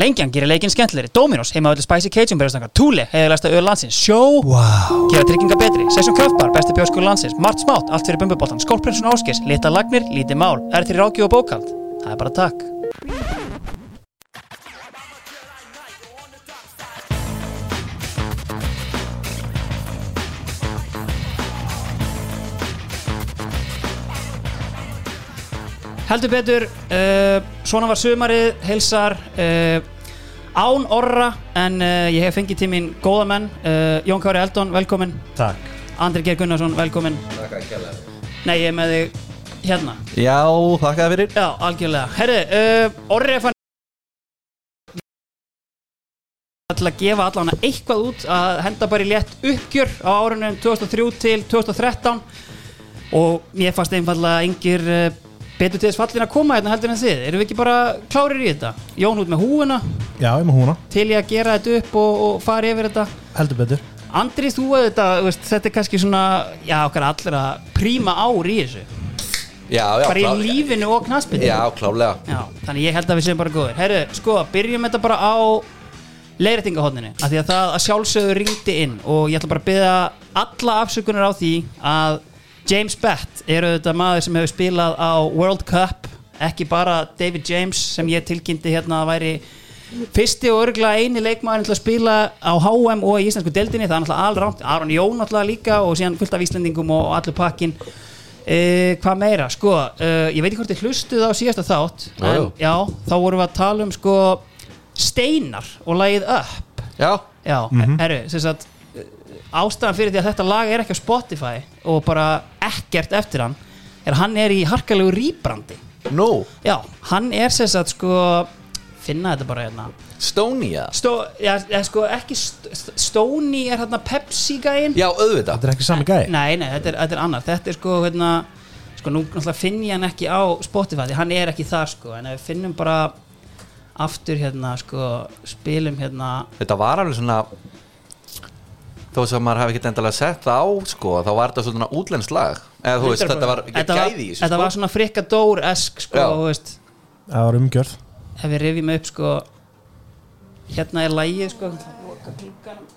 Lengjan gerir leikinn skemmtilegri. Dominos, heima öllu Spicy Cajun berjastanga Thule, heiðalæsta öll landsins. Sjó, Wow. gera trygginga betri. Sessum Kraftbar, besti bjórskur landsins. Mart Smátt, allt fyrir bumbuboltan Skólprinsun Áskis, lita lagnir, lítið mál. Er til rákju og bókald? Það er bara takk Heldur betur, uh, svona var sumarið, heilsar, uh, án orra, en uh, ég hef fengið til mín góða menn. Uh, Jón Kári Eldon, velkomin. Takk Andri Geir Gunnarsson, velkomin. Nei, ég er með þig hérna. Já, þakka þér fyrir Já, algjörlega. Herri, uh, orri er fann til að gefa allavega eitthvað út að henda bara í létt uppgjör á árunum 2003 til 2013 og mér fannst einfallega engir uh, betur til þess fallin að koma hérna heldur en þið. Erum við ekki bara klárir í þetta? Jón út með húuna Já, ég með húna til ég að gera þetta upp og, og fara yfir þetta. Heldur betur. Andri, þú að þetta, þú veist, þetta er kannski svona já, okkar allra príma ár í þessu. Já, já, bara í klá- lífinu og knaspinu Já, klálega Já, þannig ég held að við séum bara góður Herru, sko, byrjum þetta bara á leiðrætingahotninu af því að það að sjálfsögur ringdi inn og ég ætla bara að byggja alla afsökunar á því að James Bett er auðvitað maður sem hefur spilað á World Cup ekki bara David James sem ég tilkynnti hérna að væri fyrsti og örgulega eini leikmaður til að spila á HM og í Íslandsku deildinni. Það er náttúrulega alránt, Aron Jón náttúrulega líka og síðan fullt af Íslandingum og allur pakkin Uh, hvað meira, sko uh, ég veit ekki hvort þið hlustuð á síðasta þátt en já. þá vorum við að tala um sko steinar og lagið upp Já, já, mm herru, sem sagt uh, ástæðan fyrir því að þetta lag er ekki á Spotify og bara ekkert eftir hann er að hann er í harkalegu rýbrandi. Nú, já, hann er sem sagt sko finna þetta bara hérna. Stónia Stó, já, já, sko ekki St St- Stoney er hérna Pepsi gæinn Já, auðvitað. Þetta er ekki sami gæði Nei, nei, þetta er, þetta er annar. Þetta er sko, hérna Sko, nú finn ég hann ekki á Spotify Því hann er ekki þar, sko En ef við finnum bara aftur, hérna, sko Spilum, hérna. Þetta var alveg svona Þó sem maður hafi ekki endalega sett það á sko, þá var þetta svona útlenskt lag eða þú veist, þetta var ekki Þetta gæði í þessu þetta sko. var svona frikadór-esk, sko þú veist, Það var umgjörð. Ef við rifjum upp, sko Hérna er lægið, sko. Glugganum.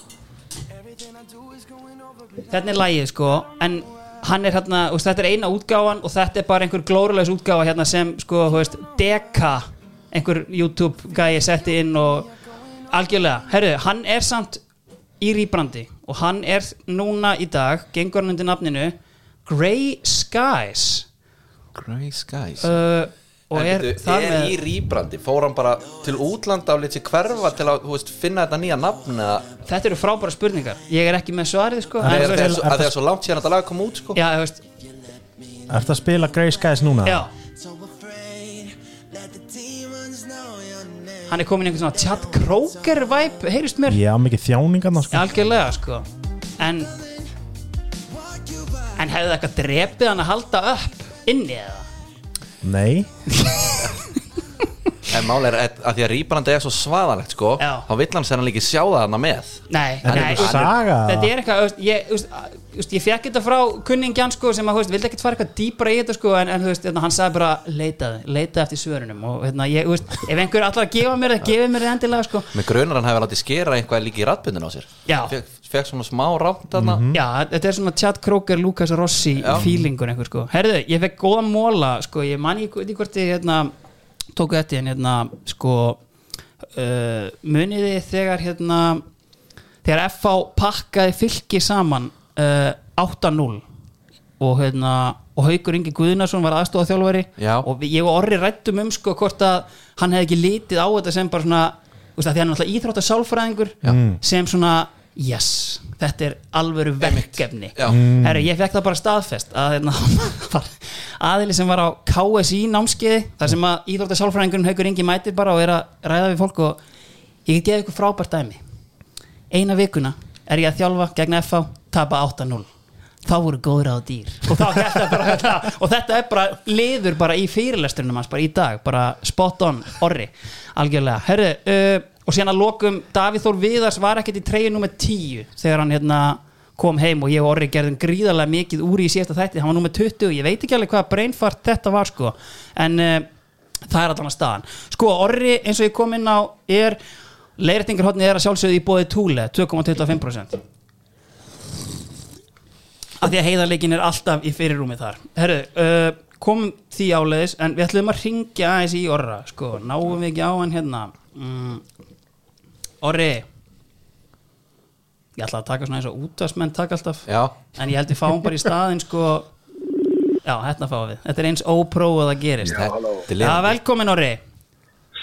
Hérna er lægið, sko En hann er hérna, þú veist, þetta er eina útgáfan og þetta er bara einhver glórulegs útgáfa hérna sem, sko, þú veist, Deka einhver YouTube gæi setti inn og algjörlega, herru, hann er samt í rýbrandi og hann er núna í dag, gengur hann undir nafninu Grey Skies. Grey Skies. Uh, og En er er með í rýbrandi, fór hann bara til útlanda og létt sér hverfa til að þú veist, finna þetta nýja nafn eða? Þetta eru frábæra spurningar. Ég er ekki með svarið sko. Það er það er svo langt síðan að þetta lag kom út sko. já, þú veist, Ertu að spila Grey Skies núna? já hann er komin í einhvern svona Chad Kroger vibe, heyrist mér? Já, mikið þjáningarna sko. Algjörlega sko. En en hefði það eitthvað drepið hann að halda upp inni eða? Nei en máli er að, að því að rýbrandi er svo svaðalegt sko, Já. þá vill hann sér hann líka sjá það hana með Nei, nei, þetta er þú- saga. Þetta er eitthvað, þú veist, ég, veist, að- veist, ég fekk þetta frá kunningjan sko sem að, þú veist, vildi ekkert fara eitthvað dýpra í þetta sko en, en þú veist, hérna, hann sagði bara leitaði, leitaði eftir svörunum og hérna, ég, þú veist, ef einhver allar að gefa mér það, gefið mér það endilega sko með grunar hann hefði látið skera eitthvað líka í ratbundin á sér Já. fekk, fekk svona smá rátt þarna Já, þetta er svona Chad Kroger, Lucas Rossi Já. feelingur einhver sko Herðu, ég fekk góða móla sko, ég man ekki hvort ég hérna tóku þetta en hérna sko uh, muniði þegar hérna þegar FH pakkaði fylki saman uh, 8-0 og hérna og Haukur Ingi Guðnason var aðstofa þjálfari Já. og ég og Orri rættum um sko hvort að hann hefði ekki litið á þetta sem bara svona því hann er náttúrulega íþróttar sálfræðingur sem svona yes, þetta er alvöru verkefni. Já. Herru, ég fekk það bara staðfest að hérna, aðili sem var á KSI námskeiði þar sem að íþróttar sálfræðingurinn Haukur Ingi mætir bara og er að ræða við fólk og ég get geða ykkur frábært dæmi. Eina vikuna er ég að þjálfa gegn FH, tapa 8-0 þá voru góður á dýr. Og, bara, þetta, og þetta er bara liður bara í fyrirlesturinnum hans bara í dag, bara spot on, orri. Algjörlega, herru uh, og síðan að lokum, Davíð Þór Viðars var ekkert í treyju nummer 10 þegar hann hérna kom heim og ég og Orri gerðum gríðarlega mikið úr í síðasta þætti, hann var nummer 20 ég veit ekki alveg hvað brainfart þetta var sko en uh, það er allan að staðan. Sko orri eins og ég kom inn á er leirtingarhotni er að sjálfsögðu í bóði túle 2,25% af því að heiðarleikin er alltaf í fyrirrúmi þar. Herru, uh, kom því áleiðis en við ætlum að ringja aðeins í orra sko, náum við ekki á hann hérna? Mm, orri ég ætla að taka svona eins og útvarsmenn taka alltaf Já, en ég held við fáum bara í staðinn sko já, hérna fáum við. Þetta er eins óprófað að gerist. Þetta er Já, velkomin Orri,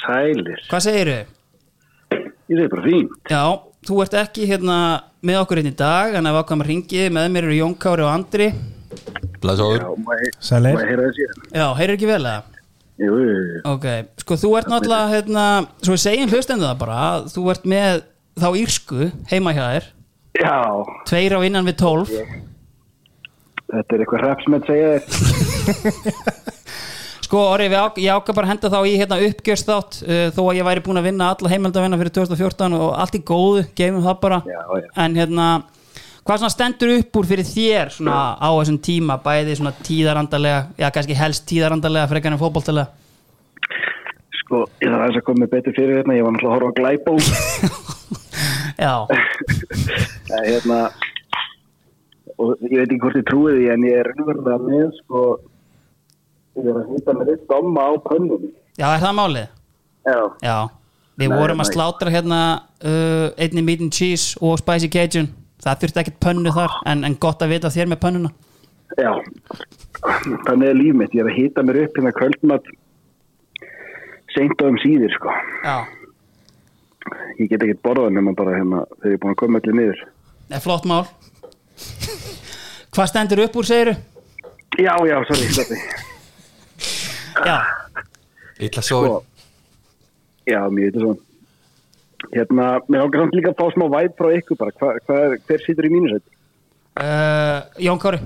Sælir, hvað segirðu? ég segi bara fín Já, þú ert ekki hérna með okkur hérna í dag en að ákvæmum að ringi með mér eru Jón Kári og Andri. Blessaður. Já, maður Sælir. heyra síðan Já, heyrðu ekki vel eða? Jú, jú, jú. Ok, sko þú ert náttúrulega hérna, svo við segjum hlustendu það bara þú ert með þá írsku heima hjá þér. Já, tveir á innan við tólf. Þetta er eitthvað að segja þér Sko Orri, við ák ég ákvað bara að henda þá í hérna uppgjörst uh, þó að ég væri búin að vinna alla heimildavinna fyrir 2014 og allt í góðu, gefum það bara. Já, já. en hérna hvað stendur upp úr fyrir þér svona á þessum tíma, bæði svona tíðarandalega já kannski helst tíðarandalega frekar en fótboltalega? Sko, ég þarf aðeins að koma með betur fyrir hérna Ég var náttúrulega að horfa á glæbó Já, Það er hérna Og ég veit ekki hvort ég trúi því En ég er raunverulega með sko Ég er að hýta með eitt domma á pönnum já, er það málið? Já, Já, við Nei, vorum að nei. slátra hérna uh, einni meat and cheese og spicy cajun það þurfti ekkert pönnu þar en, en gott að vita þér með pönnuna. Já Þannig er líf mitt. Ég er að hýta mér upp hérna kvöldmat Seint á um síðir sko. Já, Ég get ekkert borðað nema bara hérna Þegar ég er búin að koma allir niður. Það er flott mál. Hvað stendur upp úr, segiru? Já, já, sorry, sorry. Já, Illa sofin. Sko, já, mjög þetta svona Hérna, mér ákveð samt líka að fá smá væp frá ykkur bara, hva, hva, hver situr í mínusætt? uh, Jón Kári.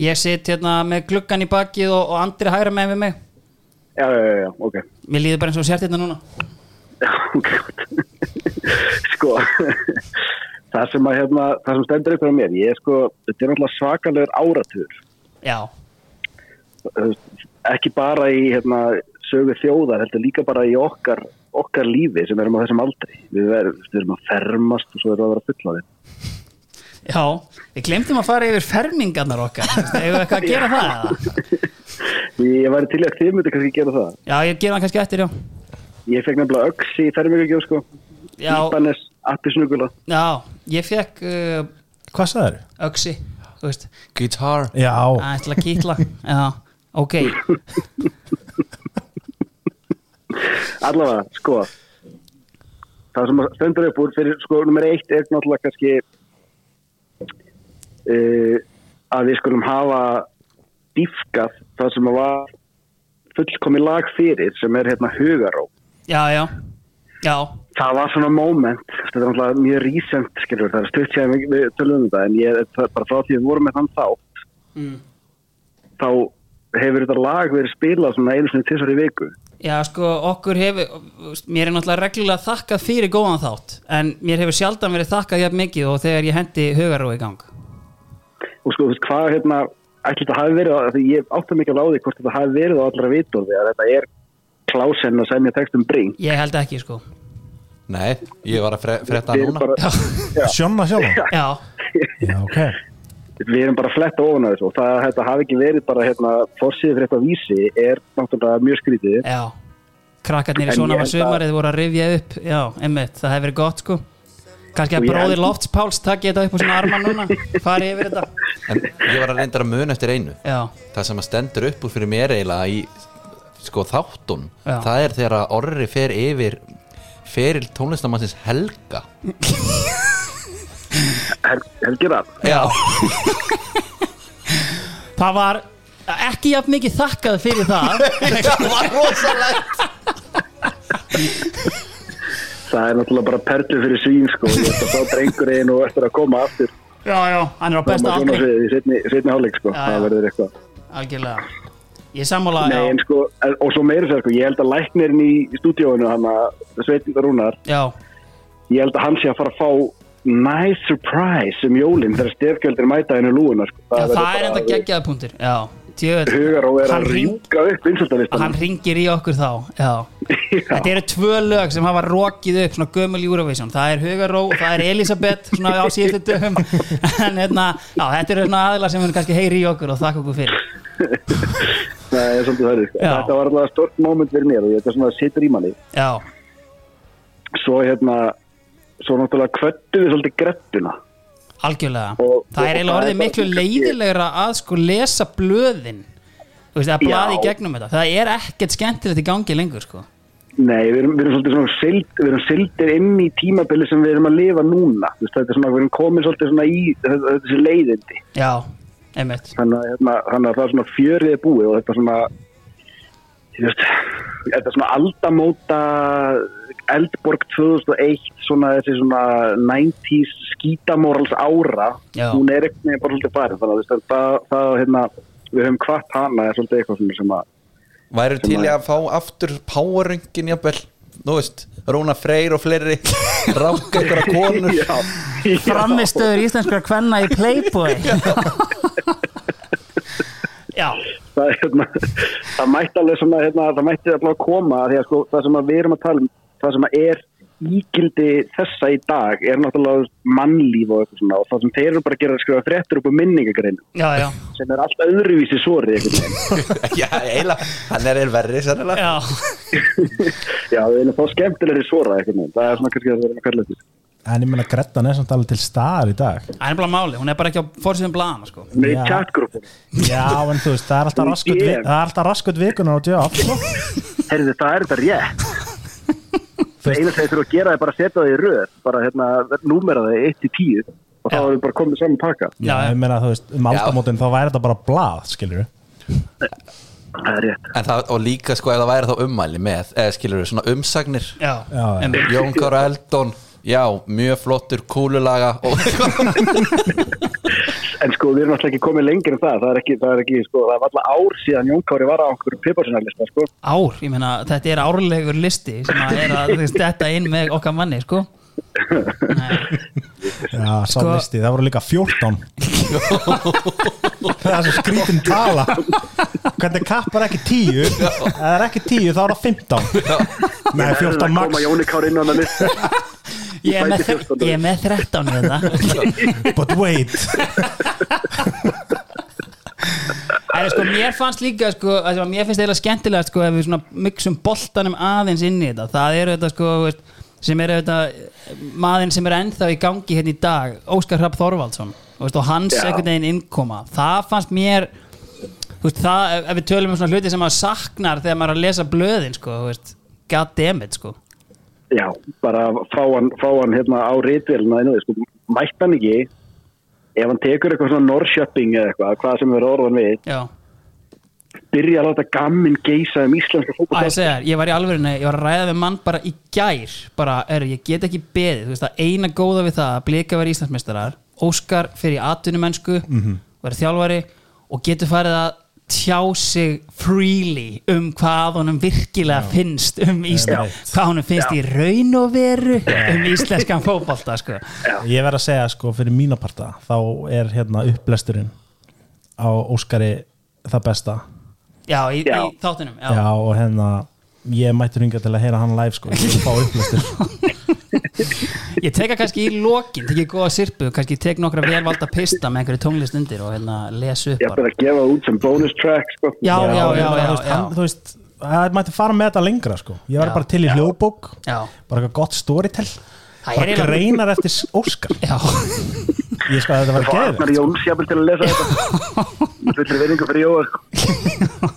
Ég sitt hérna með gluggan í bakið og, og Andri hægra með við mig. Já, já, já, já, ok. Mér líður bara eins og sért hérna núna. Já, ok, Sko Það sem að, hérna, það sem stendur upp á mér Ég er sko, þetta er náttúrulega svakalegur áratur Já, Ekki bara í, hérna, sögu þjóðar Heldur líka bara í okkar okkar lífi sem erum á þessum aldri. Við, erum að fermast og svo erum við að vera fulla þér já Við glemtum að fara yfir fermingarnar okkar. Eða eitthvað að gera það eða? Ég væri til í að þið myndi kannski gera það. Já, ég gera það kannski eftir, já. Ég fekk nefnilega öks í fermingagjöf sko. Já, Íbanes, appisnugula já ég fekk uh, Hvað sagður? öksi Þú veist, Guitar. Já, að ætla að kýtla. Já, ok Allavega, sko Það sem stendur upp úr fyrir sko nummer eitt er náttúrulega kannski uh, að við skulum hafa dýfkað það sem var fullkomi lag fyrir sem er hérna hugaró. Já, já, já. Það var svona moment þetta er náttúrulega mjög recent skilur það er stutt sér við, við tölum um þetta en ég, það bara frá því við vorum með þann þátt mm. þá hefur þetta lag verið spilað svona einu sinni tvisar í viku Já, sko, okkur hefur mér er náttúrulega reglulega þakkað fyrir góðan þátt en mér hefur sjaldan verið þakkað jafn mikið og þegar ég hendi hugaró í gang. Og sko, þú veist, hvað hérna ætli þetta hafi verið, því ég átta mikið á því hvort þetta hafi verið á allra vitorði að þetta er klásen að semja textum bring Ég held ekki, sko. Nei, ég var að fre erum núna. bara, Sjónna sjálf Já, Já, ok við erum bara að fletta ofan á þessu og það að þetta hafi ekki verið bara hérna, forsýðið fyrir þetta vísi er náttúrulega mjög skrítið já Krakkarnir í svona var að- sumarið voru að rifja upp Já, emmitt, það hefur verið gott, sko Kannski Og að ég bróðir held- Lofts Páls takki þetta upp á svona arma núna Fari yfir þetta En ég var að reynda að mun eftir einu. Já, Það sem að stendur upp úr fyrir mér eiginlega í sko þáttun. Já. Það er þegar að orri fer yfir feril tónlistamannsins Helga. Hel, Helgi Rapp Já. það var ekki jafn mikið þakkað fyrir það. Það var rosalegt. það er náttúrulega bara perlu fyrir svín sko. Ég ætla að fá drengurinn og eftir að koma aftur. Já, já, hann er á besta koma svona aldri. sviðið í setni, hálfleik sko. Já, það já. verður eitthvað. Algjörlega. Ég sammála, Nei, en sko, og svo meira sér sko, ég held að læknirinn í stúdíóinu hann að Sveitin Rúnar, já. ég held að hann sé að fara að fá nice surprise um jólinn þegar stefgjöldir mæta henni lúuna sko. Já, það verður er enda Já, djöð Hugar og er að hring, rjúka upp vinsaldalistan hann ringir í okkur þá já. þetta eru tvö lög sem hafa rokið upp svona gömul Eurovision. Það er Hugaró og það er Elisabeth svona á síðustu dögum. En hérna, já, þetta eru svona aðilar sem við kannski heyri í okkur og þakka okkur fyrir. Það er svolítið það Já. Þetta var alltaf stort moment fyrir mér og þetta svona situr í manni já, Svo hérna Svo náttúrulega kvöttu við svolítið greppuna algjörlega. Og- það er eiginlega orðið miklu leiðilegra að sko lesa blöðin. Þú veist, að blaði gegnum þetta. Það er ekkert skemmtilegt í gangi lengur sko. Nei, við erum, við erum svolítið svona sild, við erum sildir inn í tímabili sem við erum að lifa núna. Veist, þetta er svona, við erum komin svolítið svona í þessi leiðindi. Já, einmitt. Þannig að, hérna, þannig að það er svona fjörið er búið og þetta er svona veist, þetta svona aldamóta Eldborg 2001 svona þessi svona 90s skítamórals ára Já. hún er ekkert bara svolítið farin. Þannig að þú það, það hérna, við höfum hvart hana er svolítið eitthvað sem að Væru til í að fá aftur powerröngin jafnvel? Nú veist, Rúna Freyr og fleiri einhverja konur. Framistöður íslenskra kvenna í Playboy það, er, hérna, það mætti alveg svona hérna, það mætti alveg að koma því að sko, það sem að við erum að tala um það sem að er ígildi þessa í dag er náttúrulega mannlíf og eitthvað svona og það sem þeir eru bara að gera að skrifa fréttur upp á minningagrein já, já, sem er allt öðruvísi sori. Já, eiginlega, hann er verri sennilega. Já. við erum þá skemmtilegri einhvern veginn, það er svona kannski að það er að kalla þetta En ég meina Grettan er samt alveg til staðar í dag. Það er bara máli, hún er bara ekki á fórsýðum blaðana sko. með Já. chatgrúpur Já, en þú veist, það er alltaf raskut, vi, það er alltaf raskut vikunar á djöf sko. Herðu, það er þetta rétt. Þú veist- eina þegar þurfa að gera er bara að setja það í röð bara hérna, númera það 1 til 10 og þá erum við bara komið saman pakka. Já, ég meina, þú veist, um aldamótin þá væri þetta bara blað, skilur það er rétt. En það, og líka sko ef það væri þá ummæli með eða skilur við svona umsagnir. Já, Já. Jón Kára Eldon Já, mjög flottur, kúlulaga og En sko, við erum alltaf ekki komið lengir en það. Það er ekki, það er ekki, sko, það var alltaf ár síðan Jón Kári var á okkur piparsinarlista, sko. ár, ég meina þetta er árlegur listi sem að er að þetta inn með okkar manni sko Já, sá Sko- það voru líka 14 Það er svo skrítin tala. Hvernig kappar ekki 10 Ef það er ekki 10 þá er það 15 Nei, 14 Það max. ég, er með, Bæti 14. ég er með 13 hérna. But wait. Það er sko, mér fannst líka sko, mér finnst eiginlega skemmtilegt sko, ef við myksum boltanum aðeins inn í þetta það eru þetta sko, þú veist, sem eru þetta maðurinn sem er ennþá í gangi hérna í dag, Óskar Hrapp Þorvaldsson veist, og hans einhvern veginn innkoma það fannst mér veist, það, ef- við tölum um svona hluti sem maður saknar þegar maður er að lesa blöðin sko, þú veist, god damn it sko. Já, bara fá hann, fá hann hérna á rítvelina sko. Mætt hann ekki, ef hann tekur eitthvað svona Norrköping eða eitthvað, hvað sem er orðan við, já byrja að láta gamminn geisa um íslenska fótbolta. ég ég var í alvörinni, ég var að ræða við mann bara í gær, bara, er, ég get ekki beðið, þú veist, eina góða við það að blika verið Íslandsmeistarar, Óskar fyrir atvinnumennsku, mm -hmm. verið þjálfari og getur farið að tjá sig freely um hvað honum virkilega finnst um Ísland, Já. hvað honum finnst Já. í raun og veru um íslenskan fótbolta, sko Ég verð að segja, sko, fyrir mína parta þá er hérna upplesturinn á Óskari það besta Já, í, Já. í þáttunum, já, Já, og hérna ég mætti ringa til að heyra hann live, sko ég fá upplestur Ég teka kannski í lokin, tekið góða sirpu, kannski tek nokkra velvalda pista með einhverju tónlist undir og hérna lesu upp Ég bara ætla að gefa út sem bonus track, sko. Já, já, já, ég já, þú veist, já. hann, þú veist það mætti fara með þetta lengra, sko ég var Já. bara til í hljóðbók bara eitthvað gott storytell bara greinar eftir Óskar já, ég sko að þetta var Fá Arnar Jóns jafnvel til að lesa þetta. Með fullri vinningu fyrir Jóa, sko.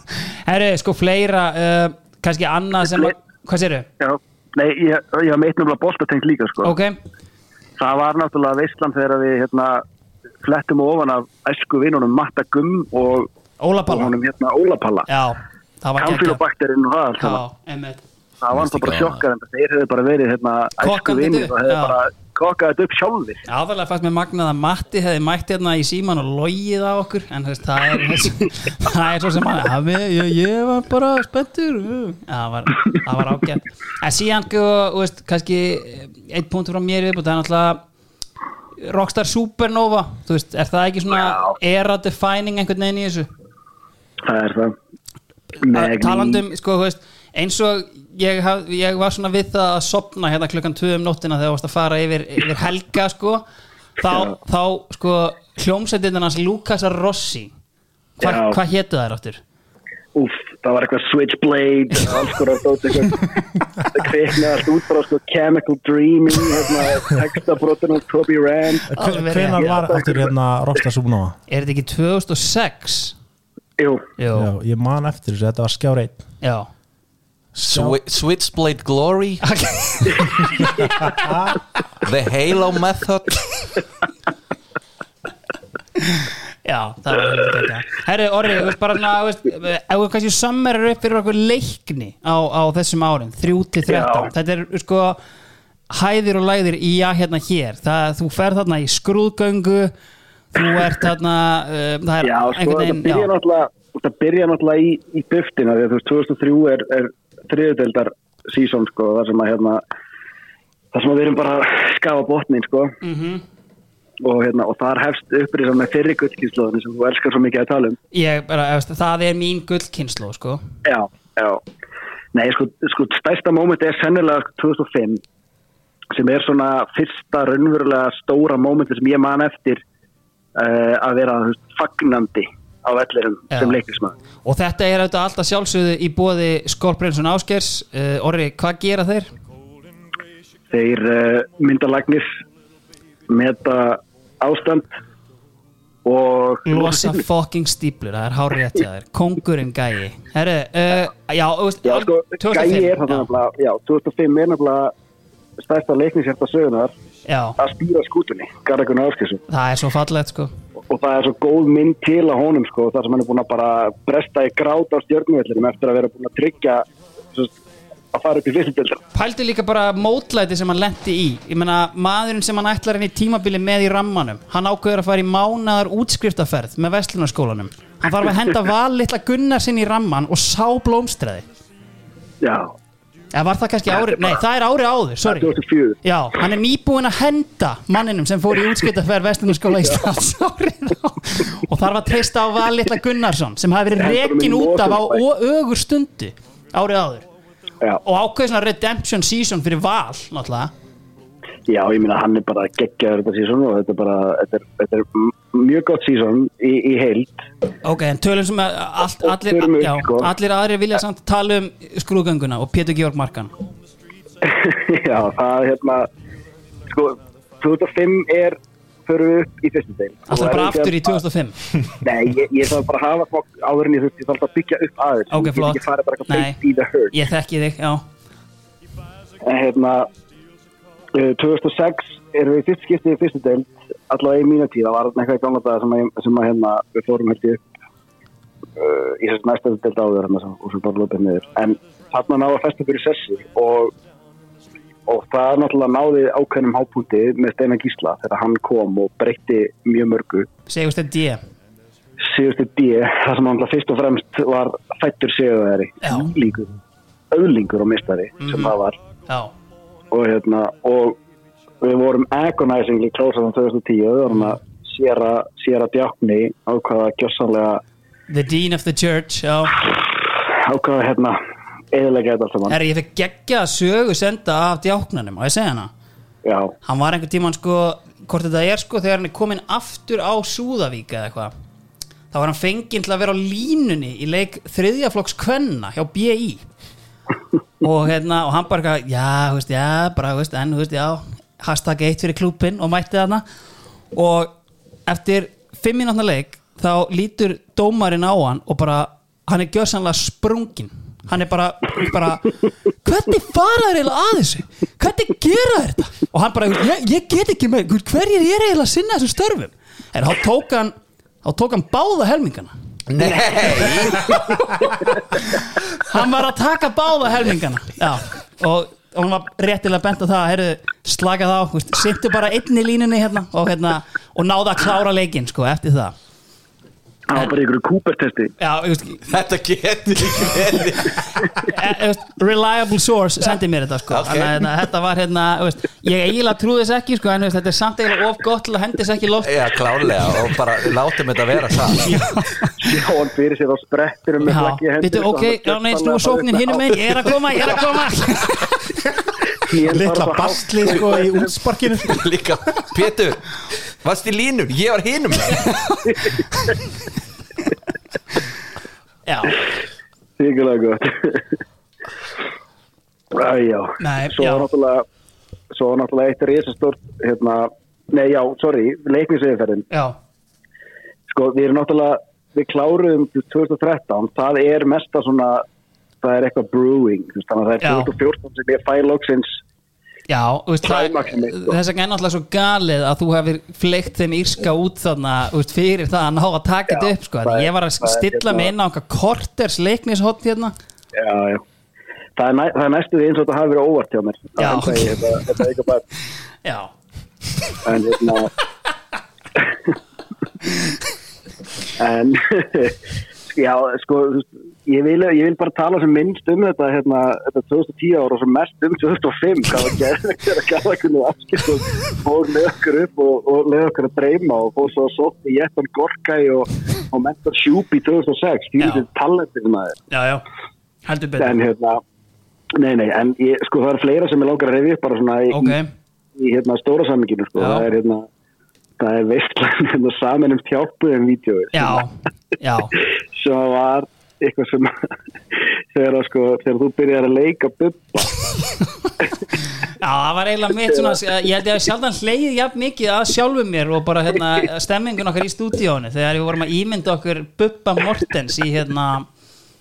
herri, sko fleira uh, kannski annað sem að, hvað sérðu? Já, nei, ég, ég haf meitt náttúrulega boltatengt líka, sko. Ok, það var náttúrulega veistlan þegar við hérna, flettum ofan af æsku vinnunum Matta Gumm og, Óla og Palla honum hérna Óla Palla Já, það var geggjað Kamfilobakterinn og það Já, saman. Það var náttúrulega bara sjokkað en þeir hefðu bara verið hérna, æsku upp, og hefðu bara kokkað þetta upp sjálfir Aðalega fannst mér magnað að Matti hefði mætt hérna í síman og logið á okkur en veist, það er það er svo sem að ja, ég, ég var bara spenntur. Já, það var, það var ágætt en síðan, sko, þú veist, kannski eitt punkt frá mér og það er náttúrulega Rockstar Supernova þú veist, er það ekki svona Já. era defining einhvern veginn í þessu? það er það talandum, sko, þú veist eins og ég, haf, ég var svona við það að sopna hérna klukkan 2 um nóttina þegar þú varst að fara yfir, yfir helga sko. Þá, þá sko hljómsveitindan hans Lukasar Rossi Hva, hvað hétu þær áttur? Úf, það var eitthvað Switchblade alls konar dót eitthvað það kveiknaði allt út bara sko Chemical Dreaming hérna, textabrotin og Toby Rand. Hvenar var aftur hérna Rosta Súbnóa? Er þetta ekki 2006? Jú, Jú, Já, ég man eftir þessu, þetta var skjár einn. Já Swi Switchblade Glory. The Halo Method. Já, það var hefði þetta Herri, Orri, þú veist bara svona þú veist, ef við kannski sammerar upp fyrir okkur leikni á, á þessum árum, 3-13 Já. þetta er sko hæðir og læðir í já hérna hér. Það, þú ferð þarna í skrúðgöngu þú ert þarna það er já, sko, veginn byrja náttúrulega það byrja náttúrulega í, í buftina því að þú veist 2003 er, er þriðudeldar sísón sko, þar sem að hérna þar sem að við erum bara að skafa botnin sko Mhm. og hérna, og þar hefst upprýsa með fyrri gullkynnslóðinu sem þú elskar svo mikið að tala um ég, bara, veist, það er mín gullkynslu sko. Já, já. Nei, sko, sko stærsta móment er sennilega 2005 sem er svona fyrsta raunverulega stóra mómenti sem ég man eftir uh, að vera fagnandi á vellirum Já. sem leiklismæður. og þetta er auðvitað alltaf sjálfsögðu í bóði Skorbreynsson Áskers uh, Orri, hvað gera þeir? Þeir uh, myndalagnir meta ástand og Losa fucking stíplur, það er hárið rétt hjá þér Kongurinn gæi Herru, uh, já, Já, sko, 2005, gæi er það já, 2005 er nefnilega stærsta leikningshjarta sögunar já, að stýra skútunni, Garðakun Áskessu. það er svo fallegt sko. Og það er svo góð mynd til að honum sko, þar sem hann er búin að bara bresta í grát á stjórnvellinum eftir að vera búin að tryggja svo, að fara upp í fyrstildar Pældu líka bara mótlæti sem hann lendi í. Ég meina, maðurinn sem hann ætlar henni tímabili með í rammanum Hann ákveður að fara í mánaðar útskriftaferð með vestlunarskólanum Hann þarf að henda val litla Gunnar sinn í ramman og sá blómstræði. Já, Eða var það kannski ári, nei það er ári áður, sorry. 2004 Já, hann er nýbúinn að henda manninum sem fór í útskiptaferð vestlunarskóla Íslands árið á og þarf að treysta á val litla Gunnarsson sem hafi verið rekin út af á ögur stundu árið áður. Já. og ákveð svona redemption season fyrir val náttúrulega já, ég meina hann er bara geggjaður þetta sísón og þetta er bara þetta er, þetta er mjög gott sísón í, í heild. Ok, en tölum sem að allt, Og allir, já, sko. allir aðrir vilja samt tala um skrúgönguna og Pétur Georg Markan. Já, það er hérna sko, 2005 er förum við upp í fyrstu deil alltaf bara aftur í 2005 Nei, ég, ég þarf bara að hafa smá áður en ég þurfti, ég þarf að byggja upp aðeins. Ok, Ég flott ekki farið bara eitthvað Nei, í ég þekki þig, já. En hérna 2006 erum við fyrst skiptið í fyrstu deild allavega í mínu tíð, það var eitthvað í gamla daga sem, að, sem að hérna við fórum held ég uh, í þess næsta deild áður hérna, og svo bara lópið niður. En þarna náða festa fyrir sessi og, og það náttúrulega náði ákveðnum hápunkti með Steinar Gísla þegar hann kom og breytti mjög mörgu. Segust þetta D. Síðustu D, það sem hann fyrst og fremst var fættur segjaðari Já. líkur, öðlingur og mistari sem það var. Já, og hérna og við vorum agonizingly close á 2010 við vorum að séra, séra djákni ákvaða gjössanlega the dean of the church Já, ákvaða hérna eðilega þetta allt saman. Herri, ég fekk geggja sögu senda af djáknanum, á ég segja hana? Já, hann var einhvern tímann sko hvort þetta er sko þegar hann er komin aftur á Súðavík eða eitthvað. Þá var hann fenginn til að vera á línunni í leik þriðjaflokks kvenna hjá BI og hérna og hann bara eitthvað, já, veist, já, bara, veist, en, veist, já, hashtag eitt fyrir klúbin og mætti þarna. Og eftir fimm mínútna leik þá lítur dómarinn á hann og bara, hann er gjörsanlega sprungin hann er bara, bara hvernig fara þér eiginlega að þessu? Hvernig gera þér þetta? Og hann bara, ég, ég get ekki með, hverjir er eiginlega að sinna þessum störfum? En þá tók hann þá tók hann báða helmingana Nei, hann var að taka báða helmingana. Já, og, og hann var réttilega bent á það að heyrðu, slaka þá, sittu bara einn í línunni hérna og, hérna, og náða að klára leikinn sko, eftir það Það var bara þú veist, Þetta getur ekki verið. E- e- veist, reliable source sendi mér þetta sko. Ok. Þannig hérna, þetta var hérna þú veist, ég eiginlega trúði þess ekki sko en þú veist, þetta er samt eiginlega of gott til að hendi þess ekki loft. Já, klálega og bara látum þetta vera það. Já, hann fyrir sér á sprettinum með Já, sko, ok, já, var nei, gjörsamlega snú bara sóknin með einn, ég er að koma, ég er að koma. er litla bastli sko í útsparkinu. Líka, Pétur, varst í línum, ég var hinum. Já, Þýkulega gott. Æjá Svo já. var náttúrulega Svo var náttúrulega eitt risastort hérna, Nei, já, sorry, leiknisviðferðin já, Sko, við erum náttúrulega Við kláruðum til 2013 Það er mesta svona Það er eitthvað brewing Þannig að það er 2014 sem ég fæ loksins já veist, það, sko. Þess vegna er náttúrulega svo galið að þú hefur fleikt þeim írska út þarna veist, fyrir það að ná að taka þetta upp sko. það Ég var að það stilla mig hérna- inn á einhver korters leiknishotn hérna. Já, já. Það er, næ, það er næstu því eins og þetta hafi verið óvart hjá mér. Það Já, að ég- Þetta þetta er eitthvað bara Já, en hérna en já, sko ég vil, ég vil bara tala sem minnst um þetta hérna, þetta 2010 ára og sem mest um 2005 hvað var gerðið að gæða kunni afskipt og fór með okkur upp og, og leið okkur að dreyma og fór svo að sótt í Jettan Gorkai og, og mentar Sjúp í 2006 því þetta talentir maður. Já, já, heldur betur. En hérna nei, nei, en ég, sko það er fleira sem ég langar að reyði upp bara svona í, Ok, í hérna stóra samminginu sko. Já. það er hérna það er veistlan hérna, saman um hjálpuðum vídeo já, já sem var eitthvað sem þegar, sko, þegar þú byrjar að leika bubba. Já, það var eiginlega mitt svona ég held ég að sjaldan hleyið jafn mikið að sjálfum mér og bara hérna, stemmingun okkar í stúdíónu þegar við vorum að ímynda okkur Bubba Mortens í hérna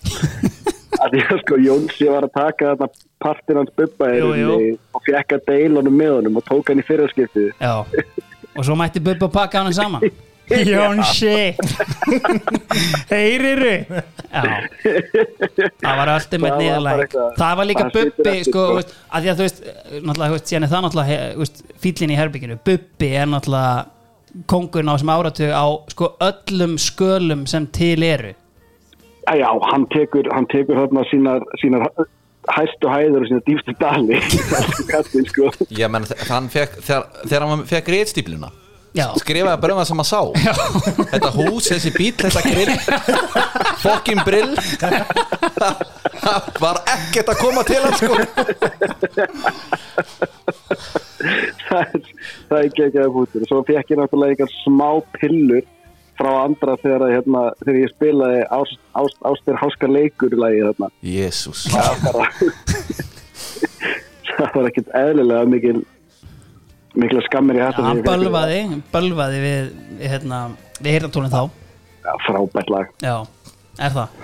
að að sko Jónsi var að taka þarna partin hans rauninni og fekk að deila honum með honum og tók hann í fyrirskiptið Já, og svo mætti Bubba pakka hann saman Jónsi Heyriru Já. Það var alltaf með eitthvað- Það var líka Bubbi sko, að því að þú veist þú veist, síðan er það náttúrulega veist, fíllinn í herbygginu, Bubbi er náttúrulega kongurinn á sem áratug á sko öllum skölum sem til eru. Já, já, hann tekur, hann tekur þarna sínar, sínar hæstu hæður og sínar dýfstu dali. Sko. Ég menn, hann fekk, þegar, þegar hann fekk reitstípluna Já, skrifaði bara um það sem hann sá. Þetta hús, þessi bíl, þetta grill fokkin brill. Var ekkert að koma til hann sko. Það er, það er ekki ekki að bútur og svo fekk ég náttúrulega einhver smá pillur frá andra þegar, að, hérna, þegar ég spilaði ást, ást, ástir háskar leikur í lagi þarna. Jésús það var, það var ekkert eðlilega mikil mikla skammir í hættu hann bölvaði bölvaði við, við hérna, við heyrðartónin þá. Já, frábært lag. Já, er það.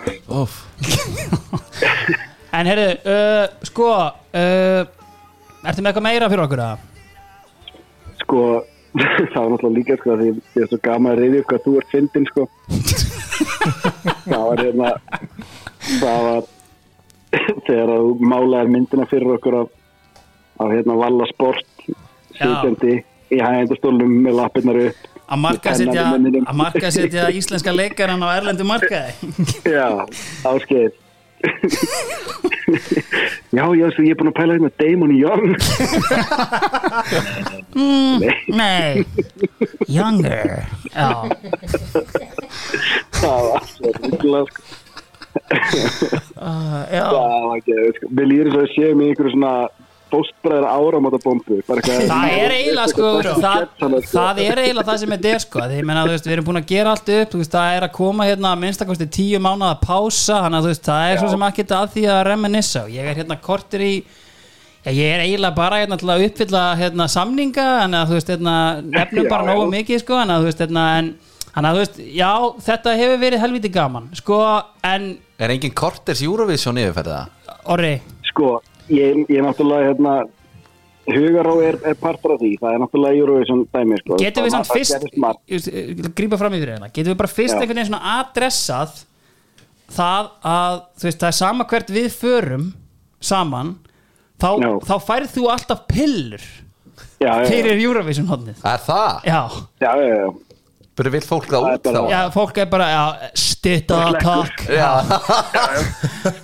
En heyrðu, uh, sko uh, Ertu með eitthvað meira fyrir okkur að? sko, það var náttúrulega líka sko, því ég er svo gaman að reyði upp hvað þú ert fyndin sko. Það var hérna það var þegar að þú málaðir myndina fyrir okkur af, af hérna Valla Sport sitjandi í hægindastólum með lappirnar upp. Að marka setja, íslenska leikaran á erlendu markaði. Já, áskeið já, já, svo ég er búin að pæla hérna Damon Young. Nei. Younger. Já, það var uh, já. það var ekki, við líður svo að séum í einhverju svona fóstbræðar áramóta bombu Það er eiginlega sko það, það er eiginlega það sem þetta er sko því ég menna veist við erum búin að gera allt upp veist það er að koma hérna að minnstakosti tíu mánuða pása þannig að það er svo sem ekki að því að reminissa og ég er hérna kortir í já ég er eiginlega bara hérna til að uppfylla hérna samninga en að þú veist hérna nefnum Já, bara já. nógu mikið sko en að þú veist hérna en Þannig að þú veist, já, þetta hefur verið helviti gaman Sko, en, Er engin korters Eurovision yfirferð það? orri sko, ég, ég náttúrulega hérna, hugará er, er partur af því það er náttúrulega Eurovision dæmi sko. Getum við Það- samt það fyrst Grípa fram í fyrir hérna Getum við bara fyrst Já. einhvern veginn svona adressað Það að Þú veist, það er sama hvert við förum Saman Þá, þá færð þú alltaf pillur já, já, já, Fyrir Eurovision hodnið Er það? Já, já, já, já. Bara vill fólk það út þá? Bara- Já, fólk er bara, já, stitta takk. Já,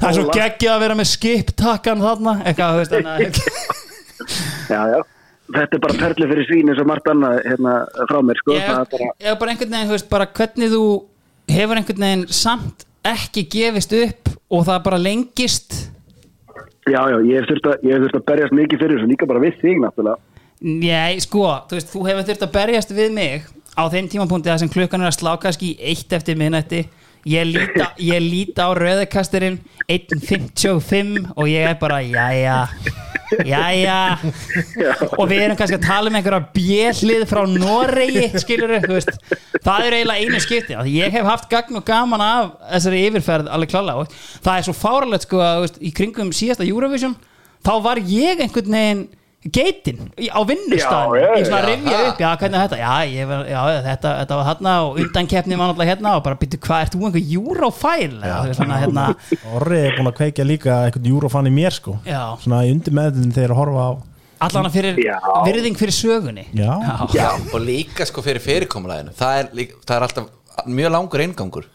Það er svo geggjað að vera með skip-takkan þarna Eitthvað, þú veist, þannig að Já, já. Þetta er bara perli fyrir svín eins og margt annað hérna frá mér, sko. ég, Það er bara, bara einhvern veginn, þú veist, bara hvernig þú hefur einhvern veginn samt ekki gefist upp og það bara lengist. Já, já, ég hef þurft að, ég hef þurft að berjast mikið fyrir þessu, líka bara við þig, náttúrulega. Nei, sko, þú veist, þú hefur þurft að berjast við mig á þeim tímapunkti að sem klukkan er að slá kannski eitt eftir minnætti ég líta, ég líta á rauðakasturinn 1.55 og ég er bara, jæja jæja. Já. og við erum kannski að tala um einhverja bjellið frá Noregi skilur veist. Það er eiginlega einu skipti. Ég hef haft gagn og gaman af þessari yfirferð alveg og það er svo fáralegt sko að í kringum síðasta Eurovision þá var ég einhvern veginn geitin á já, ég svona já. rifja upp, já hvernig er þetta já, ég var, já þetta, þetta var hérna og undankeppni var náttúrulega hérna og bara byttu hvað, ert þú einhver svona hérna? Orri er búin að kveikja líka einhvern júrofan í mér sko. Já. Svona í undir meðin þegar að horfa á allan fyrir Já. virðing fyrir sögunni. Já, já, og líka sko fyrir fyrirkomulæðinu það er, það er alltaf mjög langur eingangur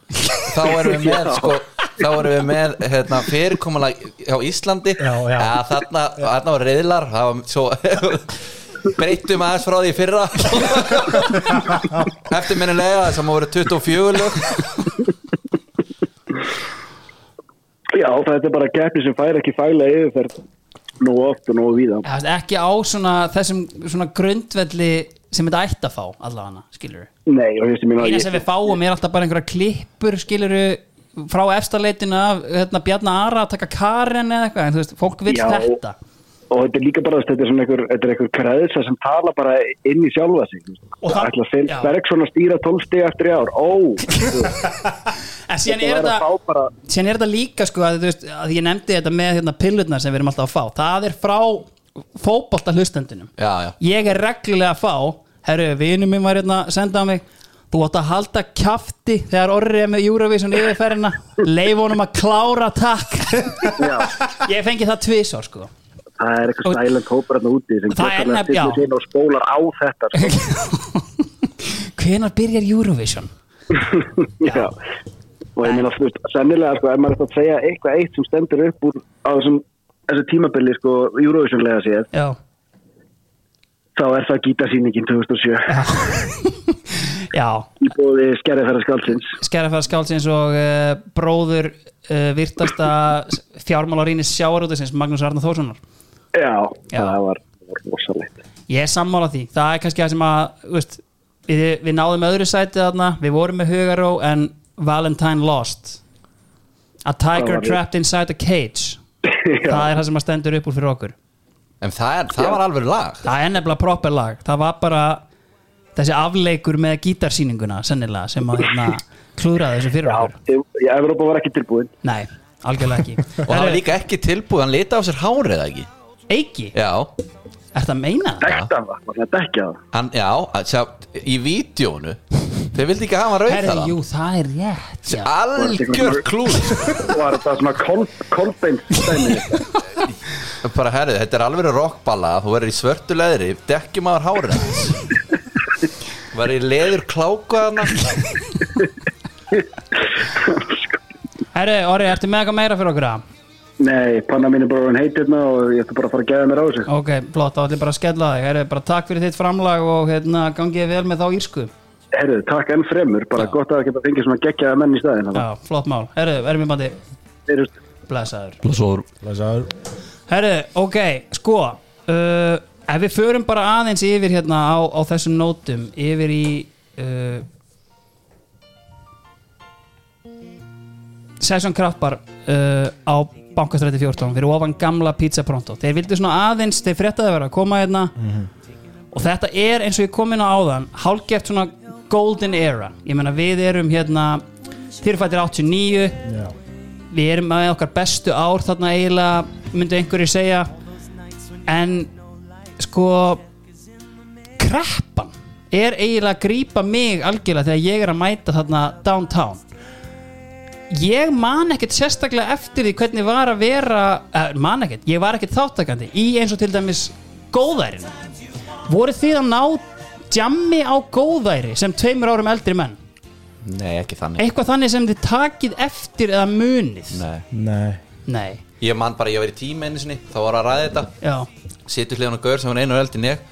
þá erum við með sko þá erum við með hérna, fyrirkomulag á Íslandi Já, já. þarna, þarna var reyðlar það var svo breyttum aðeins frá því fyrra eftirminnilega sem voru 24 lög Já, þetta er bara keppi sem fær ekki fælega yfirferð nú oft og nú víða. Já, veist, ekki á svona þessum svona grundvelli sem þetta ætti að fá allavega, skilur Nei, og ég sem ég eina sem við fáum er alltaf bara einhverja klippur skilur frá efstaleitinu af hérna, Bjarnar Ara að taka Karen eða eitthvað, en þú veist, fólk vil þetta og þetta er líka bara, þetta er svona einhver, þetta er einhver kreðsa sem tala bara inn í sjálfa sig Og það- það ætla Felix já. Bergson að stýra 12 stig eftir í ár? Ó, en síðan er þetta bara síðan er þetta líka sko að, veist, að ég nefndi þetta með hérna, pillurnar sem við erum alltaf að fá. Það er frá fótbolta hlustendunum. Ég er reglulega að fá herru, vinur minn var hérna að senda á mig þú átt að halda kjafti þegar orrið er með Eurovision yfirferðina leif honum að klára takk já, ég fengi það tvisar sko það er eitthvað silent hópar hérna úti sem já. stillir sig inn og spólar á þetta sko. hvenar byrjar Eurovision já. og ég meina, veist, sennilega sko, ef maður er að segja eitthvað eitt sem stendur upp úr á þessum þessu tímabili, sko, Eurovision-lega séð já, þá er það gítasýningin 2007 já. Í bóði skerðifæra skálsins skerðafæða skálsins og uh, bróður uh, virtasta fjármálarínis sjáarútusins Magnús Arnar Þórssonar. Já, Já. það var, rosalegt. Ég er sammála því, það er kannski það sem að veist, við, við náðum öðru sæti þarna, við vorum með Hugaró en Valentine lost. A tiger trapped inside a cage. Það er það sem að stendur upp úr fyrir okkur en það, er, það var alveg lag. Það er nefnilega proper lag. Það var bara þessi afleikur með gítarsýninguna sennilega sem að hérna, klúðraði þessu fyrir Já, okkur. ég- Evrópa var ekki tilbúin. Nei, algjörlega ekki. Og það var líka ekki tilbúið, hann lita á sér hárið ekki? Eiki, já, er það að meina það? Dekta það, var það dekja það hann, já, að sjá, í vídjónu þeir vildi ekki hafa hann rauð Herri, það jú, það er rétt já. algjör klúð var þetta svona kolbeint stæmi bara herrið, þetta er alveg rockballa þú verður í svörtu leðri, dekkjum aður hárið hans. Verður í leður kláku hana Herri, Orri, ertu með eitthvað meira fyrir okkur að? Nei, panna mín er bara hann heit hérna og ég ætla bara að fara að geða mér á þessu. Ok, flott, þá ætlum ég bara að skella þig. Herri, bara takk fyrir þitt framlag og hérna, gangið vel með þá írsku. Herru, takk enn fremur, bara gott að geta fengið svona geggjaða menn í staðin Já, flott mál. Herri, erum við bandi? Heyrjumst. Blessaður. Læsaður Herri, ok, sko uh, Ef við förum bara aðeins yfir hérna á, á þessum nótum Yfir í uh, Session Kraftbar uh, á Bankastræti 14 fyrir ofan gamla Pizza Pronto. Þeir vildu svona aðeins, þeir fréttaði vera að koma hérna. Og þetta er eins og ég kom inn á áðan hálfgeft svona golden era. Ég meina við erum hérna fyrirfættir 89 Já, við erum með okkar bestu ár þarna eiginlega myndu einhverju segja. En sko kreppan er eiginlega að grípa mig algjörlega þegar ég er að mæta þarna downtown ég man ekkert sérstaklega eftir því hvernig var að vera uh, man ekkert, ég var ekkert þáttakandi í eins og til dæmis góðærinu. Voru þið að ná jammi á góðæri sem tveimur árum eldri menn? Nei, ekki þannig. Eitthvað þannig sem þið takið eftir eða munið? Nei. Nei, Nei. Ég man bara, ég var í tíma einu sinni Þá var að ræða þetta. Já. Situr hliðan á gaur sem var einu eldi en ég.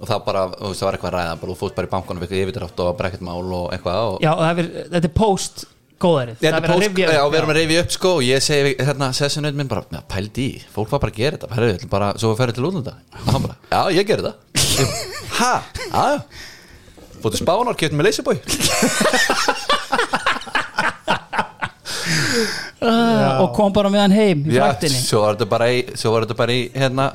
Og það bara, þú veist, það var eitthvað að ræða bara, Þú fóst bara í bankanum, eitthvað yfirdrátt og bara ekkert mál og eitthvað og Já, og það er, þetta er post góðærið Það er að rifja upp, já, við erum að reyfi upp sko og ég segi við, hérna, sessionaut minn bara, "Ja, pældi í, fólk var bara að gera þetta, herru, bara, svo við ferðum til útlanda. Og hann bara, já, ég ger þetta ha, já, já. Fóttu spánar, keftum með leysibói. Uh, og kom bara með hann heim í já, fraktinni svo var þetta bara í svo var þetta bara í, hérna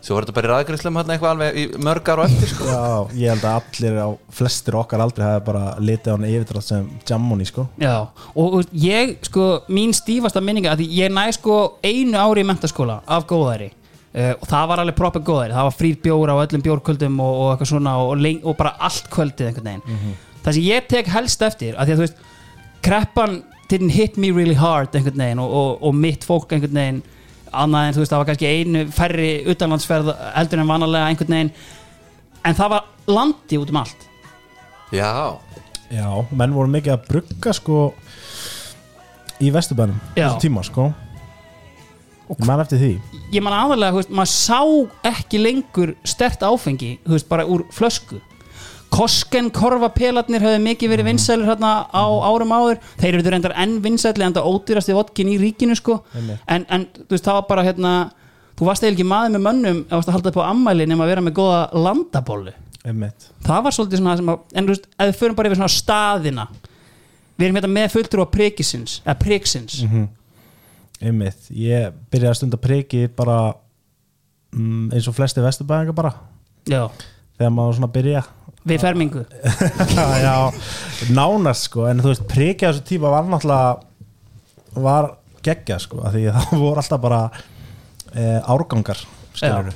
svo var þetta bara í ræðgrislum hérna eitthvað alveg í mörgar og eftir sko. Já, ég held að allir á flestir okkar aldrei hafi bara litið á hann yfirdrátt sem jammoni sko. Já, og og ég, sko, mín stífasta minninga að því ég næ sko einu ári í mentaskóla af góðæri. Uh, og það var alveg proper góðæri, það var frýr bjór á öllum bjórkvöldum og, og eitthvað svona og, og bara allt kvöldið einhvern veginn. Það sem ég tek helst eftir, að því að þú veist kreppan didn't hit me really hard einhvern veginn og, og, og mitt fólk einhvern veginn annað en þú veist, það var kannski einu færri utanlandsferð eldur en vanalega einhvern veginn. En það var landi út um allt. Já, Já, menn voru mikið að brugga sko í Vesturbænum þessu tíma sko. Ég man eftir því. Ég man aðalega, maður sá ekki lengur stert áfengi, þú veist, bara úr flösku Kosken korfapelarnir höfðu mikið verið vinsælir hérna á árum áður, þeir eru reyndar enn vinsæli en það ódýrasti vodkin í ríkinu sko, en, en þú veist, það var bara hérna, þú varst eða ekki maður með mönnum þú varst að halda upp á ammæli nema að vera með góða landabólu, Einmitt. það var svolítið svona sem að, en þú veist, ef við förum bara yfir svona staðina. Við erum hérna með fulltur á prikisins, eða priksins Einmitt. Ég byrjaði að stunda priki bara mm, eins og flesti Vesturbæðingar bara. Já, þegar maður svona byrja við fermingu Já, nánast sko en þú veist, priki á þessu tíma var náttúrulega var geggja sko, af því að það voru alltaf bara e, árgangar skilur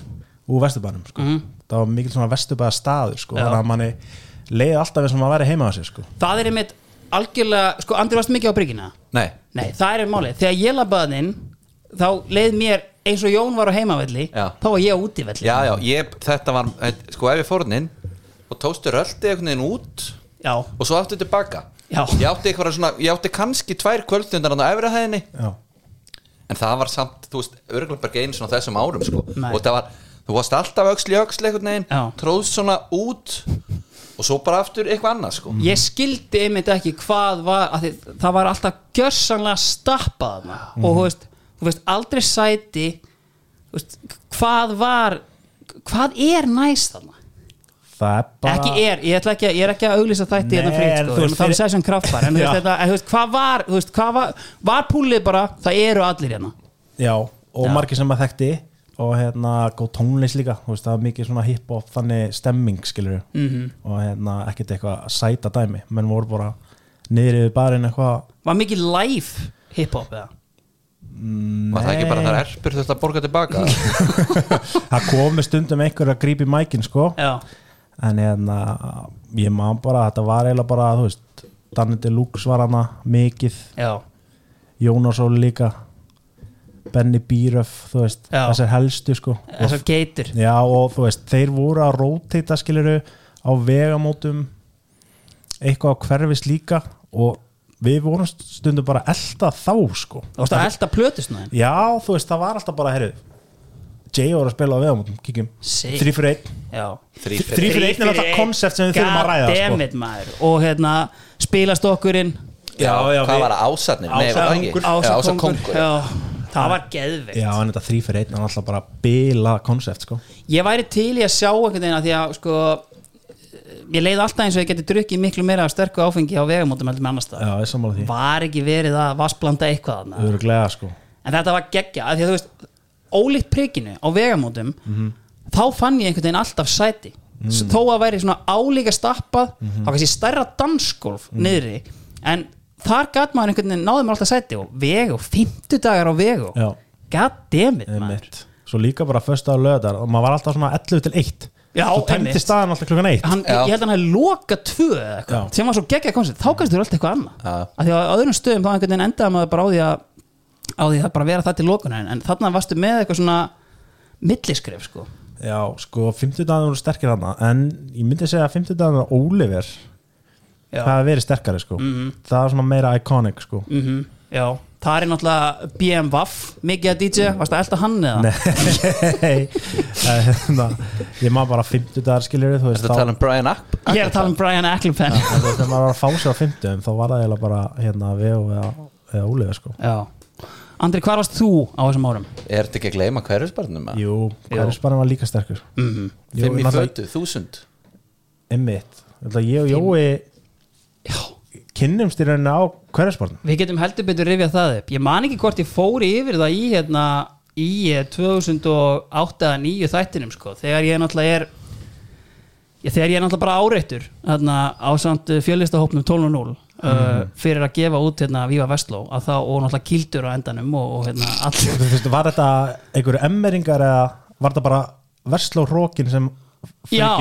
úr Vesturbænum sko. Mhm. það var mikil svona Vesturbæða staður sko, Já. þannig að manni leiði alltaf eins og maður væri heima á sig sko. það er einmitt algjörlega, sko Andri varst mikið á prikina nei Nei, það er málið, þegar ég labbaði inn þá leið mér eins og Jón var á heimavelli Já. þá var ég á útivelli já, já, ég, þetta var, sko ef ég fór hann inn og tóstu röldi einhvern veginn út já, og svo aftur tilbaka Já. ég átti eitthvað svona, ég átti kannski tvær kvöldstundar á efri hæðinni Já. en það var samt, þú veist, einu svona á þessum árum sko Nei. og það var, þú varst alltaf í öxl einhvern veginn, Já. tróðst svona út og svo bara aftur eitthvað annað sko ég skildi einmitt ekki hvað var því, það var alltaf gjörsanlega stappað þarna og þú veist, þú veist aldrei sæti þú veist, hvað var hvað er næst þarna bara ekki er, ég, ætla ekki, að- ég er ekki að auglýsa þætti hérna Nei, en sko, veist, þá er session kraftbar en, þetta, en þú veist, hvað var, veist, hvað var var púlið bara, það eru allir hérna. Já, og Já. margir sem maður þekkti og hérna góð tónlist líka það var mikið svona hip-hop þannig stemming skilur Mhm. -hmm. og hérna ekkert eitthvað sæta dæmi menn voru bara niður yfir barinn eitthvað. Var mikið live hip-hop eða? Var það ekki bara þar erpur þurft að borga tilbaka? Það komi stundum einhver að grípa í mækin sko. Já, en hérna ég man bara þetta var eiginlega bara þú veist Danny Deluxe var hana mikið. Já, Jónas Óli líka. Benny Bíröf þú veist Já. þessar helstu sko. Þessar geitur. Já og þú veist, þeir voru að róteita skiliru á vegamótum. Eitthvað á hverfis líka. Og við vorum stundum bara elda þá sko. Þú veist að elda plötusnæðin Já, þú veist, það var alltaf bara, heyrðu Jay var að spila á vegamótum, kíkjum. Sick. Þrý fyrir einn já. Þrír fyrir Þrý fyrir einn er alltaf koncept sem við þurfum að ræða sko. Goddammit maður. Og hérna spilast okkurinn. Já, já, hvað var það, ásatnir? Nei, var það það var geðveikt. Já, en þetta þrý fyrir einn er alltaf bara bila koncept sko. Ég væri til í að sjá einhvern veginn að því að sko ég leið alltaf eins og ég geti drukkið miklu meira af sterku áfengi á vegamótum heldur með annars því. Var ekki verið að vassblanda eitthvað sko. En þetta var geggja því að þú veist ólíkt prikinu á vegamótum þá fann ég einhvern veginn alltaf sæti mm. þó að væri svona álíka stappað þá kannski stærra dansgolf niðri en þar gat maður einhvern veginn náði maður alltaf sæti og vegu, 50 dagar á vegu Já. god damn it maður. Svo líka bara föstu á löðar og maður var alltaf svona 11 til 1 Já, Svo tæmdi einmitt. staðan alltaf klukkan 1 hann, ég held að hann hefði loka tvö eða eitthvað, Já. sem var svo geggja koncept þá kannski þurfa alltaf eitthvað annað að því að á öðrum stöðum þá endaði maður bara á því að á því að bara vera það til lokunar en þarna varstu með eitthvað svona milliskref sko Já, sko, 50 dagar voru sterkir hana en ég myndi segja að 50 dagar Oliver, Já. það hefur verið sterkari sko. það er svona meira iconic sko. Mhm, Já, það er náttúrulega BMWF mikið að DJ, varst það elda hann eða? Nei hérna, ég maður bara 50 dagar skiljur þú veist, Þetta tala um Brian Ack Ég er að tala um Brian veist, þegar maður var að fá sér á 50 þá var það eiginlega bara hérna Veo eða, eða Oliver sko. Já Andri, hvar varst þú á þessum árum? Er þetta ekki að gleyma hverjusbarnum? Jú, hverjusbarinn var líka sterkur. Mm Jú, Fimm í fötu, þúsund. Þetta ég og Jói Já. kynnumst í rauninni á hverjusbarinn Við getum heldur betur rifjað það upp. Ég man ekki hvort ég fóri yfir það í hérna í eh, 2008 eða 9 þættinum sko. Þegar ég náttúrulega er þegar ég er náttúrulega bara áreittur á samt fjölistahópnum 12.0 uh, fyrir að gefa út hérna Víva Vestló og náttúrulega kildur á endanum og, og hérna allir Var þetta einhverju emmeringar eða var þetta bara versló hrókin sem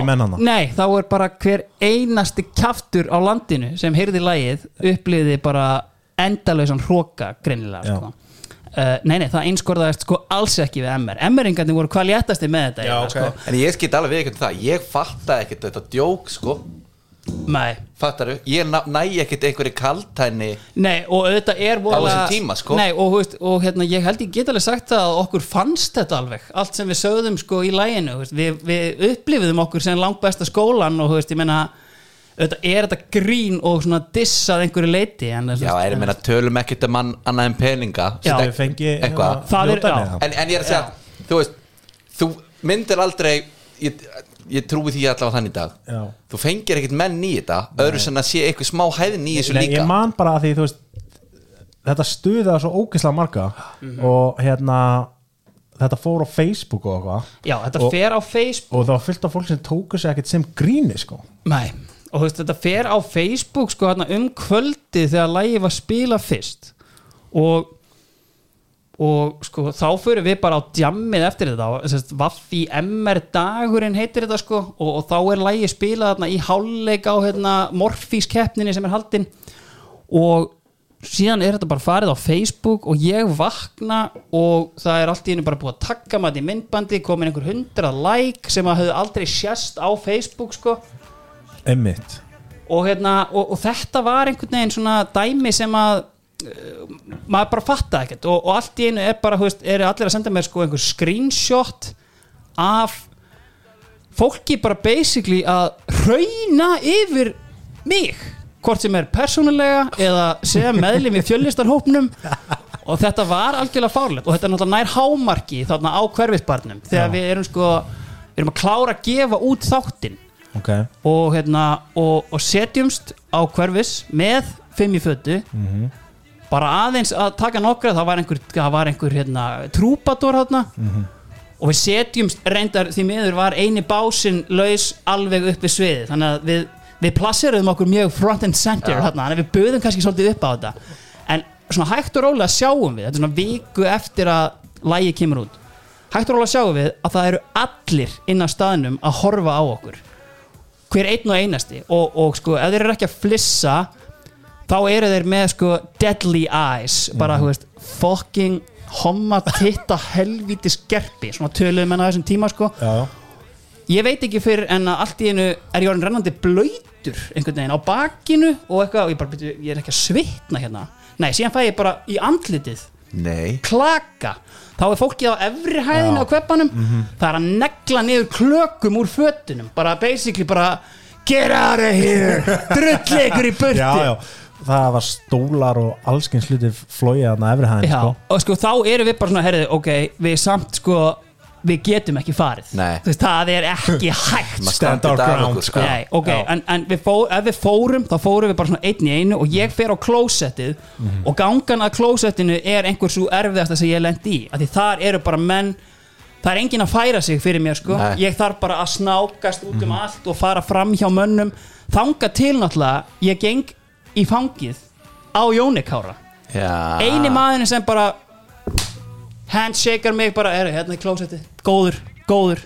mennana nei, þá er bara hver einasti kjaftur á landinu sem heyrði lagið upplýði bara endalausan hróka greinilega Já. sko. Uh, nei, nei, það einskorðaðist sko alls ekki við MR MR-ingarnir voru hvað léttasti með þetta Já, eiginlega, ok. sko. En ég skýt alveg við ekkert það Ég fattaði ekkert þetta djók sko nei, Fattaru, ég ná- næ ekkert einhverju kaltæni nei, og auðvitað er voðalega- þessum tíma, sko. nei, og, veist, og hérna, ég held ég get alveg sagt það að okkur fannst þetta alveg allt sem við sögðum sko í læginu við, við upplifiðum okkur sem langt besta skólan og þú veist, ég meina auðvitað er þetta grín og svona dissað einhverju leiti en, Já, er ég meina tölum ekkert um mann annað en peninga Já. Þau fengi Eitthvað. Það er- já. en, en ég er að segja, þú veist Þú myndir aldrei Ég, ég trúi því allavega þannig í dag. Já. Þú fengir ekkert menn í þetta Öðru sem að sé eitthvað smá hæðin í þessu Nei, líka. ég man bara að því þú veist þetta stuða svo ógislega marga og hérna þetta fór á Facebook og eitthvað. Já, þetta Og- fer á Facebook. og það var fyllt af fólk sem tóku sig ekkert sem gríni sko. Nei, og þú veist, þetta fer á Facebook sko hérna um kvöldi þegar lægi var spila fyrst. Og og sko þá fyrir við bara á djammið eftir þetta. Vaffi MR dagurinn heitir þetta sko. Og, og þá er lægi spilað þarna í hálfleik á hérna, Morfís keppninni sem er haldin. Og síðan er þetta bara farið á Facebook og ég vakna og það er allt í henni bara búið að takka maður í myndbandi komin einhver hundra like sem að höfðu aldrei sérst á Facebook sko Emmitt og, hérna, og, og þetta var einhvern veginn svona dæmi sem að uh, maður bara fatta ekkert. Og, og allt í einu er bara, þú veist, eru allir að senda mér sko einhver screenshot af fólki bara basically að hrauna yfir mig hvort sem er persónulega eða segja meðlim í fjöllistarhópnum. Og þetta var algjörlega fárlegt. Og þetta er náttúrulega nær hámarki þarna á hverfisbarnum. Þegar Já. við erum sko við erum að klára að gefa út þáttinn ok, og, hérna, og, og setjumst á hverfis með fimm í fötu. Bara aðeins að taka nokkra það var einhver, það var einhver hérna, trúpador hérna og við setjumst reyndar því miður var eini básinn laus alveg upp við sviði þannig að við, við plasseraðum okkur mjög front and center hérna, þannig að við böðum kannski svolítið upp á þetta. En svona hægt og rólega sjáum við þetta er svona viku eftir að lægi kemur út. Hægt og rólega sjáum við að það eru allir inn á staðnum að horfa á okkur hver einn og einasti. Og, og sko, ef þeir eru ekki að flissa þá eru þeir með sko deadly eyes. Bara, þú veist, fucking homma titta helvíti skerpi svona töluðum enn á þessum tíma sko. Já, ég veit ekki fyrir en að allt í einu er ég orðin rennandi blöytur einhvern veginn á bakinu og eitthvað og ég bara, ég er ekki að svitna hérna. Nei, síðan fæ ég bara í andlitið Nei. Klaka. Þá er fólkið á efri hæðinu Já. á kveppanum það er að negla niður klökum úr fötunum. Bara basically bara get out of here! Drulli ykkur í burti já, já. Það var stólar og allskins hluti flóið þarna efri hæðin Já, sko. og sko þá erum við bara svona herrið, ok, við samt sko við getum ekki farið veist, það er ekki hægt Maður Stand our ground, okkur, sko. Nei, ok, Já. en, en við fó, ef við fórum þá fórum við bara svona einn í einu og ég fer á klósettið Mhm. og gangan að klósettinu er einhver svo erfiðasta sem ég lend í af því þar eru bara menn það er enginn að færa sig fyrir mér sko Nei. ég þarf bara að snákast út um Mhm. allt og fara fram hjá mönnum þanga til náttúrulega, ég geng í fangið á Jónikára eini maðurinn sem bara handshakear mig bara, er hérna í klósetti góður, góður.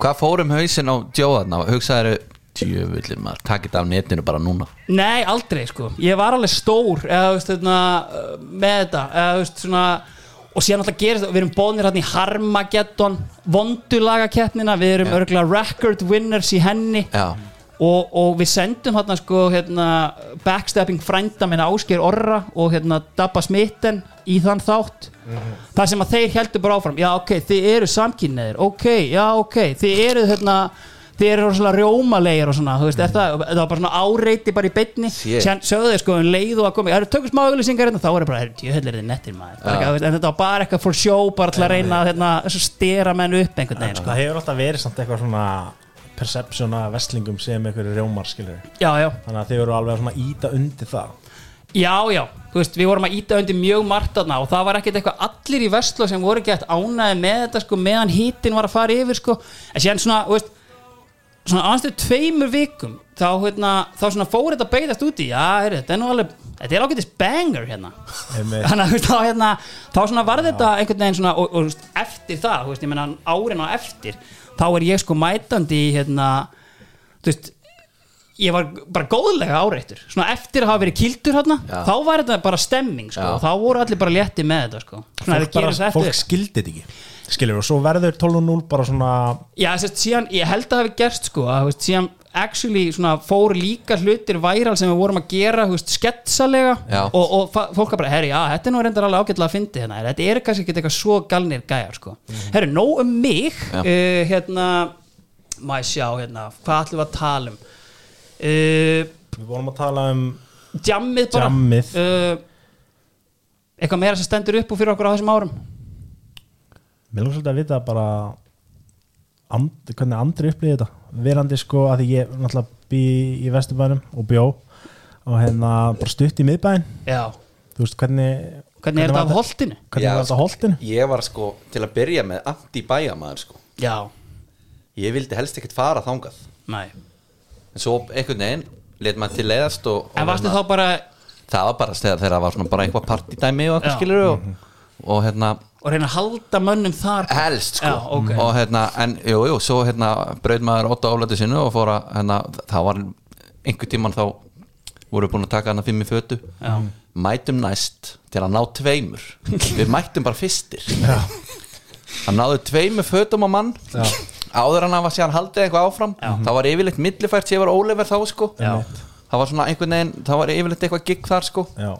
Hvað fórum hausinn á djóðarna? Hugsaðu djöfullin maður, takk þetta af netinu bara núna. Nei, aldrei sko. Ég var alveg stór eða, veist, hérna, uh, með þetta eða, veist, svona, og síðan alltaf gerist það, við erum bóðnir hérna í Harmageddon vondulagakeppnina, við erum örgulega record winners í henni. Já, og, og við sendum hérna sko hérna, backstepping frænda minna Ásgeir Orra og hérna Dabba Smitten í þann þátt. Þar sem að þeir heldur bara áfram já ok, þið eru samkynneðir ok, já ok, þið eru hérna þið eru svona rjómalegir og svona þú veist, er það, það var bara svona áreiti bara í sér sögðu þeir sko um leið og að koma það eru tökum smá auglýsingar hérna, þá er það bara jöhell er þið nettir maður, eitthvað, þú veist, en þetta var bara eitthvað for show, bara til að reyna að hérna, stera menn upp einhvern veginn sko. það hefur alltaf verið samt eitthvað svona perception af vestlingum sem einhverju rjómar skilur já, já, þannig að þið eru alveg að íta undir það. Já, já, þú veist, við vorum að íta undir mjög margt þarna og það var ekkert eitthvað allir í Vestló sem voru gett ánæði með þetta sko, meðan hítin var að fara yfir sko, en síðan svona, þú veist svona aðeins tveimur vikum þá, hérna, þá svona fór þetta að beigðast úti já, heyrðu, þetta er nú alveg, þetta er ágætis banger hérna, þannig að þú veist, þá, hérna, þá svona var þetta einhvern veginn svona og, og veist, eftir það, þú veist, ég menna árin á eftir, þá er ég sko mætandi í, hérna, þú veist ég var bara góðlega áreittur svona eftir að hafa verið kildur hérna Já. þá var þetta bara stemming sko, Já. og þá voru allir bara létti með þetta sko. svona fólk, bara, fólk skildi þetta ekki skilur og svo verður 12.0 bara svona já, sérst, síðan, ég held að það hafi gerst sko, að, veist, síðan actually svona, fóru líka hlutir væral sem við vorum að gera þú veist, sketsalega. Já. og, og fólk að bara, herri, já, þetta er nú reyndar alveg ágætlega að fyndi hérna, þetta er kannski ekki eitthvað svo galnir gæjar sko. herri, nóg um mig uh, hérna, maður sjá hérna, hvað ætlum við að tala um? Uh, við vorum að tala um Jammið bara. Jammið. uh, Eitthvað meira sem stendur upp úr fyrir okkur á þessum árum? Mér langar svolítið að vita bara and, hvernig andri upplýði þetta? Verandi sko að ég náttúrulega bý í Vesturbænum og bjó og hérna bara stutt í miðbæn Já. Þú veist hvernig Hvernig er þetta af holtinu? hvernig var þetta holtinu? Ég var sko til að byrja með anti-bæjamaður sko. Já. Ég vildi helst ekkert fara þangað. Nei. En svo einhvern veginn Let maður til leiðast og, og En varstu hérna, þá bara Það var bara þegar það var svona bara eitthvað partydæmi og eitthvað skilur og, og hérna Og reyna að halda mönnum þar helst sko. Já, ok. og hérna, en jú, jú, svo hérna brauð maður ótta álæti sinu og fór að hérna, það var einhver tíman þá voru búin að taka hana fimm í fötu. Já. mætum næst til að ná tveimur. Við mættum bara fyrstir. Hann náðu tveimur fötum á mann. Já. áður hann að síðan haldið eitthvað áfram. Það var yfirleitt millifært sem ég var ólefer þá sko. Já. það var svona einhvern veginn það var yfirleitt eitthvað gigg þar sko. Já,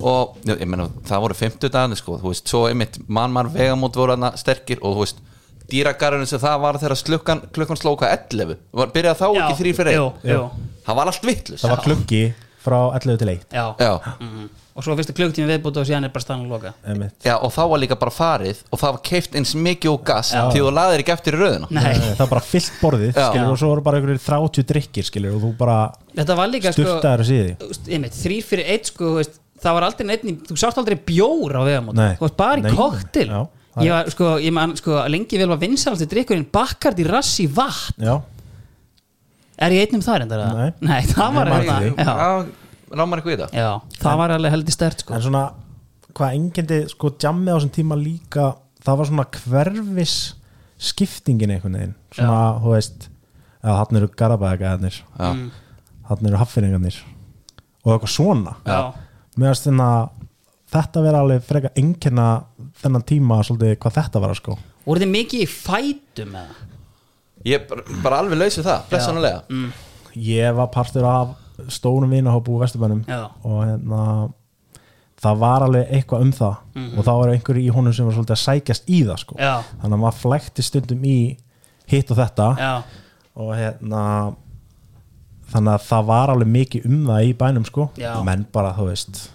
og já, ég meina það voru 50 dagarnir sko, þú veist, svo einmitt mann mann vegamót voru hana sterkir og þú veist dýragarðurinn sem það var þegar klukkan, klukkan sló hvað 11, var, byrjaði þá Já, ekki þrý fyrir jú, einn, jú. það var allt vittlust það var klukki frá 11 til 1 Já. já, Mhm. Og svo fyrstu klukktími viðbúti og síðan er bara stann að loka. Já, og þá var líka bara farið og það var keift eins mikið og gas því þú laðir ekki eftir í Nei, það var bara fyllt borðið skilur, og svo voru bara einhverjir 30 drikkir skilur, og þú bara þetta var líka sko síði Þrýr fyrir eitt sko þú veist, Það var aldrei neitt Þú sást aldrei bjór á vegamót. Þú veist bara í koktil Já, Ég var sko, ég man sko lengi vel var vinsalast í drikkurinn Bakkart í rassi vatn. Já, Er ég einnum þar endar? Nei. Nei, það var já, já, rámar eitthvað í það? Já, það var alveg heldur stert sko. En svona hvað engindi, sko, jammið á þessum tíma líka það var svona hverfis skiptingin einhvern veginn. Svona, þú veist já, hann eru garabæðagæðarnir já, Mm. hann eru haffinningarnir og eitthvað svona. Já, meðan þennan þetta vera alveg freka engina þennan tíma svolítið hvað þetta var sko voru þið mikið í fætum eða? ég bara, bara alveg laus við það, blessanulega Mm. ég var partur af stórum vinahópu úr Vesturbænum Já. og hérna það var alveg eitthvað um það og þá var einhver í honum sem var svolítið að sækjast í það sko. Já. þannig að maður flækti stundum í hitt og þetta Já, og hérna þannig að það var alveg mikið um það í bænum sko, Já. menn bara þú veist.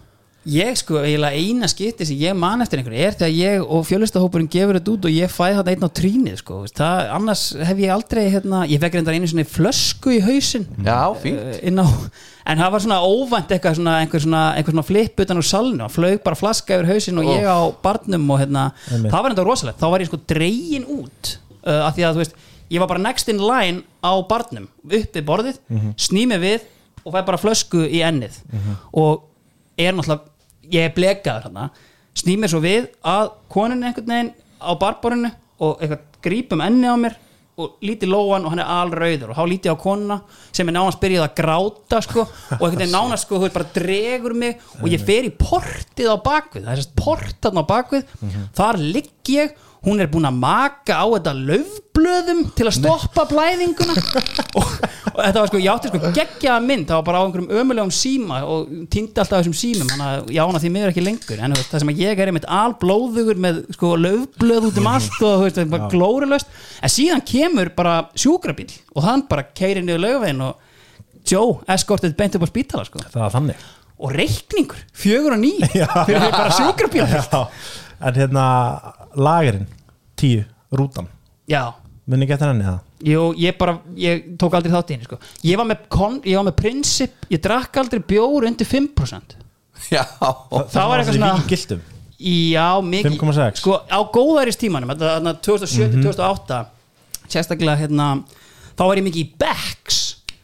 Ég sko, eiginlega eina skipti sem ég man eftir einhverju er þegar ég og fjölustahópurinn gefur þetta út og ég fæ þetta einn á trínið sko, það, annars hef ég aldrei hérna, ég fekk reyndar einu svona flösku í hausinn. Já, fínt. Eh, inn á, en það var svona óvænt eitthvað svona, einhver svona, einhver svona flip utan úr salnu, hann flög bara flaska yfir hausinn og ég á barnum og hérna það var enda rosalegt, þá var ég sko dregin út uh, af því að þú veist, ég var bara next in line á barnum uppið borðið, mm sný mig við og fæ bara flösku í ennið. Og er náttúrulega ég er blekaður hérna sný mér svo við að konunni einhvern veginn á barborinu og eitthvað grípum enni á mér og líti lóan og hann er alrauður og þá líti á konuna sem er nánast byrjuð að gráta sko, og einhvern veginn nánast sko, bara dregur mig og ég fer í portið á bakvið það er sérst portan á bakvið. Þar ligg ég, hún er búin að maka á þetta löfblöðum til að stoppa blæðinguna. Og, og þetta var sko, ég átti sko geggjaða mynd það var bara á einhverjum ömulegum síma og týndi alltaf þessum símum, þannig að ég ána því miður ekki lengur. En það sem að ég er einmitt alblóðugur með sko löfblöð út um allt og það er bara glórulaust. En síðan kemur bara sjúkrabíl og hann bara keirir niður lögvegin og Joe eskortið beint upp á spítala sko. Og reikningur, fjögur og ný fyrir bara sjúkrabíl en hérna lagerinn, tíu, rútan. Já, minni geta henni það jú, ég bara ég tók aldrei þátt í henni sko. Ég var með, kon, ég var með prinsip, ég drakk aldrei bjór undir 5% Já, það var eitthvað svona gildum. Já, mikið 5,6. sko, á góðæris tímanum, þetta þarna 2007-2008 sérstaklega hérna þá var ég mikið í Becks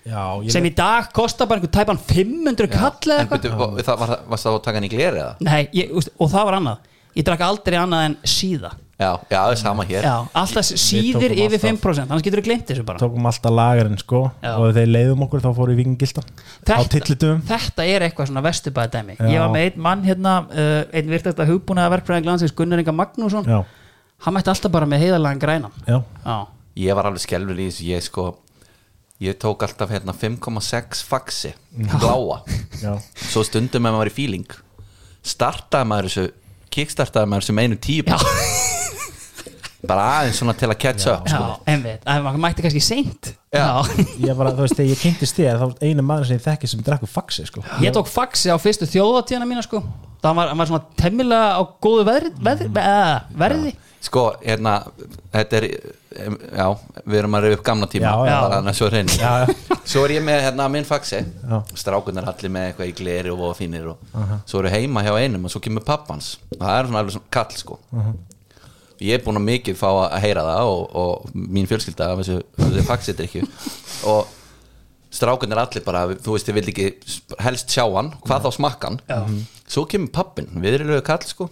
Já, ég sem í dag kostar bara einhver tæpan 500 kall eða En eitthvað. byrju, og það var, varst það að taka hann í gleri eða? Nei, ég, úst, og það var annað ég drakk aldrei annað en síða. Já, já, það er sama hér. Já, alltaf síðir yfir alltaf- 5% annars getur þú glemt þessu bara. Tókum alltaf lagerinn sko Já. og ef þeir leiðum okkur þá fóru í vikingildan á tillitum þetta er eitthvað svona vestubæði dæmi. Ég var með einn mann hérna uh, einn virtast að hugbúnaða verkfræðing landsins Gunnar Inga Magnússon. Já, hann mætti alltaf bara með já, Já, Ég var alveg skelfur í þessu Ég sko Ég tók alltaf hérna 5,6 faxi Bláa. Já. Svo stundum ef maður var í feeling Startaði maður þessu Kickstartaði maður með einu tíu já, Bara aðeins svona til að catch up já sko. einmitt. Að maður mætti kannski seint. Já. Ég bara, þú veist, þegar ég kynntist þér þá einu maður sem ég þekki sem drekku faxi sko. Ég tók faxi á fyrstu þjóðatíðana mína sko. Það var, hann var svona temmilega á góðu veðri, veðri, uh, verði. Sko, hérna Þetta er, já Við erum að reyða upp gamla tíma Já, já. Bara svo já. Svo er ég með hérna minn faxi. Strákunar allir með eitthvað í gleri og fínir og Svo eru heima hjá einum og svo kemur pappans. Það er svona alveg svona kall sko. Ég er búin að mikið fá að heyra það og, og mín fjölskylda af þessu, þessu faxi drikju og strákunar allir bara, þú veist, ég vil ekki helst sjá hann, hvað þá smakkan svo kemur pappin, viðrilegu kall sko.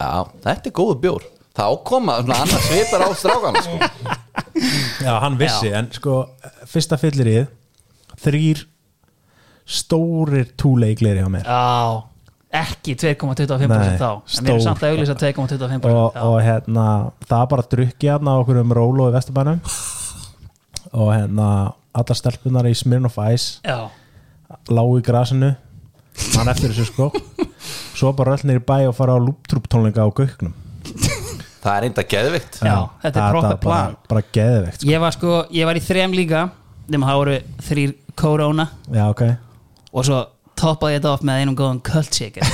Já, þetta er góðu bjór þá koma annars svipar á strákana sko. Já, hann vissi, en sko fyrsta fyllirið þrýr stórir túlei gleri á mér Já, ekki 2,25% Nei, þá en erum stór. samt að auðlýsa 2,25% og, já. og hérna það er bara að drukki hérna á okkur um rólu í Vesturbænum og hérna allar stelpunar í Smirnoff Ice já, lágu í grasinu hann eftir þessu sko svo bara öll nýri bæ og fara á lúptrúp tónleika á Gauknum það er enda geðvikt já, þetta er proper bara, plan. bara geðveikt sko. Ég var sko, ég var í þrem líka nema það voru þrýr korona já ok. Og svo toppaði ég þetta off með einum góðan cult shaker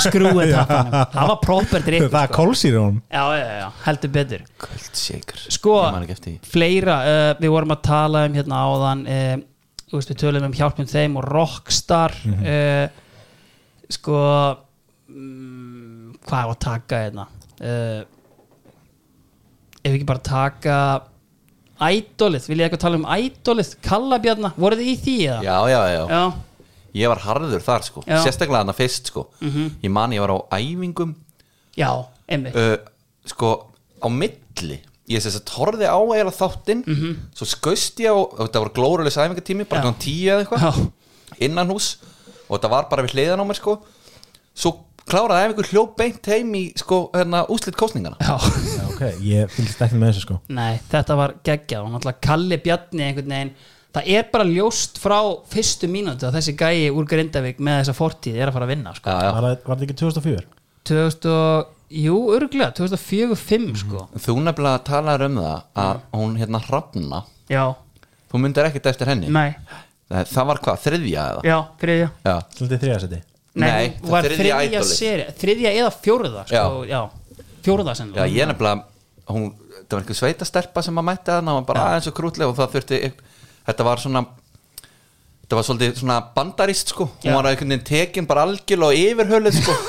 skrúið tappanum. Það var proper drikk það er sko. kólsýri honum. Já, já, já, heldur betur. Köld shaker Sko, Ég man ekki eftir því. fleira uh, við vorum að tala um hérna áðan uh, þú veist, við tölum um hjálpum þeim og Rockstar uh, sko mm, hvað er að taka hérna? Uh, ef ekki bara taka Ædolið, vil ég eitthvað tala um Ædolið? Kallabjarna, voruð þið í því eða? já, já, já, já, ég var harður þar sko. Já. sérstaklega þarna fyrst sko. Ég man ég var á æfingum. Já, einmitt. Uh, sko á milli ég sess að horfði á eða þáttinn svo skaust ég á, þetta var glórulegs æfingatími, bara svona tíu eða eitthvað innan hús og þetta var bara við hliðan á mér sko. Svo kláraði æfingu hljóp beint heim í sko hérna úslit kostningana já, já, ok, ég fylgist ekki með þessu sko. Nei, þetta var geggjað. Og náttúrulega Kalli Bjarni einhvern veginn það er bara ljóst frá fyrstu mínútu að þessi gæi úr Grindavík með þessa fortíð er að fara að vinna sko. já, já. var, það- var þetta ekki 2004? 2000 og, jú, örgulega 2004-05 sko. Þú nefnilega talaður um það að hún hérna hrafna já, þú myndir ekkert eftir henni. Nei, það, það var hvað, þriðja eða? já, þriðja. Já. Svolítið þriðasetti nei, það var þriðja seri þriðja eða fjóruða sko, já, fjóruða Já, sennilega. Ég nefnilega hún, það var einhver sveitastelpa sem að mætti að var bara aðeins og krútlega og það þurfti þetta var svona þetta var svolítið svona bandarist sko. Hún Já. var einhvern veginn tekin bara algjörlega og yfirhölið sko.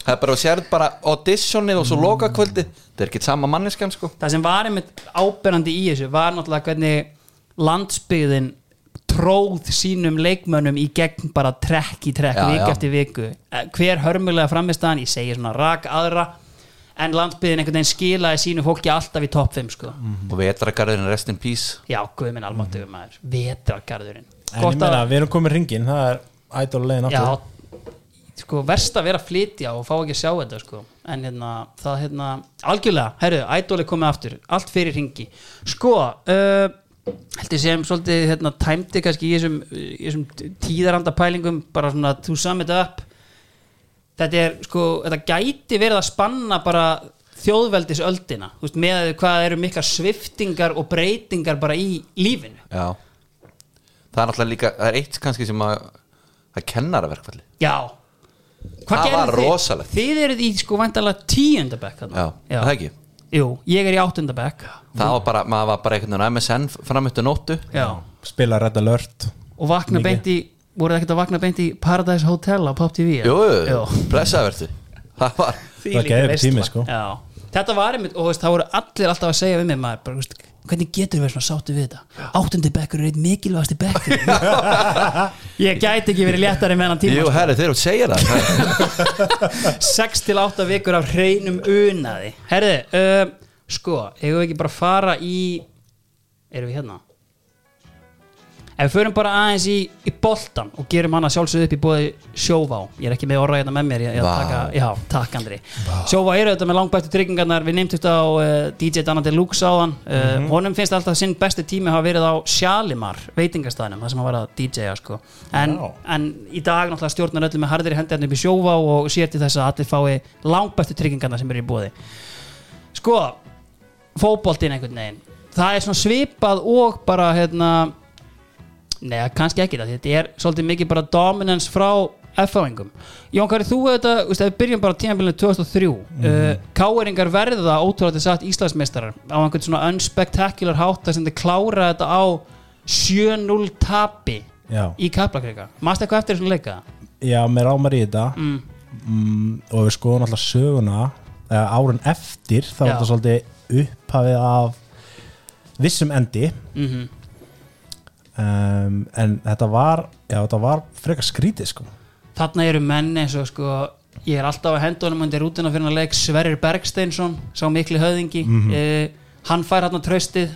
Það er bara að sérð bara auditionið og svo loka kvöldi þetta er ekki sama manneskjan sko. Það sem var einmitt áberandi í þessu var náttúrulega hvernig landsbyggðin tróð sínum leikmönnum í gegn bara trekk í trekk, já. eftir viku. Eh, hver hörmulega framistæðan, ég segi svona rak aðra en landsbyðin einhvern veginn skilaði sínu fólki alltaf í topp 5 sko. Og vetragarðurinn rest in peace. Já, guðminn almáttu um maður. Vetrargarðurinn. En ég meina, við erum komið ringin, það er idol legin já, aftur sko, verst að vera að flytja og fá ekki að sjá þetta sko. En hérna, það hérna algjörlega, herru, ædol er komið aftur allt fyrir ringi sko, uh, held ég sem svolítið hérna, tæmdi kannski í þessum, í þessum tíðaranda pælingum bara svona to sum it up. Þetta er sko, þetta gæti verið að spanna bara þjóðveldisöldina veist, með að hvað eru mikla sviftingar og breytingar bara í lífinu. Já. Það er náttúrulega líka, það er eitt kannski sem að það kennar að verkfalli já. Hvað Það var þið? rosalegt. Þið eruð í sko vandalega tíundabekk já, er það ekki Jú, ég er í áttundabekk það var bara, maður var bara einhvern veginn MSN framöttu nóttu Já Spila Red Alert Og vakna Mikið. beint í Voruð ekkert að vakna beint í Paradise Hotel á Pop TV jú, blessavertu það var, Það veisla. tími, sko. Já. Þetta var einmitt Og þú veist, það voru allir alltaf að segja við mig maður, bara, þú veist, Hvernig getur við svona sáttu við þetta? Áttundi bekkur er einn mikilvægasti bekkur Ég gæti ekki verið léttari með hann tíma jú, sko. herri, þeir eru að segja það. 6 til 8 vikur af hreinum unaði. Herði, uh, sko Eigum við ekki bara fara í Erum við hérna? Ef við förum bara aðeins í, í boltan og gerum hana sjálfsögðu upp í bóði sjóvá. Ég er ekki með orða hérna með mér ég, Vá. taka, Já, takk Andri. Sjóvá eru þetta með langbættu tryggingarnar. Við nefntum þetta á uh, DJ Danandi Lux áðan. Uh, Honum finnst alltaf sinn besti tími hafa verið á Sjalimar veitingastæðinum Það sem hann var að DJ-a sko. en, en í dag náttúrulega stjórnar öllu með harðir hendi hérna upp í sjóvá og sér til þess að allir fái langbættu tryggingarnar sem eru í bóði Sko, fótboltinn einhvern veginn Það er svona svipað og bara hérna Nei, kannski ekki það, þetta er svolítið mikið bara dominance frá F-fáingum Jón Kari, þú hefur þetta, við byrjum bara tímabilinu 2003 mm -hmm. Káeringar verða ótrúlega sagt Íslandsmeistarar á einhvern svona unspectacular hátt þar sem þið klára þetta á 7-0 tapi Já, í Kaplakrika Mást eitthvað eftir þessum leika? já mér ámar í þetta mm. og við skoðum alltaf söguna árin eftir þá Já. þetta svolítið upphafið af vissum endi Mm um, en þetta var já, þetta var frekar skrítið sko. Þarna eru menn eins og sko ég er alltaf að henda honum undir rútuna fyrir að leik. Sverrir Bergsteinsson, sá mikli höfðingi mm hann fær hann tröstið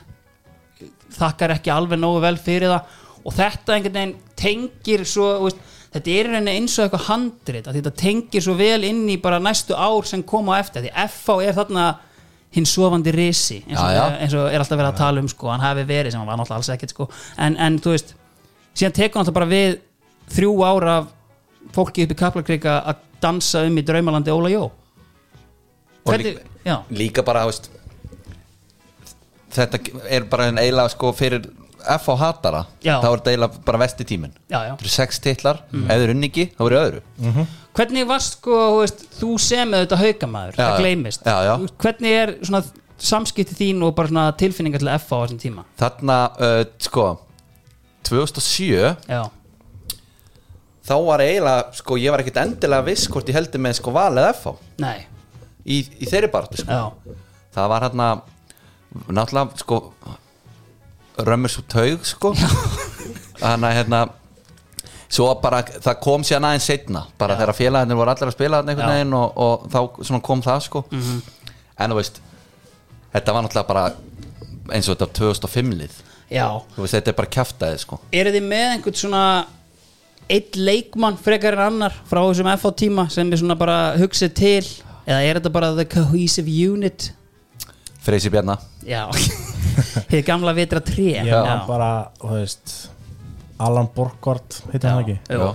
þakkar ekki alveg nógu vel fyrir það. Og þetta einhvern veginn tengir svo, veist, þetta er eins og eitthvað handrit, þetta tengir svo vel inn í bara næstu ár sem koma á eftir. Því FH er þarna hinn sofandi risi eins og, Já, já. eins og er alltaf verið að tala um sko, hann hafi verið sem hann var náttúrulega alls ekkert sko. en, en þú veist, síðan tekur hann alltaf bara við þrjú ára af fólki upp í Kaplakrika að dansa um í draumalandi Óla Jó Hvernig, já, líka bara, veist þetta er bara en eiginlega sko fyrir F á hatara, Já. þá er þetta eiginlega bara vesti tíminn. Já, já. Þetta eru sex titlar, ef þau eru unningi þá eru öðru. Hvernig varst sko, þú veist, þú sem auðvitað haukamaður, Já, það já. gleymist. Já, Hvernig er svona samskipti þín og bara svona tilfinningar til F á þessum tíma? Þarna, uh, sko 2007 Já, þá var eiginlega, sko, ég var ekkit endilega viss hvort ég heldur með sko valið F á nei, í, í þeirri barðu, sko. Já, það var hérna náttúrulega, sko römmur svo taug, sko. Þannig að hérna svo bara, það kom síðan aðeins setna bara þegar félagarnir voru allir að spila einhvern Já. veginn og, og þá svona kom það, sko. En þú veist þetta var náttúrulega bara eins og þetta 2005 lið. Já. Þú veist, þetta er bara kjaftaði, sko. Eru þið með einhvern svona eitt leikmann frekar en annar frá þessum F á tíma sem er svona bara hugsið til? Eða er þetta bara the cohesive unit Freysi Bjarna. Já, hefur gamla vitra tré. Já, bara, þú veist Alan Borgvart, heitir hann ekki? Jú.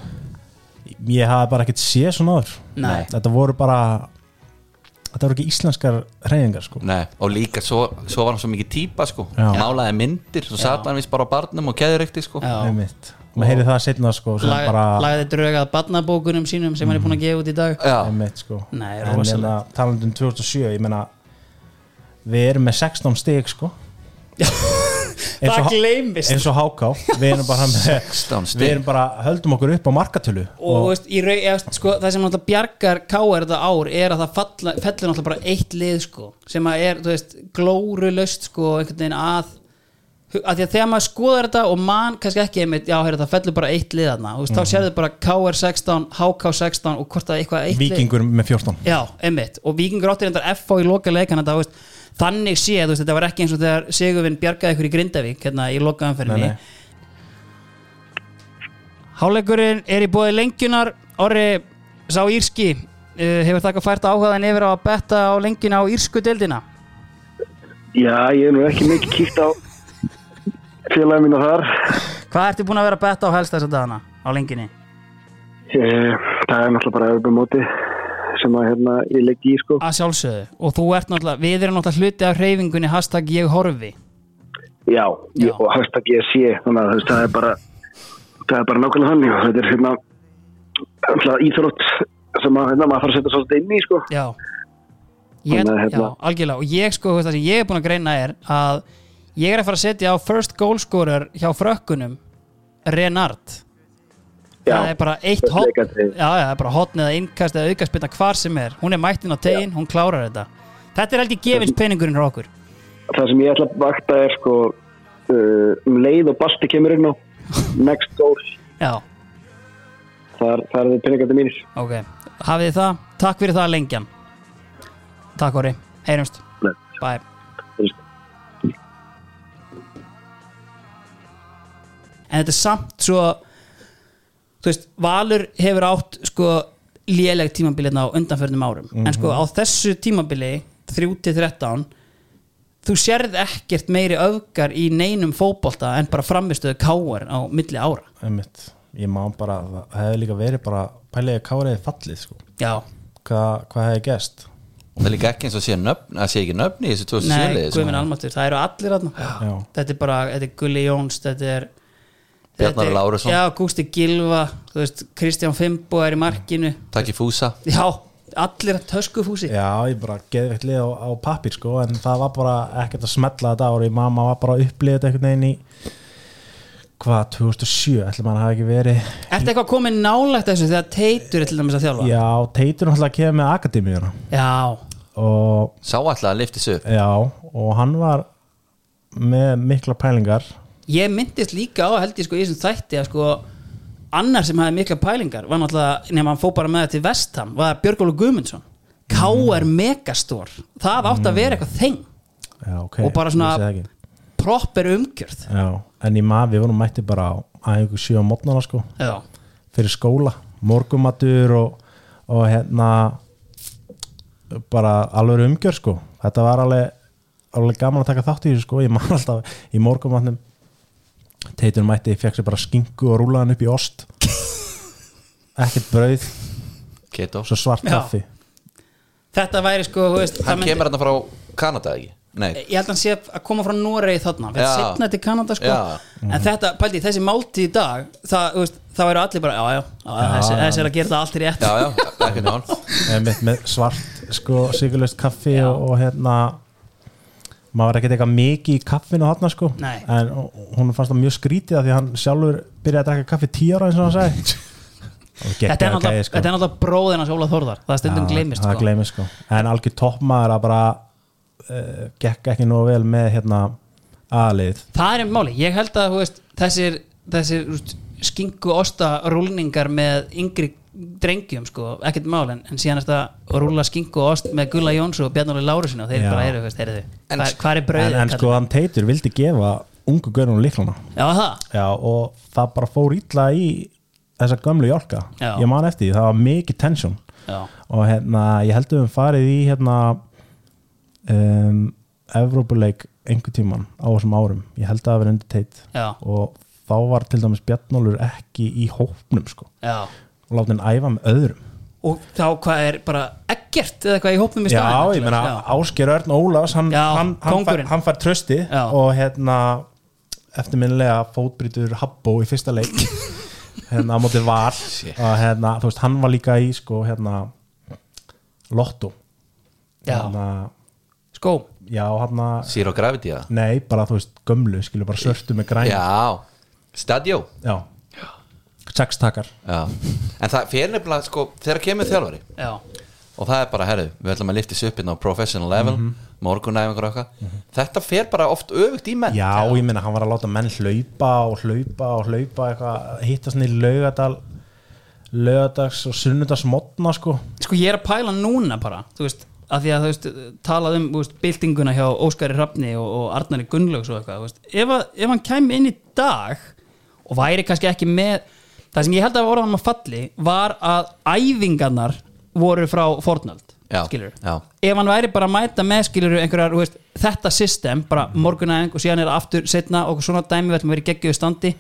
ég hafði bara ekkert séð svona áður. Nei. þetta voru bara þetta voru ekki íslenskar reyningar sko. Nei, og líka svo, svo var hann svo mikið típa sko. Já. málaði myndir, svo satt hann vist bara á barnum og keðurekti sko. Já. einmitt, maður heyri það setna sko sem Lag, bara, lagði drögað barnabókunum sínum sem hann er búin að gefa út í dag. Já, einmitt sko. Nei, en rosalegt. hérna, talandi um 2007 ég meina, við erum með 16 stig sko. Það gleymist. eins og háká, við erum bara með 16 stig. við erum bara, höldum okkur upp á markatölu. Og, og veist, í rau, eða, sko, það sem náttúrulega bjargar káar þetta ár er að það falla, fellur náttúrulega bara eitt lið sko, sem að er, veist, glórulaust sko, einhvern veginn að að því að þegar maður skoðar þetta og mann kannski ekki einmitt, já, heyrðu, það fellur bara eitt lið þú veist, þá sérðu bara KR16 HK16 og hvort það eitthvað eitt lið. Víkingur með 14 Já, einmitt, og Víkingur áttir endar FH í loka leikana það, veist, þannig þú veist, þetta var ekki eins og þegar Sigurvinn bjargaði ykkur í Grindavík hérna í lokaðanferðinni. Háleikurinn er í bóði lengjunar. Orri sá Írski uh, hefur þakka fært áhugaðan yfir á að betta á lengjuna á Írsku deildina? Já, ég er nú ekki mikið kíkt á félagin mína þar. Hvað ertu búin að vera að betta á helst þessa dagana á lengjunni? Eh, Það er náttúrulega bara auðvitað móti sem að hérna ég legg í sko. Að sjálfsögðu, og þú ert náttúrulega við erum náttúrulega hluti af hreyfingunni hashtag ég horfi. Já, Já. Og hashtag ég sé þannig að það er bara það er bara nákvæmlega og þetta er hérna íþrótt sem að hérna, maður þarf að setja svolítið inn í sko. Já. Ég, Þannig að, já, hérna- algjörlega, og ég sko, það sem ég er búin að greina er að ég er að fara að setja á first goal scorer hjá frökkunum Renard Já, það er bara eitt first hot leikatriði. já, já, það er bara hotn eða innkast eða aukaspinna hvar sem er, hún er mættin á tegin, hún klárar þetta. Þetta er ég gefins peningurinn hjá okkur. Það sem ég ætla að vakta er sko uh, um leið og Basti kemur inn á next goal. Já, þar, þar er þið peningandi mínir. Ok, hafið þið það? Takk fyrir það lengjan. Takk Óri, heyrumst. Bye. En þetta er samt svo þú veist, Valur hefur átt sko léleg tímabilið á undanförnum árum en sko á þessu tímabili 3-13 þú sérð ekkert meiri öfgar í neinum fótbolta en bara framistöðu káar á milli ára Einmitt. Ég má bara, það hefði líka verið bara pælega káriði fallið sko. já, Hvað, hvað hefði gest? það er líka ekki eins og sé nöfn að sé ekki nöfn í þessu 2007 nei, guðminn að- almatur það eru allir aðna Já. þetta er bara, þetta er Gulli Jóns þetta er Bjarnar þetta er- Lárusson. já, Gústi Gilva þú veist, Kristján Fimbo er í markinu. Takk í fúsa. Já, allir að töskufúsi Já, ég bara geði veikt lið á, á pappir sko, en það var bara ekkert að smetla þetta ári mamma var bara að upplifa þetta einhvern veginn í hvað, 2007 ætlum maður að hafa ekki verið Ertu eitthvað komið nálægt þessu þegar Teitur er til dæmis að þjálfa? Já, Teitur náttúrulega kemur með akademíuna. Já, og Sá alltaf að lifti sig upp. Já, og hann var með mikla pælingar ég myndist líka á held ég sko í þessum þætti að sko annar sem hafði mikla pælingar var náttúrulega, nema hann fó bara með það til Vestham var Björgólu Guðmundsson. K.R. Megastor það átti að vera eitthvað þeng já, ok, Og bara svona- proper umgjörð. Já, en í maður við vorum mætti bara á aðeins sjö á mótnana sko. Já, fyrir skóla, morgumatur og, og hérna bara alveg umgjör sko. Þetta var alveg, alveg gaman að taka þátt í þessu sko, ég man alltaf í morgumatnum teitur mætti fekk sér bara skinku og rúlaðan upp í ost. Ekkert brauð. Keto. Svo svart Já. kaffi. Þetta væri sko þú veist, það Hann myndi- kemur hérna frá Kanada ekki? Nei, ég held að hann sé að koma frá Noregi þarna. Fyrir Já. setna til Kanada sko. Já. en þetta, pældi, þessi máltíð í dag það, þú veist, það væri allir bara, já, já, já, þessi, þessi er að gera það allt í rétt. Já, já, ekki mál. Með, með svart sko sigurlaust kaffi og, og hérna maður ekkert eitthvað mikið í kaffinu þarna sko Nei. en hún fannst það mjög skrítið því að hann sjálfur byrjaði að drekka kaffi tíu ára eins og hann sagði Og þetta er náttúrulega sko. er náttúrulega bróðin hans Óla Þórðar það stundum Já, gleymist það sko. gleymist sko en algjör toppmaður að bara uh, gekk ekki nógu vel með hérna aðlið það er um máli, ég held að veist, þessir, þessir skingu osta rúlningar með yngri drengjum sko, ekkert mál en, en síðan er þetta að rúla skingu og ost með Gulla Jóns og Bjarnóli Lárusinu og þeir Já. bara eru, veist, heyrðu, En- hvað, hvað er brauðið en, en sko hann teitur vildi gefa ungu görnum líklana já það, Já, og það bara fór illa í þessa gömlu jálka. Já. ég man eftir því, það var mikið tension já, og hérna, ég held að við farið í hérna um, Evrópuleik einhver tíman á þessum árum, ég held að það verið undir teit. Já, og þá var til dæmis Bjarnólfur ekki í hópnum sko, já og láti hann æfa með öðrum. Og þá hvað er bara ekkert eða hvað í hópnum í Já, staðinn? ég meina, já. Ásker Örn Ólafs hann, Já, hann, hann, fær, hann fær trösti Já. og hérna eftirminnilega fótbrítur Habbo í fyrsta leik. Hérna á móti var og hérna, þú veist, hann var líka í sko, hérna Lotto. Já. hérna, sko, já, hérna Zero Gravity, já nei, bara þú veist, gömlu, skilur bara svörtu með græn. Já, Stadio. Já. Sex takar Já, en það fyrir nefnilega sko, þegar kemur þjálfari. Já, og það er bara, herru, við ætlum að lifta þessu upp inn á professional level, mm -hmm. morgunæfingur og eitthvað. Þetta fer bara oft öfugt í menn Já, ég meina, hann var að láta menn hlaupa og hlaupa og hlaupa eitthvað, hitta svona í laugadal laugadags og sunnudags modna sko. Sko ég er að pæla núna bara þú veist, að því að þú veist talað um veist, byltinguna hjá Óskari Hrafni og, og Arnari Gunnlaugs og eitthvað þú veist, ef, að, ef hann kæmi inn í dag og væri kannski ekki með það sem ég held að hann að falli var að æfingarnar voru frá Fortnöld Já, skilur já. ef hann væri bara að mæta með skilur einhverjar, þú veist, þetta system bara morgunæðing og síðan er aftur setna og svona dæmi vera í geggjöðu standi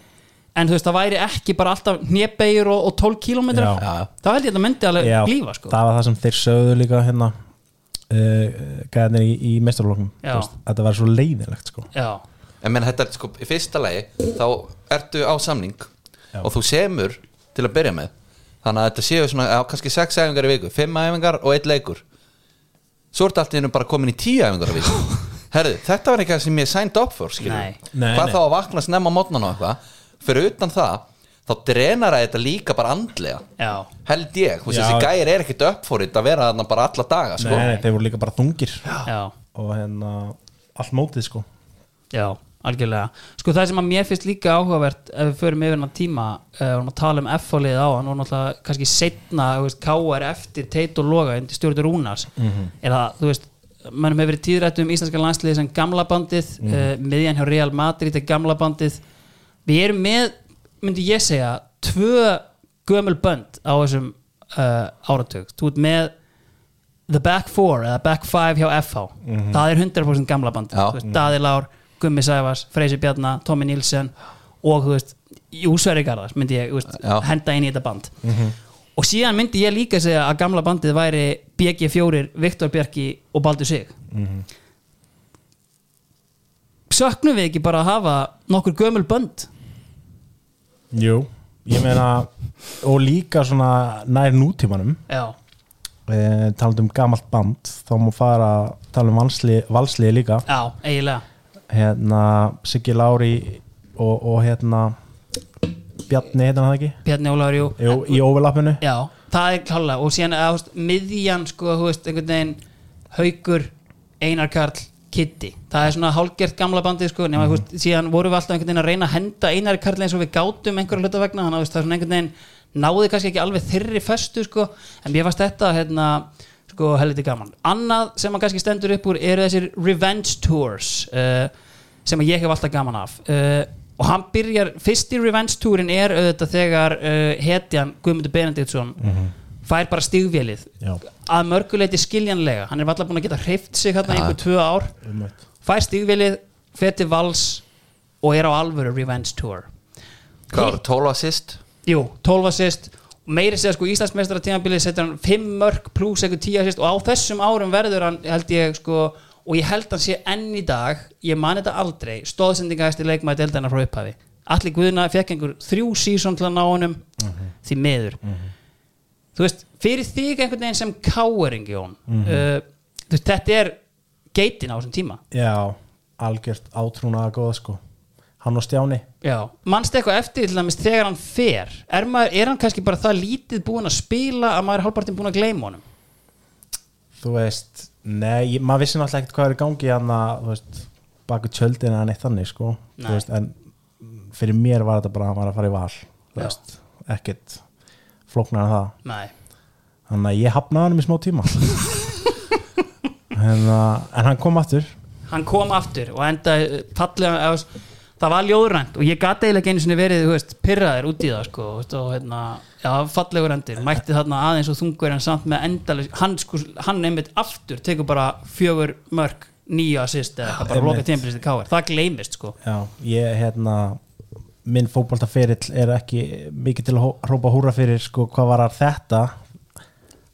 en þú veist, það væri ekki bara alltaf hnébegjur og, og 12 km Já. Já, já. þá held ég að það myndi alveg Já, blífa sko. það var það sem þeir sögðu líka hérna uh, gæðinir í, í mestarloknum Já. þetta var svo leiðilegt sko já, en menn þetta er sko, í fyrsta lagi þá ertu á samning Já. og þú semur til að byrja með. Þannig að þetta séu svona, á kannski sex æfingar í viku fimm æfingar og eitt leikur. Svo ertu allt í hennu bara komin í tíu æfingar í viku. Herðu, þetta var ekki það sem ég signed up for skilur Nei. Nei, hvað nei. þá að vakna snemma mótnan og eitthvað. Fyrir utan það, þá drenar að þetta líka bara andlega. Já, held ég, þú veist, Já. þessi gæir er ekkit upp for it að vera þarna bara alla daga sko. nei, nei, þeir voru líka bara þungir. Já, og hérna allt mótið sko. Já algjörlega, sko það sem að mér finnst líka áhugavert ef við förum yfir hennar tíma uh, vorum að tala um F-fólið á hann og náttúrulega kannski setna, þú veist, K.R. eftir Teit og Loga undir stjórnur Rúnars. Er það, þú veist, mannum hefur verið tíðrætt um íslenska landsliði sem gamla bandið uh, miðjan hjá Real Madrid er gamla bandið. Við erum með, myndi ég segja tvö gömul bönd á þessum uh, áratug. Þú ert með The Back Four eða Back Five hjá FH það er 100% gamla band Gummi Sæfars, Freysi Bjarnar Tommy Nilsen og þú veist Júsveri Garðars myndi ég veist, henda inn í þetta band. Og síðan myndi ég líka segja að gamla bandið væri BG4, Viktor Bjarki og Baldur Sig. Söknum við ekki bara að hafa nokkur gömul bönd? Jú, ég meina og líka svona nær nútímanum. Já, e, talandi um gamalt band þá má fara að tala um valsli, valsliði líka. Já, eiginlega hérna Siggi Lári og, og hérna Bjarni heitir hann ekki? Bjarni Jú, í overlappinu. Já, það er klálega. Og síðan veist, miðjan sko, þú veist, einhvern veginn haukur, Einar Karl Kitty, það er svona hálgert gamla bandið sko, nema, þú veist, síðan vorum við alltaf einhvern veginn að reyna að henda Einar Karl eins og við gátum einhverja hluta vegna, þannig að það er svona einhvern veginn náði kannski ekki alveg þyrri festu sko, en mér fannst þetta hérna, sko, helviti gaman. Annað sem að kannski stendur upp úr eru þessir revenge tours uh, sem að ég hef alltaf gaman af. Uh, og hann byrjar, fyrsti revenge tourin er auðvitað þegar uh, hetjan Guðmundur Benediktsson fær bara stigvélið. Já. að mörguleiti skiljanlega. Hann er alltaf búin að geta hreift sig hérna Ja. einhver tvö ár. Fær stigvélið, fer til vals og er á alvöru revenge tour. Hvað var 12 assist? Jú, 12 assist meiri segja sko Íslandsmeistara tímabilið setur hann 5 mörg pluss eitthvað 10 assist og á þessum árum verður hann held ég sko og ég held hann sé enn í dag ég man þetta aldrei, stóðsendingahæsti leikmaði deildana frá upphafi. Allir Guðna fekk einhver þrjú sísón til að ná honum því meður þú veist, fyrir þig einhvern veginn sem káeringi Jón uh, þú veist, þetta er geitin á þessum tíma. Já, algjört átrúnaða góða sko Hann og Stjáni. Já, mannst eitthvað eftir til dæmis þegar hann fer? Er, maður, er hann kannski bara það lítið búin að spila að maður er hálfpartin búin að gleyma honum? Þú veist, nei, maður vissi náttúrulega ekkert hvað er í gangi hann að, baku tjöldin en eitt þannig sko. Nei. Þú veist, En fyrir mér var þetta bara að hann var að fara í val Þú Já. veist, ekkert flóknar en það. Nei, Þannig að ég hafnaði hann í smá tíma. En, uh, en hann kom aftur. Hann kom aftur og enda fallega eða, það var ljóðrænt og ég gati eiginlega ekki einu sinni verið veist, pyrraðir út í það sko, og hérna, já, fallegur endir. Mætti þarna aðeins og þungur en samt með endalis hann, sko, hann einmitt aftur tekur bara fjögur mörg nýja assist eða bara loka tímabilisti káir það gleymist sko. Já, ég hérna minn fótboltaferill er ekki mikið til að hrópa húra fyrir sko hvað var þetta.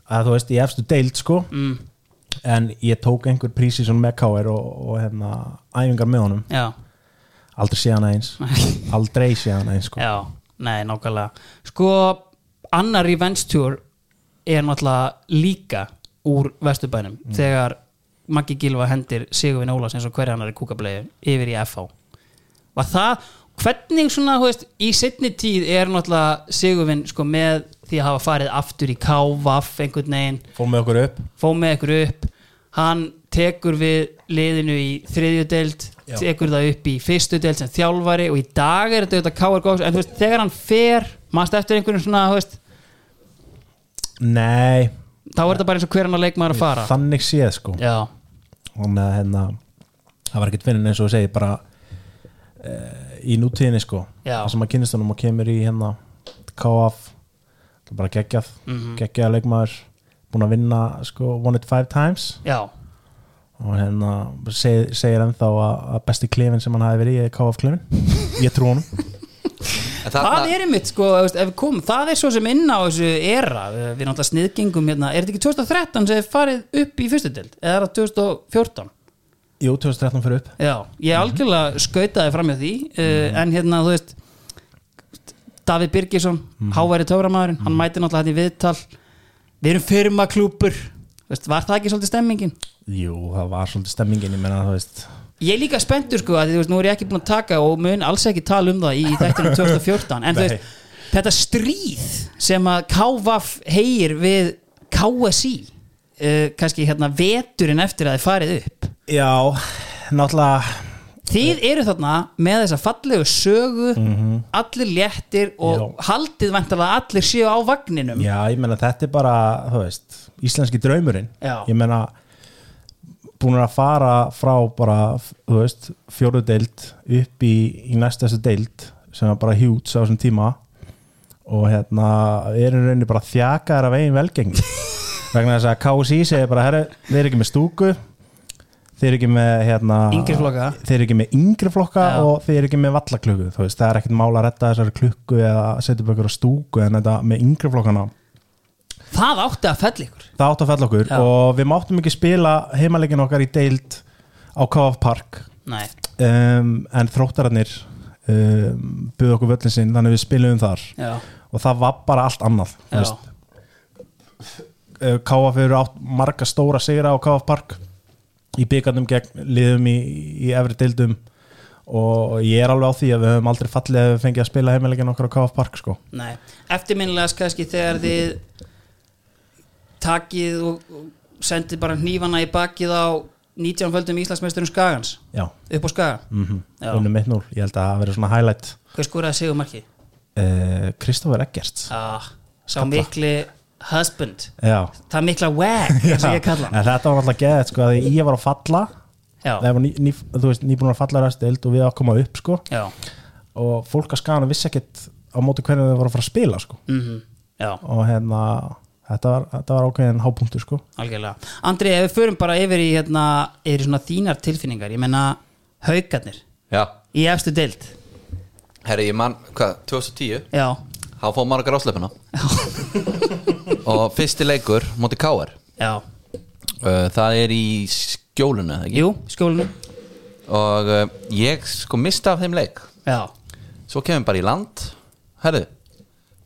Að þú veist, ég efstu deild sko. Mm, en ég tók einhver prísísson með káir og, og hérna æfingar með honum, já, aldrei sé hann eins. Aldrei sé hann eins sko. Já, nei, nákvæmlega. Sko, annar revenge tour er náttúrulega líka úr vesturbænum. Þegar Maggi Gilva hendir Sigurvin Ólafs eins og hverja annar í kúkablegu yfir í FH var það, hvernig svona, veist, í setni tíð er náttúrulega Sigurvin sko með því að hafa farið aftur í KVAF einhvern veginn, fór með okkur upp. Fóð með ykkur upp. Hann tekur við liðinu í þriðju deild, Já. Tekur það upp í fyrstu deild sem þjálfari og í dag er þetta KR góðs, en þú veist, þegar hann fer mannst eftir einhverjum svona, þú veist? Nei, þá er þetta bara eins og hver hann að leikmaður að fara. þannig séð sko. Já, og með hérna það var ekkert fyrir eins og þú segir bara uh, í nútíðinni sko. Já. það sem að kynast honum og kemur í hérna KF það er bara geggjað, Mhm. geggjað leikmaður búin að vinna sko won it five times. Já, og hérna segir, segir ennþá að, að besti klefin sem hann hafi verið í er KF klefin ég trú honum. Það þarna, er einmitt sko, komum, það er svo sem inn á þessu era, við við náttúrulega sniðgengum hérna, er þetta ekki 2013 sem farið upp í fyrstu deild, eða er það 2014 Jú, 2013 fyrir upp. Já, ég algjörlega skautaði fram hjá því uh, en hérna, þú veist Davíð Birgisson, háværi töframæðurinn hann mæti náttúrulega þetta í viðtal. Við erum firmaklúpur veist, var það ekki svolítið stemmingin? Jú, það var svolítið stemmingin ég menna þú veist. Ég er líka spenntur sko að þú veist, nú er ég ekki búin að taka og mun alls ekki tala um það í, í þættinu 2014 en þú veist, þetta stríð sem að KVAF heyir við KSI uh, kannski hérna veturinn eftir að þið farið upp. Já, náttúrulega Þið eru þarna með þessa fallegu sögu allir léttir og Já. haldið vantarlega allir séu á vagninum. Já, ég menna þetta er bara, þú veist íslenski draumurinn. Já. ég menna búin að fara frá bara, þú veist fjóru deild upp í, í næstastu deild sem var bara hjúts á þessum tíma. Og hérna er í rauninni bara þjakaðar af eigin velgengi vegna þess að KSI segir bara, herru, þeir eru ekki með stúku þeir eru ekki með hérna, Yngri flokka. þeir eru ekki með yngri flokka Já. og þeir eru ekki með veist, það er ekkert mál að retta þessari klukku eða setja ykkur á stúku en þetta með yngri flokkana. Það átti að fell ykkur. Það átt að fella okkur Já. og við máttum ekki spila heimalegin okkar í deild á KF Park. Um, en þróttararnir um, buðu okkur völlin sinn þannig við spilum þar. Já, og það var bara allt annað veist. Uh, KF eru átt marga stóra sigra á KF Park í byggarnum gegn liðum í, í efri deildum og ég er alveg á því að við höfum aldrei fallið að við fengið að spila heimalegin okkar á KF Park sko. nei. Eftirminnilegast kannski þegar þið takið og, sendið bara hnífana í bakið á 19 földum Íslandsmeisturum Skagans. Já, upp á Skaga. Mm Já. unnum 1-0 ég held að það verið svona highlight. Hvað skoraði sigur markið? uh, Kristoffer Eggerts. Ah, sá mikli husband. Já. Það mikla wag, eins og ég kalla en þetta var alltaf geðið sko að ég var að falla. Já, það var ný, ný, þú veist, nýbúin að falla ræstild og við að koma upp sko. Já, og fólk að skana vissi ekkit á móti hvernig þau voru að fara að spila sko. Mhm, já. Og hérna þetta var, þetta var ákveðin hápunktur sko. Algjörlega. Andri, ef við förum bara yfir í hérna, yfir svona þínar tilfinningar ég menna haugarnir já, í efstu deild. Herri, ég man, hvað, 2010 Já, þá fóð maður okkar ásleipina og fyrsti leikur móti Káar já, uh, það er í skjólunu, eða ekki? jú, skólinu og uh, ég sko mista af þeim leik. Já, svo kemur bara í land. Herru,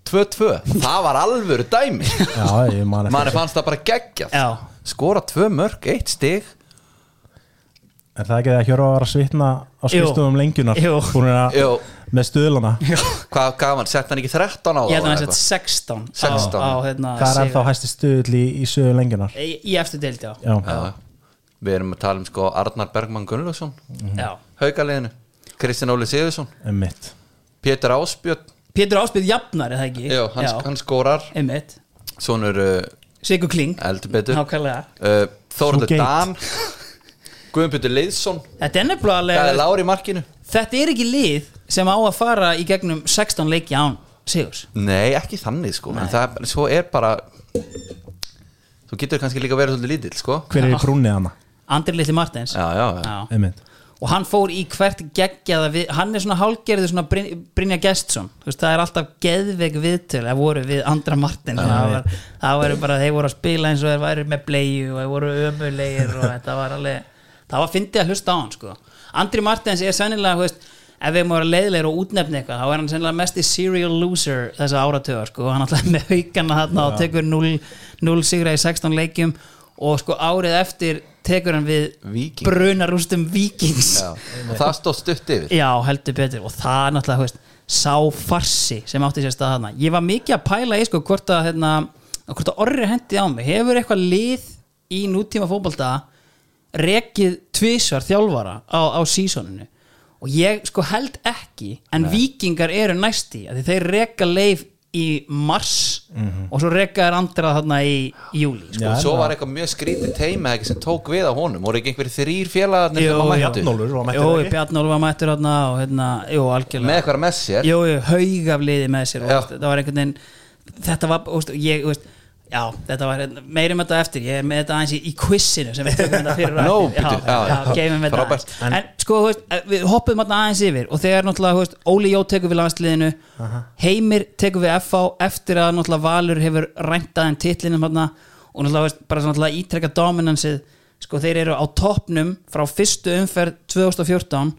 2-2 það var alvöru dæmi. Já, ég man manni fannst það bara geggjað. Já, skora tvö mörg, eitt stig. Er það ekki að Hjörva var að svitna á skrifstofum lengjunar Jú. búin að Jú. Með stuðlana. Hvað gaf hann, sett hann ekki 13 á ég held að það hann sett 16 á, 16. á hérna það er ennþá hæsti stuðl í, í söðu lengjunar? Í, í efstu deild, já. Já, Já. við erum að tala um sko Arnar Bergmann Gunnlaugsson. Já. haugaliðinu, Kristján Óli Sigurðsson. Mitt Pétur Áspjörn Pétur Áspið jafnar, eða ekki? Jó, hann, hann skórar svonur uh, Sigur Kling, eldur betur. Nákvæmlega. Uh, geit. Dan Guðbjörn Leiðsson Þetta er nefnilega Þetta er ekki lið sem á að fara í gegnum 16 leiki án Sigurs? Nei, ekki þannig sko en það, er- svo er bara þú getur kannski líka verið svolítið lítill sko. Hver er í brúnni hana Andri Litli Martins. Já, já, já, Já. um mitt og hann fór í hvert geggjaða við, hann er svona hálgerður svona Bryn, Brynja Gestsson. Þú veist, það er alltaf geðveik viðtöl að voru við Andra Martin. Það, var, það var bara, þeir voru að spila eins og þeir væri með bleiðu og þeir voru ömulegir og þetta var alveg það var fyndið að hlusta á hann sko. Andri Martins er sennilega, þú veist ef við erum að vera leiðilegir og útnefni eitthvað þá er hann sennilega mest í serial loser þessa áratöga sko, hann alltaf með haugana þarna og tekur 0 0 sigra í 16 leikjum. Og sko árið eftir tekur hann við Víking. brunarústum vikings Já. og það stóð stutt yfir. Já, heldur betur. Og það er náttúrulega, veist, sá farsi sem átti sér stað hana ég var mikið að pæla í sko hvort að hérna, hvort að orri hendi á mig. Hefur eitthvað lið í nútíma fótbolta rekið tvisvar þjálfara á, á sísoninu og ég sko held ekki en vikingar eru næsti því þeir reka leif í mars og svo reka er andra þarna í júli sko. Já, og svo var eitthvað mjög skrítið teima ekki sem tók við á honum. Voru ekki einhverjir þrýr mættu? Bjarnólfur var mættur Jú, ekki? Bjarnólf var mættur þarna og hérna, með eitthvað með sér? Jú, jú, haug af liði með sér og, það var einhvern veginn þetta var, veist, ég, veist, já, þetta var meirum þetta eftir, ég er með þetta aðeins í, í quizinu sem við tökum þetta fyrir þetta frábært. aðeins. En, sko, veist, við hoppum aðeins yfir og þegar náttúrulega, þú veist, Óli Jó tekur við landsliðinu Heimir tekur við FH eftir að náttúrulega Valur hefur ræntað en titlinum hérna og náttúrulega, veist, bara náttúrulega ítrekka dominansið sko, þeir eru á toppnum frá fyrstu umferð 2014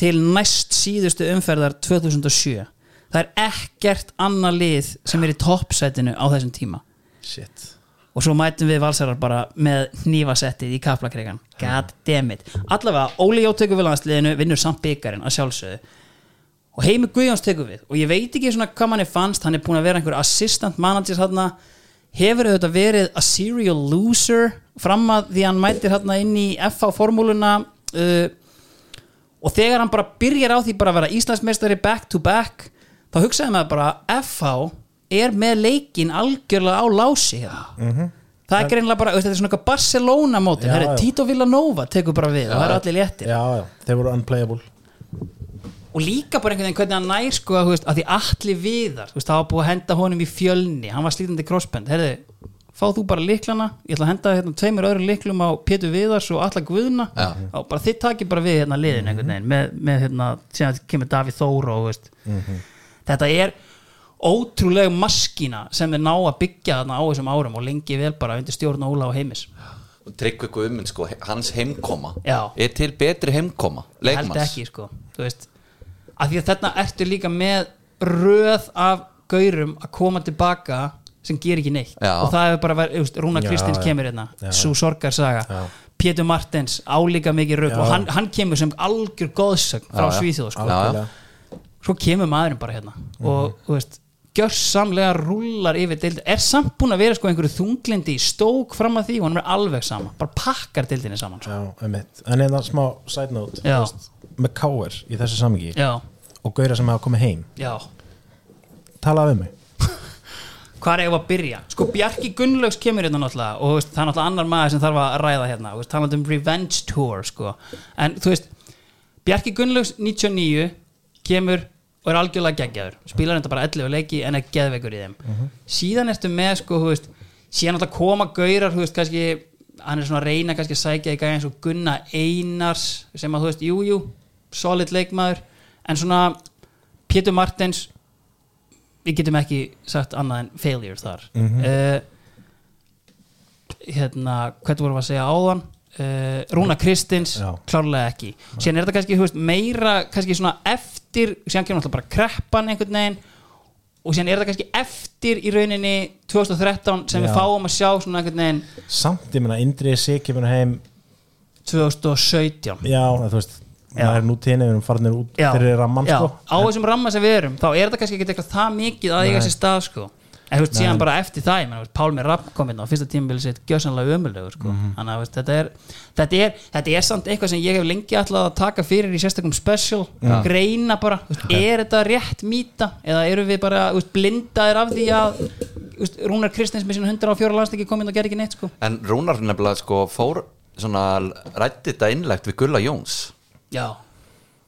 til næst síðustu umferðar 2007 það er ekkert annað lið sem er í toppsætinu á þessum tíma Shit. Og svo mætum við valsarar bara með hnífasettið í kaplakreikan god damn it. Allavega, Óli Jó tekur við landsliðinu vinnur samt byggarinn að sjálfsögðu. Og Heimi Guðjóns tekur við. Og ég veit ekki svona hvað manni fannst hann er búin að vera einhver assistant manager hann hefur auðvitað verið a serial loser fram að því hann mætir hann inn í FH formúluna uh, og þegar hann bara byrjar á því bara að vera Íslandsmeistari back to back þá hugsaði maður bara FH er með leikin algjörlega á lási hérna. Það er greinlega bara, þetta er svona eitthvað Barcelona móti, Já, það er já. Tito Villanova tekur bara við og það er allir léttir. Já, já, þeir voru unplayable. Og líka bara einhvern veginn hvernig hann nær sko að, þú veist, að því allir viðar, þú veist, það var búið að henda honum í fjölni, hann var slítandi crossbend herði, fá þú bara liklana ég ætla að henda hérna tveimur öðrum liklum á Pétur Viðars og alla Guðna. Já. og bara þið takir bara við hérna liðin einhvern veginn með, með hérna, síðan kemur Davíð Þóra og veist, þetta er ótrúlega maskína sem er ná að byggja þarna á þessum árum og lengi vel bara undir stjórn Óla og Heimis og Tryggvi Guðmund sko, hans heimkoma Já. er til betri heimkoma leikmanns ekki sko þú veist, af því að þarna ertu líka með röð af gaurum að koma tilbaka sem ger ekki neitt Já. og það hefur bara verið, þú veist, Rúna Kristins já. kemur hérna, Já. svo sorgar saga Já. Pétur Martens, álíka mikið röð og hann, hann kemur sem algjör góðsögn frá. Svíþjóð sko. Svo kemur maðurinn bara hérna og þú veist gjörsamlega rúlar yfir deildi er samt búin að vera sko einhverju þunglindi stók fram að því og hann er alveg sama. Bara pakkar deildinni saman sko. Já, En eða smá side note Með Káir í þessu já, Og Gauira sem hafa komið heim. Já. Talaði við mig. Hvað er að byrja? Sko Bjarki Gunnlaugs kemur hérna náttúrulega og veist, það er náttúrulega annar maður sem þarf að ræða hérna. Þú veist, talandi um revenge tour sko. en þú veist Bjarki Gunnlaugs 99 kemur og er algjörlega geggjaður. Spilar þetta bara 11 leiki en er geðveikur í þeim. Síðan ertu með sko veist, síðan náttúrulega koma gaurar veist kannski hann er svona að reyna kannski að sækja í gæði eins og Gunna Einars sem að þú veist, jú, jú solid leikmaður. En svona Pétur Martens við getum ekki sagt annað en failure þar. Mm hérna, hvernig vorum við að segja áðan uh, Rúna Kristins Já. klárlega ekki, síðan er þetta kannski veist, meira, kannski svona eftir síðan kemur náttúrulega bara kreppan einhvern veginn og síðan er þetta kannski eftir í rauninni 2013 sem við Já. fáum að sjá svona einhvern veginn Samt, ég meina, Indrið sig kemur heim 2017 Já, þú veist. Það er nú tíðinni, við erum farinir út já, eru ramman, sko á þessum ramma sem við erum þá er þetta kannski ekki eitthvað það mikið að eiga sér stað sko. En þú veist, síðan bara eftir það þú veist, Pálmi Rapp kom inn á fyrsta tímabili sitt gjössanlega ömulegu sko. Þannig að þú veist, þetta, er, þetta, er, þetta er samt eitthvað sem ég hef lengi ætlað að taka fyrir í sérstakum special greina bara, veist, er þetta rétt mýta? Eða eru við bara blindaðir af því að Rúnar Kristins með sín 104 landsleiki kom inn og gerði ekki neitt sko. en Rúnar nefnilega sko fór svona rætti þetta innlegt við Gulla Jóns. Já,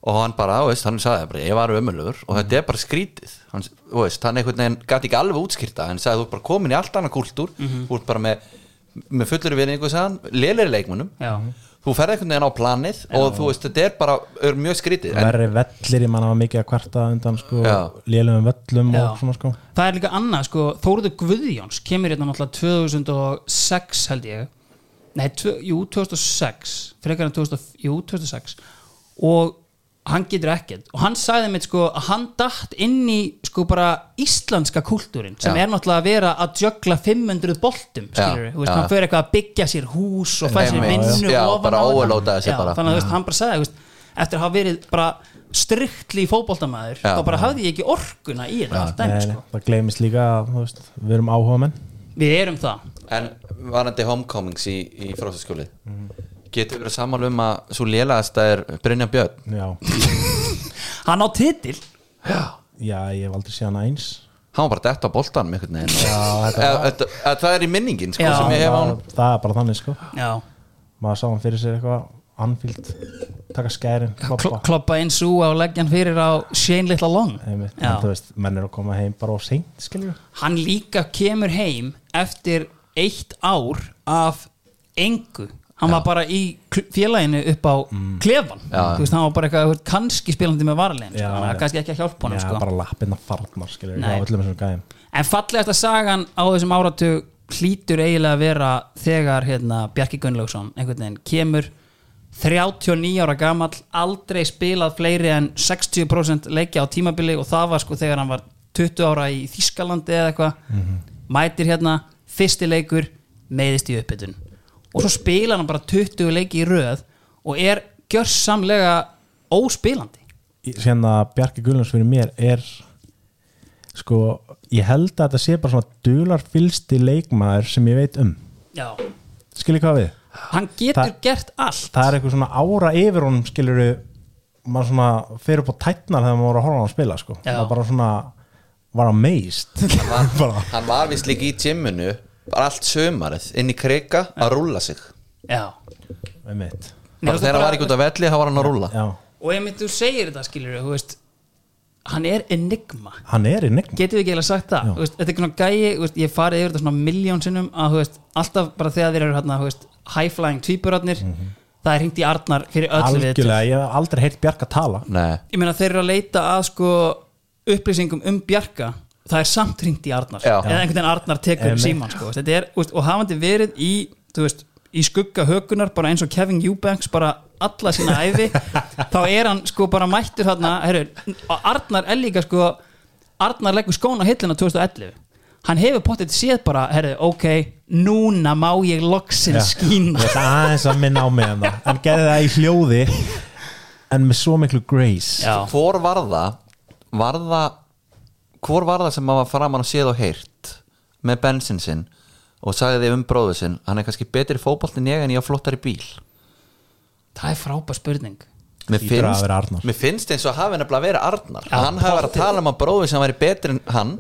og hann bara, veist, hann sagði bara ég var ömulur og þetta er bara skrítið. Hann, veist, hann einhvern veginn gæti ekki alveg útskýrta hann sagði þú ert bara komin í allt annað kúltúr. Þú ert bara með, með fullur hann, lélir leikmunum já. Þú ferð einhvern veginn á planið og þú veist, þetta er bara er mjög skrítið. En, Verri vellir, ég manna var mikið að kvarta undan sko, Já. lélum völlum Já. og svona sko. Það er líka annað sko, Þóruður Guðjóns kemur hérna náttúrulega 2006 held ég. Nei, jú, 2006 frekar en 2000, jú, 2006 og hann getur ekkert og hann sagði mitt sko að hann datt inn í sko bara íslenska kultúrin sem Já. er náttúrulega að vera að jögla 500 boltum skilur já. hann fyrir eitthvað að byggja sér hús og fæ sér vinnu Já, ofan bara á overloadaði sig Já, bara. þannig að veist, hann bara sagði veist, eftir að hafa verið bara striktli fótboltamæður Já. þá bara hafði ég ekki orkuna í þetta allt dæmi sko. það gleymist líka að veist, við erum áhuga menn við erum það En varandi homecomings í, í fróðsaskjóli Mhm. Getur verið sammála um að svo lélegasta er Brynja Björn. Já, hann á titil. Já. Já ég hef aldrei séð hana eins. Hann var bara dett á boltanum einhvern veginn. Já, þetta Eða- þetta- eða Það er í minningin sko, Já. sem ég hef á hann það, það er bara þannig sko. Já, maður sá hann fyrir sér eitthvað anfíld taka skærin, Kl kloppa. kloppa einn sú á leggjan fyrir á Shane Little Long. Einmitt, Já. en þú veist, menn er að koma heim bara á seint skiljur hann líka kemur heim eftir eitt ár af engu hann var bara í félaginu upp á klefan Já. þú veist, hann var bara eitthvað kannski spilandi með varlegin sko. Hann já. kannski ekki að hjálpa Já, sko. bara öllum þessum gæðum en fallegasta sagan á þessum áratug hlýtur eiginlega að vera þegar hérna, Bjarki Gunnlaugsson kemur 39 ára gamall aldrei spilað fleiri en 60% leikja á tímabili og það var sko þegar hann var 20 ára í Þískalandi eða eitthvað mætir hérna, fyrsti leikur meiðist í uppbytun og svo spila hann bara 20 leiki í röð og er gjörsamlega óspilandi Sérna Bjarki Gullnáns fyrir mér er sko, ég held að þetta sé bara svona dular fylsti leikmaður sem ég veit um Já. skiljið hvað við? hann getur Það- gert allt Það er eitthvað svona ára yfir honum skiljuru maður svona fer upp á tætnar þegar maður voru að horfa á hann að spila sko. Já. maður bara svona var amazed bara, Hann var vist líka í gymminu bara allt sömarið inn í krika að rúlla sig. Já. einmitt. Nei, bara þegar hann bara- var ekki út af velli þá var hann að rúlla. Já, og ef þú segir þetta skilur þú veist hann er enigma. Hann er í nefn getur við ekki eiginlega sagt það. Þú veist, þetta er svona gæi, þú veist, ég farið yfir þetta svona miljón sinnum að þú veist, alltaf bara þegar þeir eru hérna, þú veist, high flying tvíburarnir það er hringt í Arnar fyrir öll við Mhm. Algjörlega, ég hef aldrei heyrt Bjarka tala. Nei, ég meina þeir eru að leita að sko upplýsingum um Bjarka það er samt hringt í Arnar Já. eða einhvern veginn Arnar tekur Einmitt. síman sko. Þetta er, veist, og hafandi verið í þú veist, í skugga hökunar bara eins og Kevin Eubanks bara alla sína æfi þá er hann sko bara mættur hérna, herru, og Arnar er líka sko Arnar leggur skóna hillina 2011 hann hefur pottið séð bara, herru, ok núna má ég loksin Ég ætla aðeins að minna á mig en það Hann gerði það í hljóði En með svo miklu grace Já. hvor var það var það hvor var það sem maður framan að séð og heyrt með bensin sinn og sagði þið um bróðu sinn hann er kannski betri fótbolt en ég en ég á flottari bíl? Það er frábær spurning. Mér finnst, vera Arnar. mér finnst eins og hafi nefnilega verið Arnar. Já, hann hafi verið að tala um að bróðu sem væri betri en hann.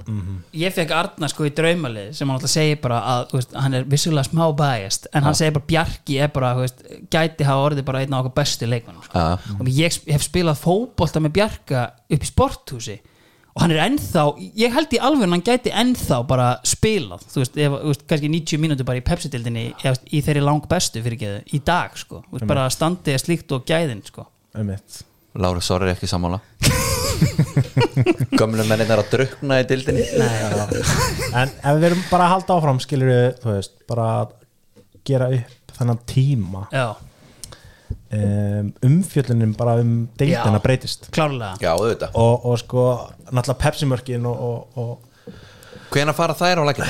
Ég fekk Arnar sko í draumalið sem hann alltaf segir bara að þú veist, hann er vissulega smá biased en hann segir bara Bjarki er bara þú veist, gæti hafa orðið bara einn af okkur bestu leikmannum sko. Já. og ég hef spilað fótbolta með Bjarka upp í sporthúsi og hann er ennþá, ég held í alveg hann gæti ennþá bara spilað þú veist, ef, þú veist kannski 90 mínútur bara í Pepsi-dildinni í þeirri lang bestu fyrir geðu í dag sko, þú veist, bara standið er slíkt og gæðin sko. Einmitt. Lára, sorry ekki sammála. Gömlu mennin er að drukna í dildinni En ef við erum bara að halda áfram skilur við, þú veist, bara gera upp þennan tíma. Já, um, umfjöllunin bara um deildina Já. breytist. Klárlega. Já, auðvitað. Og, og sko, náttúrulega Pepsi-mörkin og, og, og hvenær fara þær á lækina?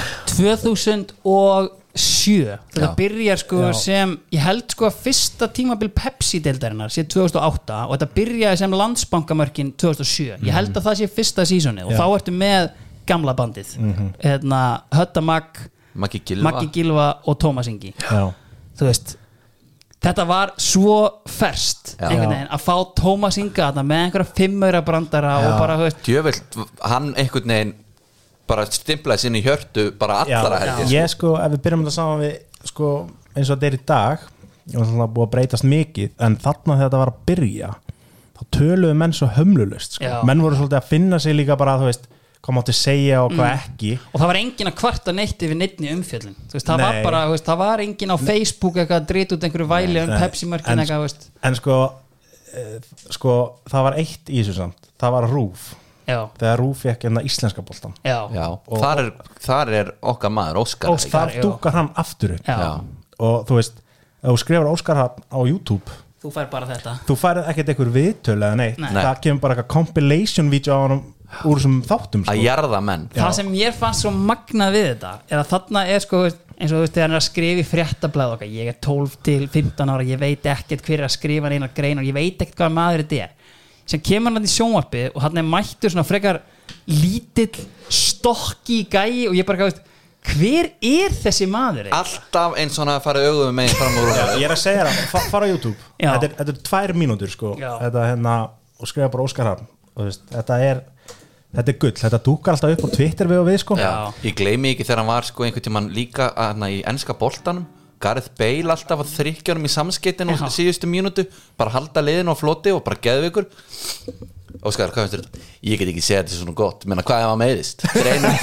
2007 þetta byrjar sko Já. sem ég held sko að fyrsta tímabil Pepsi-deildarinnar sé 2008 og þetta byrjaði sem landsbankamörkin 2007 ég held að það sé fyrsta sísonið og Já. þá ertu með gamla bandið. Hérna, Hötta Magg, Maggi Gilva Maggi Gilva og Tómas Ingi. Já, þú veist þetta var svo Já. veginn að fá Tómas Inga með einhverja fimmöra brandara og bara, þú veist djöfelt, hann einhvern veginn bara stimplaði sinni í hjörtu bara allra já, held ég ég sko, ef við byrjum þetta saman við sko, eins og þetta er í dag var svona búið að breytast mikið en þarna þegar þetta var að byrja þá töluðu menn svo hömlulust sko. Já. menn voru svolítið að finna sig líka bara þú veist, hvað mátti segja og hvað ekki. Og það var engin að kvarta neitt yfir neittni umfjöllin veist, það, var bara, veist, það var engin á Facebook eitthvað að drita út einhverju væli um Nei. Pepsi-mörkin En- eitthvað en sko, e, sko það var eitt í þessu samt, það var rúf. Já, þegar rúf fekk hérna íslenska já, þar, er, þar er okkar maður Óskar Óskar. þar dúkar hann aftur upp. Já. Já. og þú veist, ef þú skrifar Óskar hann á YouTube þú fær bara þetta. þú færið ekkert einhver viðtöl eða neitt. Nei. það kemur bara eitthvað compilation video á honum úr þessum þáttum að sko. jarða menn það sem ég fannst svo magnað við þetta er að þarna er sko veist, eins og þú veist þegar hann er að skrifa í fréttablað okkar ég er 12 til 15 ára, ég veit ekkert hver er að skrifa neina greinar, ég veit ekkert hvað maður þetta er sem kemur hann í sjónvarpi og hann er mættur svona frekar lítill stokki gæi og ég bara veist, hver er þessi maður eiginlega? alltaf eins og hann að fara auðvum meginn fram úr Já, ég er að segja það, fa- fara á YouTube Já. þetta er, þetta er tvær mínútur sko. Já. þetta hérna, og skrifa bara Óskar veist, þetta er þetta er gull, þetta dúkar alltaf upp á Twitter við og við sko. Já, ég gleymi ekki þegar hann var sko einhvern tímann líka hana, í ennska boltanum. Gareth Bale alltaf að þrykkja honum í samskeitin og síðustu mínútu. Bara halda liðinu á floti og bara geðu ykkur Óskar, hvað finnst þér þetta? Ég get ekki segja þetta svona gott, menna hvað Greinum,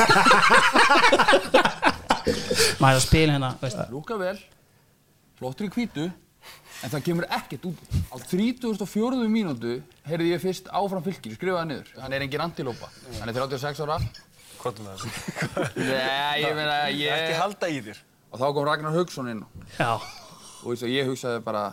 maður er að spila hérna veist. Lúka vel, flottur í hvítu, en það kemur ekkert út. Á 34. mínútu heyrði ég fyrst áfram fylgir, skrifaði niður. Hann er engin antilópa, hann er 36 ára. Hvað er það? Nei, ég meina, ég... Ekki halda í þér. Og þá kom Ragnar Haugsson inn já, og og ég hugsaði bara,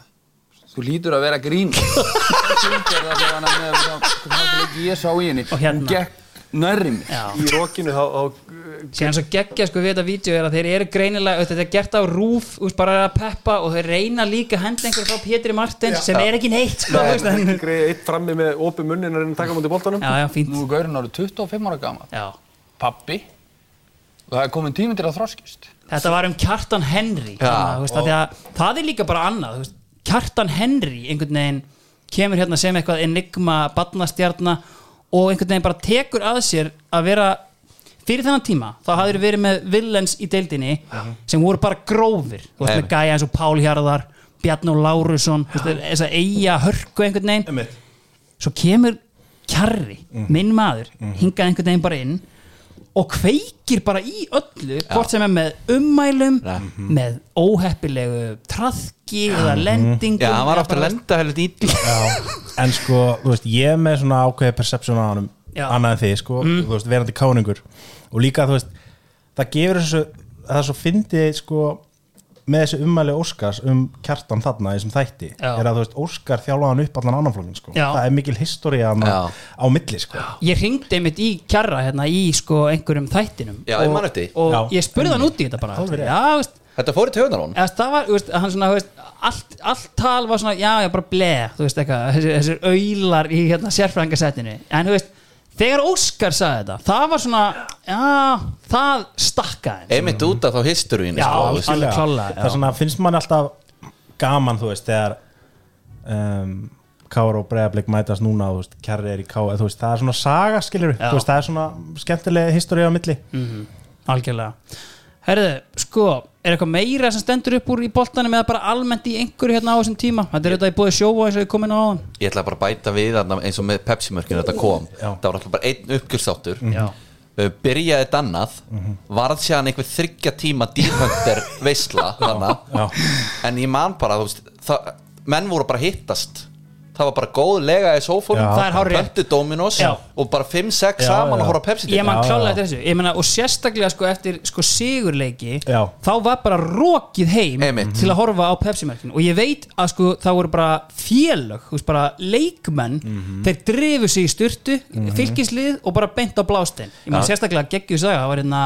þú lítur að vera grín. Fylgir það þegar hann er með, hvað leiki ég sá í henni. Og hérna. Hún gekk nærri já. Í rokinu þá, þá síðan svo geggja sko við þetta vídeo er að þeir eru greinilega þetta er gert á rúf, úst, bara að peppa og þeir reyna líka að henda einhverju frá Pétri Martins sem er ekki neitt sko, eitt frammi með opið munnin að taka mútið já, já, fínt. Nú er Gaurinn árið 25 ára gammal, já. pappi, og það er komin tíminn til að þroskist. þetta var um Kjartan Henry Já, þannig, veist, að að, það er líka bara annað veist, Kjartan Henry einhvern veginn kemur hérna sem eitthvað enigma badnastjarna og einhvern veginn bara tekur að sér að vera fyrir þennan tíma, þá hafður verið með villens í deildinni sem voru bara grófir. Þú veist með gæja eins og Pál Hjarðar Bjarn og Lárusson þess að eiga hörku einhvern veginn. Svo kemur kjarri, minn maður hingað einhvern veginn bara inn og kveikir bara í öllu hvort sem er með ummælum með óheppilegu traðki eða lendingum já, hann var aftur að lenda heldur ítla Já, en sko, þú veist, ég er með svona ákveði perception á hann annað en þið, sko, þú veist, verandi káningur. Og líka, þú veist, það gefur þessu, það er svo fyndið, sko með þessu ummæli Óskars um kjartan þarna í þessum þætti, Já. er að þú veist, Óskar þjálfa hann upp allan annan flokkin, sko, Já. það er mikil história á milli, sko ég ringdi einmitt í kjarra hérna í sko einhverjum þættinum Já, ég man eftir því. og ég spurði hann út í þetta bara Alveg rétt. já, veist, Þetta fór í töðunar hún eða, það var, þú veist, hann svona, þú veist, allt, allt tal var svona, já, já, bara bleið, þú veist, eitthvað, þessir, þessir aular í hérna sérfræðingasettinu, en þú veist, þegar Óskar sagði þetta, það var svona, já, það stakkaði. Einmitt út af þá historíinu Já, sko, alveg. Já. það er svona, finnst mann alltaf gaman, þú veist, þegar um, Kára og Breiðablik mætast núna, þú veist, Kjarri er í Kára þú veist, það er svona saga, skilur Já. þú veist, það er svona skemmtilega história á milli Algjörlega Herðu, sko, er eitthvað meira sem stendur upp úr í boltanum eða bara almennt í einhverju hérna á þessum tíma? Þetta er þetta í búið sjóa eins og ég kom inn á áðan. Ég ætla bara að bæta við þarna eins og með Pepsi-mörkinu þetta kom. Já. Það var alltaf bara einn uppgjörstáttur Já. uh, Byrjaði dannað Varð séðan einhver þryggja tíma dýrhöndir Já. En ég man bara, þú veist það, Menn voru bara hittast Það var bara góð lega í sófónum. Það er hárrétt. Pöntu Dominos Já. Og bara 5-6 Já, saman já. að horfa á Pepsi Ég man Já, klálega eftir þessu Ég meina, og sérstaklega sko eftir sko sigurleiki Já. þá var bara rokið heim Einmitt. til að horfa á Pepsi-merkin og ég veit að sko það voru bara félög þú veist, bara leikmenn þeir drifu sig í styrtu fylkislið og bara beint á blástein ég meina Já. sérstaklega geggju saga það var hérna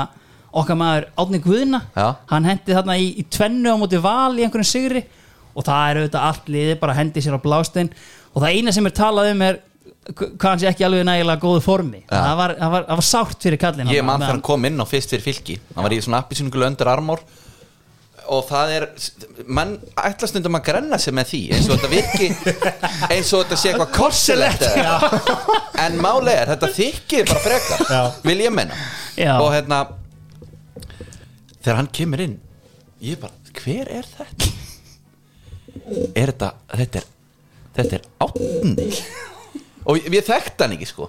okkar maður Átni Guðna Já. hann hendi þarna í, í tvennu á móti val í einhverjum sigri og það er auðvitað allt liðið bara hendi sér á blástein og það eina sem er talað um er sé ekki alveg nægilega góðu formi. Já. það var, það, var, það var sárt fyrir kallin Ég man þegar hann kom inn á fyrst fyrir fylki. Hann var í svona appisynungulu öndur armór og það er menn ætla stundum að grenna sig með því eins og þetta virki eins og þetta sé eitthvað korsilegt en máli er, þetta þykir bara frekar Já. vil ég menna Já. og hérna þegar hann kemur inn ég bara, hver er þetta? Er þetta þetta er, þetta er átni og ég, ég þekkti hann ekki sko.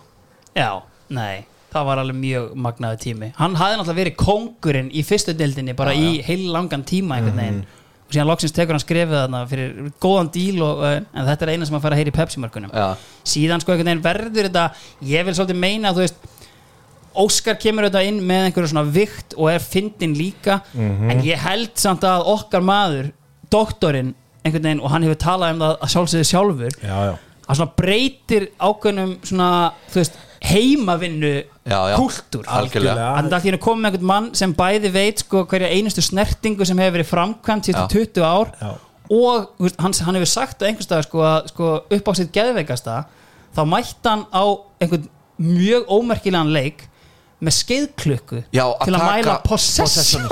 Já, nei, það var alveg mjög magnaði tími. Hann hafði náttúrulega verið kóngurinn í fyrstu deildinni bara í heil langan tíma einhvern veginn. Og síðan loksins tekur hann skrefið þarna fyrir góðan díl og, uh, en þetta er eina sem að fara að heyra í Pepsi-mörkunum Já. síðan sko einhvern veginn verður þetta ég vil svolítið meina að þú veist Óskar kemur þetta inn með einhverju svona vikt og er fyndin líka. En ég held samt að okkar maður doktorinn einhvern veginn og hann hefur talað um það að sjálfsögðu sjálfur já, já að svona breytir ákveðnum svona, þú veist, heimavinnu Já, já. kúltúr Algjörlega. Þannig að allir komið með einhvern mann sem bæði veit sko hverja einustu snertingu sem hefur verið framkvæmt síðustu 20 ár Já. og veist, hann, hann hefur sagt á einhvers staðar sko, að, sko, upp á sitt geðveikasta þá mætti hann á einhvern mjög ómerkilegan leik með að til að mæla possession.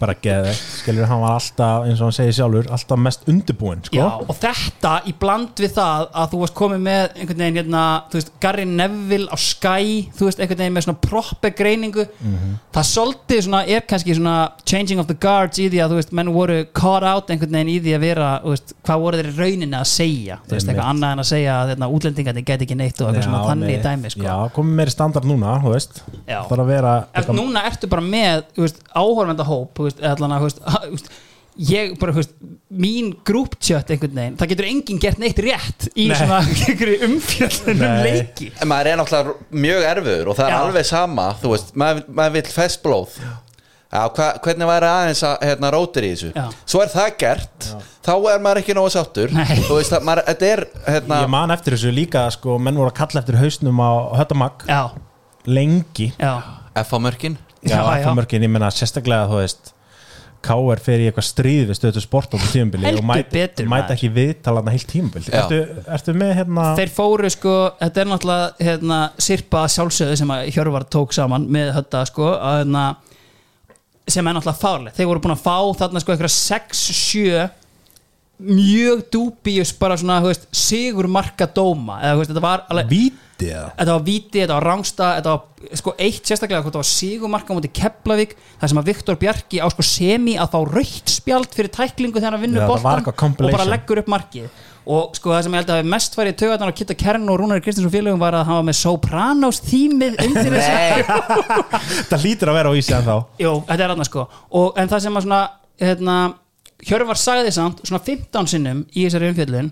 bara geði, skilur hann var alltaf eins og hann segir sjálfur, alltaf mest undirbúin sko. Og þetta í bland við það að þú varst komið með einhvern veginn hérna, þú veist, Gary Neville á Sky, þú veist, einhvern veginn með svona proppe greiningu, það svolítið svona, er kannski svona changing of the guards í því að, þú veist, menn voru caught out einhvern veginn í því að vera, þú veist, hvað voru þeir í rauninni að segja, þú veist, eitthvað annað en að segja að hérna, útlendingarnir geti ekki neitt og eitthvað svona þannig dæmi, sko. Já, komið meiri standard núna, þú veist. Það er að vera Eft, núna ertu bara með áhorfenda hóp ég bara, veist, mín grúptjött einhvern veginn, það getur enginn gert neitt rétt í Nei. svona umfjöldunum leiki. En maður er náttúrulega mjög erfiður og það er Já. alveg sama þú veist, maður, maður vill festblóð Já, hva, hvernig væri aðeins að hérna, rótir í þessu? Já. svo er það gert þá er maður ekki nógu sáttur. Nei. þú veist að maður, þetta er hérna, ég man eftir þessu líka, sko, menn voru að kalla eftir hausnum á höttamag já, lengi F-mörkin. FH-mörkin, ég menna sérstaklega þú veist K.R. fer í eitthvað stríð við stöðu sport á tímabili Heldur og mæt, betur, mæta ekki viðtalana heilt tímabil Já. ertu, ertu með hérna þeir fóru sko þetta er náttúrulega hérna, sirpa sjálfsögðu sem að Hjörvar tók saman með þetta sko að, hérna, sem er náttúrulega fárlega þeir voru búin að fá þarna sko eitthvað 6-7 mjög dúbíus bara svona veist, sigur marka dóma eða veist, þetta var alveg víti eða? Þetta var víti, þetta var rángsta þetta var sko eitt sérstaklega þetta var sigumarka mútið Keflavík þar sem að Viktor Bjarki á sko semi að fá raukt spjald fyrir tæklingu þegar hann vinnur var eitthvað og bara leggur upp markið. Og sko það sem ég held að hafi mest farið í taugarnar á Kitta Kern og Rúnari Kristinsson félögum var að hann var með Sopranos þýmið undir þessu. Það hlýtur að vera á ísi en þá Jú, þetta er aðna sko. Og, En það sem að svona hérna, Hjörvar sagði samt svona 15 sinnum í þessari umfjöllun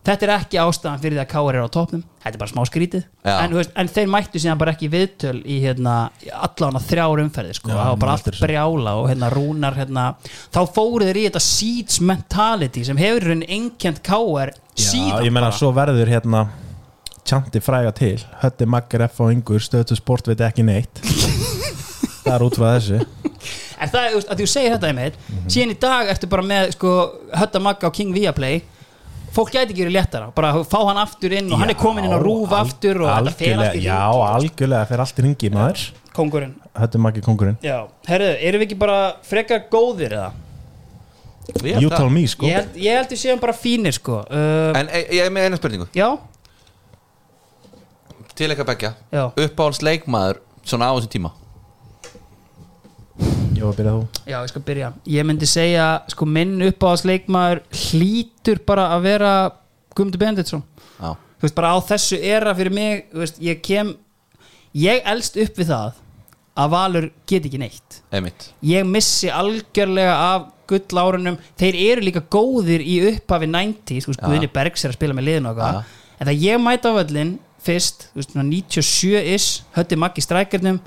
Þetta er ekki ástæðan fyrir því að Káar er á topnum Þetta er bara smá skrítið. En, þú veist, en þeir mættu síðan bara ekki viðtöl í hérna, allan að þrjár umferði sko. Það var bara allt brjála og hérna rúnar hérna, þá fóru þeir í þetta seeds mentality sem hefur raun einkjent Káar síðan ég menna bara. svo verður hérna tjanti fræga til. Hötti maggar F og yngur stöðu sport veit ekki neitt. Það er út frá þessu En það er, þú veist, að þú segir þetta einmitt síðan í dag ertu bara með sko, Hötta Magga á King Viaplay. Fólk gæti ekki verið léttara, bara fá hann aftur inn og hann er komin inn á rúf al- aftur og þetta fer allt í já, hringi. algjörlega fer allt í ringi maður. Kóngurinn. Hötti maggi kongurinn Já, herðu, erum við ekki bara frekar góðir eða? you tell me sko. Ég held, ég held við séum bara fínir sko. Uh, En e- ég er með eina spurningu. Já, til eitthvað begja Já. uppáhalds leikmaður svona á þessum tíma var að byrja þú já, ég skal byrja. Ég myndi segja, sko, minn uppáðsleikmaður hlýtur bara að vera Guðmundur Benediktsson. Já, þú veist bara á þessu era fyrir mig þú veist, ég kem ég elst upp við það að Valur get ekki neitt. Einmitt. Ég missi algjörlega af gullárunum, þeir eru líka góðir í upphafi 90, þú veist. Guðni Bergs er að spila með liðin eitthvað. En það ég mæta á völlin fyrst þú veist, svona 97-is, hötti Maggi strækjarnum,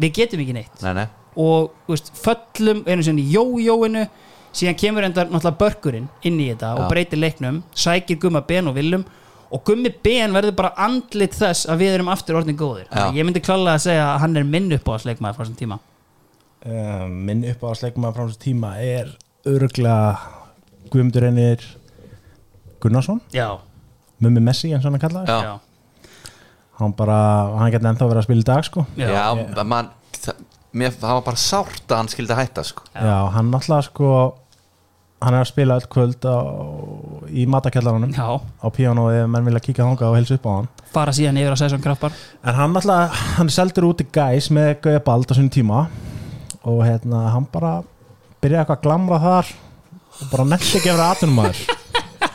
við getum ekki neitt. Nei, nei og veist, föllum einu sinni jójóinu síðan kemur enda náttúrulega börkurinn inn í þetta og Já. breytir leiknum sækir Gumma Ben og Willum og Gummi Ben verður bara andlit þess að við erum aftur orðin góðir. Já. ég myndi klálega að segja að hann er minn upp á að sleikmaður frá þessum tíma. Um, minn uppáðsleikmaður frá þessu tíma er öruglega Guðmundur Einir Gunnarsson. Já, Mummi Messi eins og hann já, hann bara, hann geti ennþá verið að spila í dag sko. Já, Já, man, mér, það var bara sárt að hann skildi hætta sko. já, hann náttúrulega sko hann er að spila öll kvöld á, í matakjallaranum já. á píano ef menn vilja kíka þangað og helsa upp á hann. Fara síðan yfir að segja svona kraftbar en hann náttúrulega, hann seldur út í gæs með Gauja Bald á sinni tíma. Og hérna, hann bara byrjaði eitthvað að glamra þar. Og bara netti ekki að vera atvinnumæður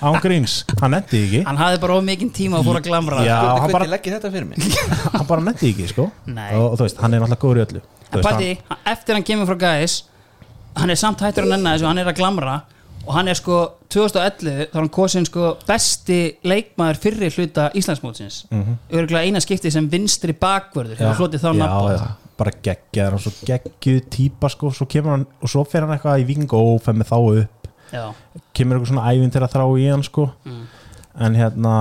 án gríns, hann netti ekki. Hann hafði bara of mikinn tíma og fór að glamra. Já, hann bara, leggir þetta fyrir mig? hann bara netti ekki sko. Og, og þú veist, hann er náttúrulega góður í öllu. Veist, pæti, eftir hann kemur frá gæs hann er samt hættur að nenna þessu hann er að glamra og hann er sko 2011 þá er hann kosin sko besti leikmaður fyrri hluta Íslandsmótsins. Mm -hmm. örgulega eina skipti sem vinstri bakvörður nafn. Já, bara geggjaður og svo geggjuð típa sko, svo kemur hann og svo fer hann eitthvað í Vingó og fer með þá upp kemur eitthvað svona ævinn til að þrá í hann sko. En hérna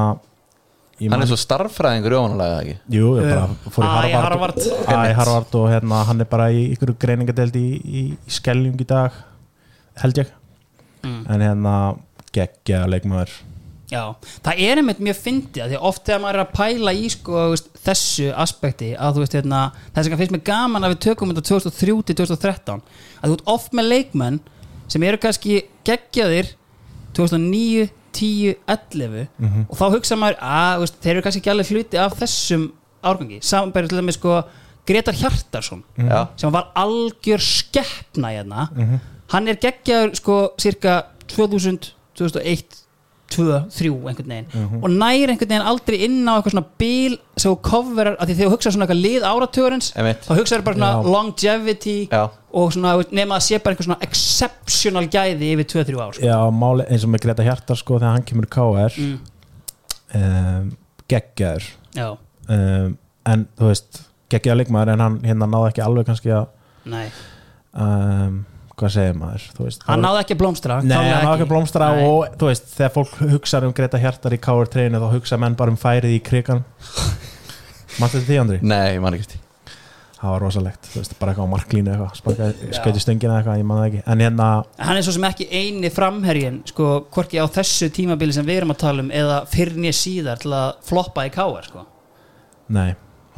Hann man- er svo starffræðingur óvanlega ekki? Jú, ég bara fór í Æ, Harvard, Harvard. Æ, Harvard og hérna hann er bara í ykkur greiningadeld í, í, í skelljung í dag held ég. Mm. en hérna geggja leikmaður. Já Það er einmitt mjög fyndið að því að oft þegar maður er að pæla í sko, veist, þessu aspekti að þú veist, hérna, það sem finnst mér gaman að við tökum þetta 2003 til 2013 að þú ert oft með leikmenn sem eru kannski geggjaðir 2009, 10, 11 og þá hugsa maður að þú veist, þeir eru kannski ekki alveg hluti af þessum árgangi samanbæri til þeim sko Gretar Hjartarsson Já. sem var algjör skeppna hérna hann er geggjaður sko cirka 2000, 2001 2, 3 einhvern veginn og nær einhvern veginn aldrei inn á eitthvað svona bíl sem þú coverar, af því þegar þú hugsa svona eitthvað lið áratugurins, Einmitt. þá hugsaður bara svona Já. longevity Já. Og svona nema að sé bara eitthvað svona exceptional gæði yfir 2-3 ár sko. Já, máli, eins og með Greta Hjartar sko þegar hann kemur í KR Mm. um, geggjaður Já, um, en þú veist geggjaður leikmaður en hann hérna náði ekki alveg kannski að nei um, hvað segir maður þú veist, Hann náði ekki blómstra Nei, hann náði ekki að blómstra Nei. og þú veist, þegar fólk hugsa um Greta Hjartar í KR treinu þá hugsa menn bara um færið í krigan Mannstu þetta því, Andri? Nei, ég man ekki. Það var rosalegt, þú veist, bara eitthvað á marklínu eitthvað, skauti stöngina eitthvað, ég man það ekki. En hérna, Hann er svo sem ekki eini framherjin sko, hvorki á þessu tímabili sem við erum að tala um eða fyrr nýja síðar til að floppa í káar sko. nei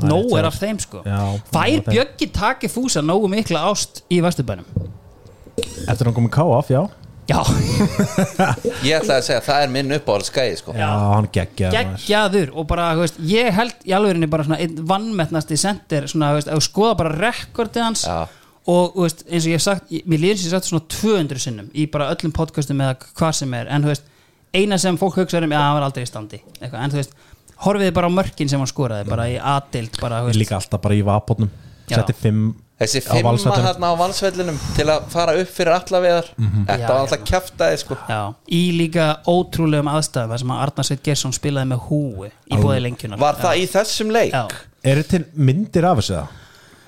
Nóg er af þeim sko. Já, Fær. Bjöggi taki fúsa nógu mikla ást í Vesturbænum? Eftir að hann komið KF, já Já, Ég ætla að segja að það er minn uppáhald skæði sko. Já, hann geggjaður geggjaður og bara, veist, ég held í alvegrinni bara svona einn vannmettnasti sender svona, veist, ef þú skoða bara rekordið hans Já. og, veist, eins og ég hef sagt ég- mér líður sem ég sagt svona 200 sinnum í bara öllum podcastum eða hvað sem er en eina sem fólk hugsa um, já, hann var aldrei í standi eitthvað, en þú veist, horfiði bara á mörkin sem hann skoraði bara í A-dild, bara, þú veist Líka alltaf bara í vapotnum. Setti fimm Þessi fimma hérna á valsvellinum til að fara upp fyrir allavegar Þetta Já, var já. alltaf kjaftaði sko. Já, í líka ótrúlegum aðstæðum þar sem að Arnar Sveit Gersson spilaði með húi í bóði lengjunar Var það í þessum leik? Já, Er til myndir af þessu það?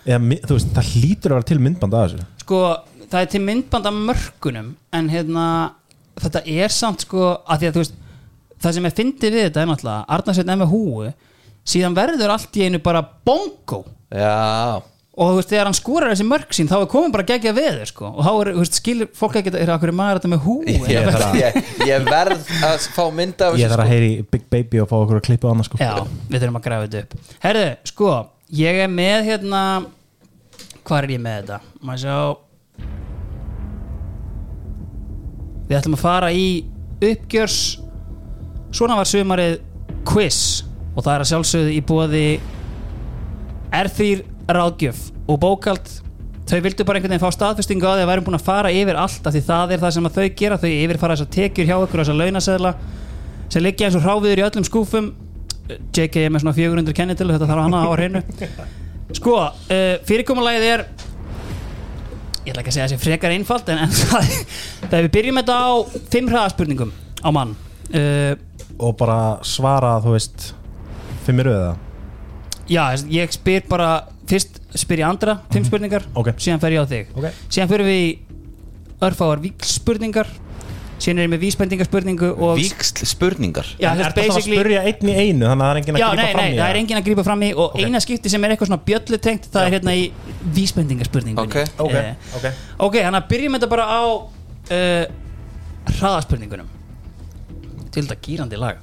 Eða, veist, það hlýtur að vera til myndband af þessu. Sko, það er til myndband af mörkunum en hérna, þetta er samt sko, að því að þú veist það sem er fyndið við þetta er náttúrulega Arnar Sveit er með húi, síðan verður allt í einu bara bongo Já, og þú veist, þegar hann skúrar þessi mörk sín þá er komin bara gegja veður sko. Og þá er, þú veist, skilur fólk ekki að er akkur maður þetta með húi Ég þarf að- ég, ég verð að fá mynda af Ég þarf að sko. heyri Big Baby og fá okkur að klippa annað sko. Já, við þurfum að grafa þetta upp. Herðu, sko, ég er með hérna Hvað er ég með þetta? Má sjá? Við ætlum að fara í uppgjörs Svona var sumarið quiz. Og það er að sjálfsögðu í bóði Erþýr ráðgjöf og bókald þau vildu bara einhvern veginn fá staðfestingu á því að værum búin að fara yfir allt af því það er það sem að þau gera þau yfirfara þessar tekjur hjá ykkur þessar launaseðla sem liggja eins og hráfiður í öllum skúfum. JK er með svona 400 kennitölu þetta þarf hana á að hreinu. Sko, uh, fyrirkomulægið er ég ætla ekki að segja þessi frekar einfalt en, en það, þegar við byrjum þetta á fimm hraðaspurningum á mann. Uh, Og bara svara, þú veist Fimm í röða já, ég spyr bara fyrst spyr ég andra, fimm spurningar Ok. síðan fer ég á þig. Ok. síðan fyrir við í örfáar víkspurningar síðan er ég með vísbendingarspurningu og Víksl spurningar já, þess er það að basically spyrja einn í einu Þannig að það er enginn að Já, grípa nei, fram nei, í það er enginn að grípa fram í og eina skipti sem er eitthvað svona bjöllutengt það er hérna í vísbendingarspurningunni Ok. Ok, Eh, ok. Ok, þannig að byrjum þetta bara á uh, hraðaspurningunum. Til þetta gýrandi lag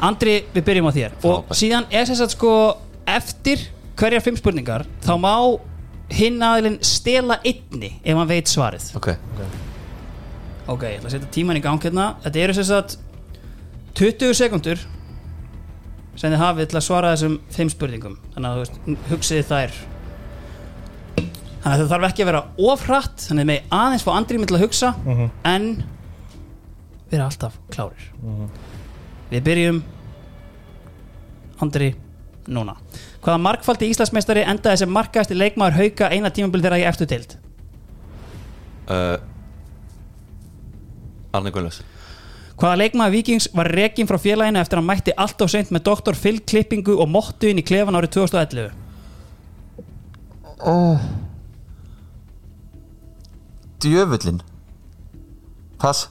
Andri, við byrjum á þér. Og Frábært. síðan er þess að sko eftir hverjar fimm spurningar þá má hinn aðilinn stela einni ef hann veit svarið. Ok, Ok, ég ætla að setja tíman í gang hérna. Þetta eru sem sagt 20 sekundur sem þið hafið til að svara þessum fimm spurningum. Þannig að þú veist, hugsiði þær. Þannig að það þarf ekki að vera ofrætt þannig að með aðeins fá andrými til að hugsa en vera alltaf klárir Við byrjum Andri núna. Hvaða markfaldi Íslandsmeistari endaði sem markaðasti leikmaður hauka eina tímabil þegar ég eftir tild uh, Arne Gunnlaus Hvaða leikmaður Víkings var rekin frá félaginu eftir að hann mætti allt og seint með Dr. Phil klippingu og mottu inn í klefan árið 2011 Djöfullin Pass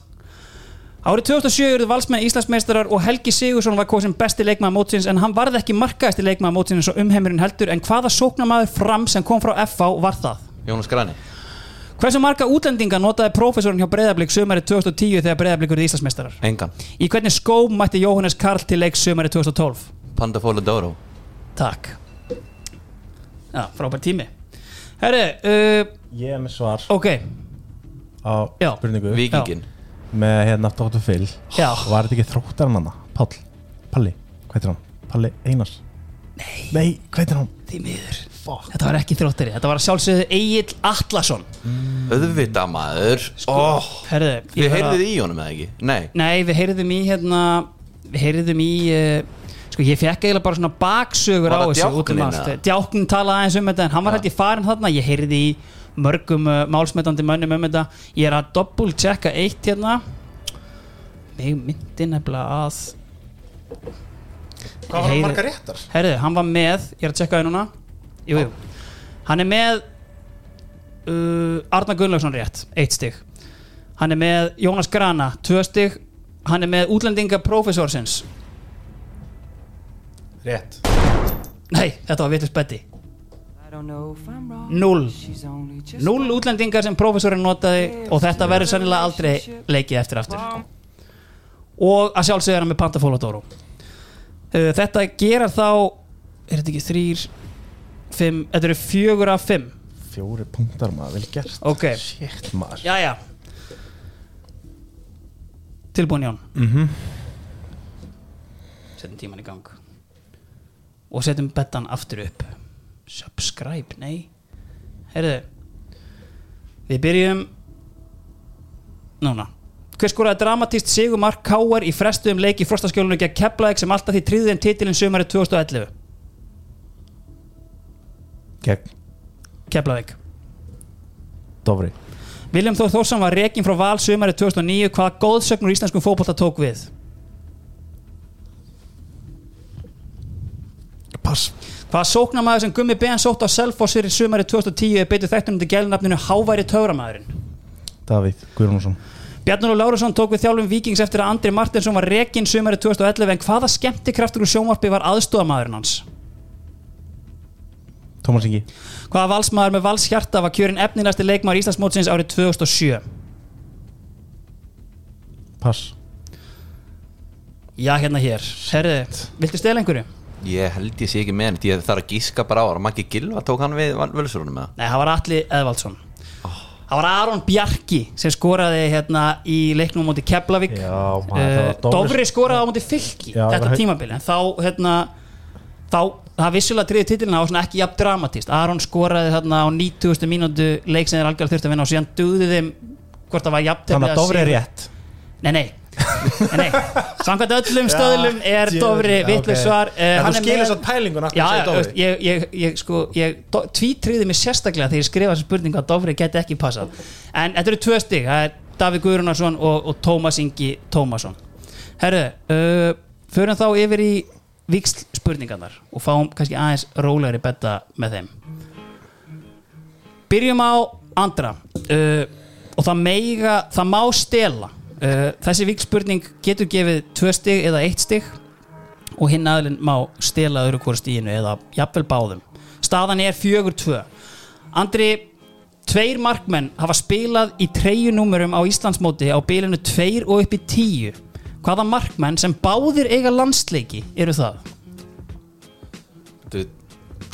Árið 2007 eruðu valsmenn Íslandsmeistarar og Helgi Sigursson var kosin besti leikmaður mótsins en hann varði ekki markaðasti leikmaður mótsins eins og umheimurinn heldur. En hvaða sóknamaður fram sem kom frá FH var það? Jónas Grani. Hversu marga útlendinga notaði prófessorinn hjá Breiðablík sömarið 2010 þegar Breiðablík eruðu Íslandsmeistarar? Engan. Í hvernig skóm mætti Jóhannes Karl til leiks sömarið 2012? Pandafóla Doro Takk. Já, frábær tími. Herri, uh, Ég er með svar. ok. Á Já. spurningu. Víkingin með hérna Dr. Phil Já. Var þetta ekki þróttar hann? Páll, Palli, hvað heitir hann? Palli Einars Nei Nei, hvað heitir hann? Því miður Þetta var ekki þróttari, þetta var sjálfsögðu Egil Atlason Öðvita maður oh, Herri, Við heyrðið í honum eða ekki? Nei Nei, við heyrðum í hérna Við heyrðum í uh, Sko ég fekk eiginlega bara svona baksögur Var á það þessu út um djákninn, allt eða? Djáknin talaði aðeins um þetta en hann var Já. hætti farin þarna Ég heyrði í mörgum uh, málsmetandi mönnum um þetta. Ég er að doppul checka eitt hérna. Mig myndi nefnilega að Hvað var hann margar réttar? Herði, hann var með, ég er að checka það núna. Jú, jú. Hann er með uh, Arna Gunnlaugsson rétt, eitt stig. Hann er með Jónas Grana, tvö stig. Hann er með útlendinga prófessorsins. Rétt. Nei, þetta var vitlis betti Null Null útlendingar sem prófessorinn notaði og þetta verður sannilega aldrei leikið eftir aftur. Og að sjálfsögja hann með Pantafóladóru uh, Þetta gerar þá er þetta ekki þrýr fimm, þetta eru fjögur af fimm. Fjóri punktar maður, vel gert. Ok. Shit maður. Jæja Tilbúin Jón. Mhm. Setjum tíman í gang. Og setjum bettan aftur upp Subscribe, nei. Heyrðu Við byrjum Núna. Hver skoraði dramatíst sigumark Káar í frestuðum leik í frostaskjólinu gegn Keflavík sem alltaf því tríðin titilin sumarið 2011 Gegn? Keflavík. Dofri Viljum Þór Þórsson var rekin frá val sumarið 2009 hvaða góðsögnur íslenskum fótbolta tók við? Pass Hvaða sóknarmaður sem Gummi Ben sótt á Selfossir í sumarið 2010 er beitur þekktunum til gælnafninu Háværi Tauramæðurinn Davíð Guðrúnsson Bjarnur og Lárusson tók við þjálfum Víkings eftir að Andri Martinsson var rekin sumarið 2011 en hvaða skemmtikraftur úr sjónvarpi var aðstofamæðurinn hans? Tómas Ingi Hvaða valsmaður með valshjarta var kjörin efnilegasti leikmaður Íslandsmótsins árið 2007? Pass Já, hérna hér Herði, viltu stela einhverju? Ég held ég sé ekki með neitt. Ég þarf að gíska bara á það Maggi Gilva tók hann við völusrunum með Nei, það var Atli Eðvaldsson. Það var Aron Bjarki sem skoraði hérna í leiknum á móti Keflavík. Já, maður, það uh, Dofri- Dofri skoraði á móti Fylki Já, þetta það var- tímabil en þá hérna þá, það vissulega triði titilina var svona ekki jafn dramatíst Aron skoraði þarna á 90. mínútu leik sem þeir algjörlega þurfti að vinna og síðan duði þeim hvort það var jafn Þannig að Dofri er rétt. Nei, nei, nei. Samkvæmt öllum stöðlum er Dofri ok. svar En þú skilur svo pælinguna ég, ég, ég, sko, tvítriði mig sérstaklega þegar ég skrifa þessu spurningu að Dofri geti ekki passað. En þetta eru tvö stig, það er Davíð Guðrunarsson og, og Tómas Ingi Tómasson. Herru, uh, förum þá yfir í viksl spurningarnar og fáum kannski aðeins rólegri betta með þeim. Byrjum á andra uh, og það meiga, það má stela þessi vikspurning getur gefið tvö stig eða eitt stig og hinn aðlinn má stela öðru hvora stíðinu eða jafnvel báðum staðan er fjögur tvö Andri, tveir markmenn hafa spilað í treyjunúmerum á Íslandsmóti á bilinu tveir og upp í tíu hvaða markmenn sem báðir eiga landsleiki eru það?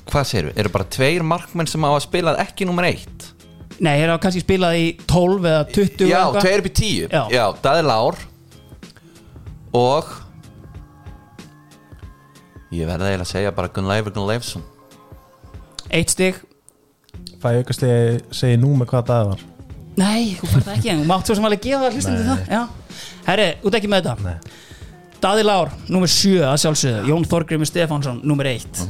Hvað við? Eru bara tveir markmenn sem hafa spilað ekki nummer eitt? Nei, þeir hafa kannski spilað í 12 eða 20 Já, eitthvað. tveir upp í tíu. Já. Já, Daði Lár. Og Ég verði eiginlega að segja bara Gunnleifur Gunnleifsson. Eitt stig. Fæ ég aukast ég segi nú með hvað það var? Nei, þú fær það ekki en þú mátt svo sem alveg gefa hlustandi það. Já. Herri, út ekki með þetta. Nei. Daði Lár, nummer 7 að sjálfsögðu. Jón Þorgrimur Stefánsson, nummer 1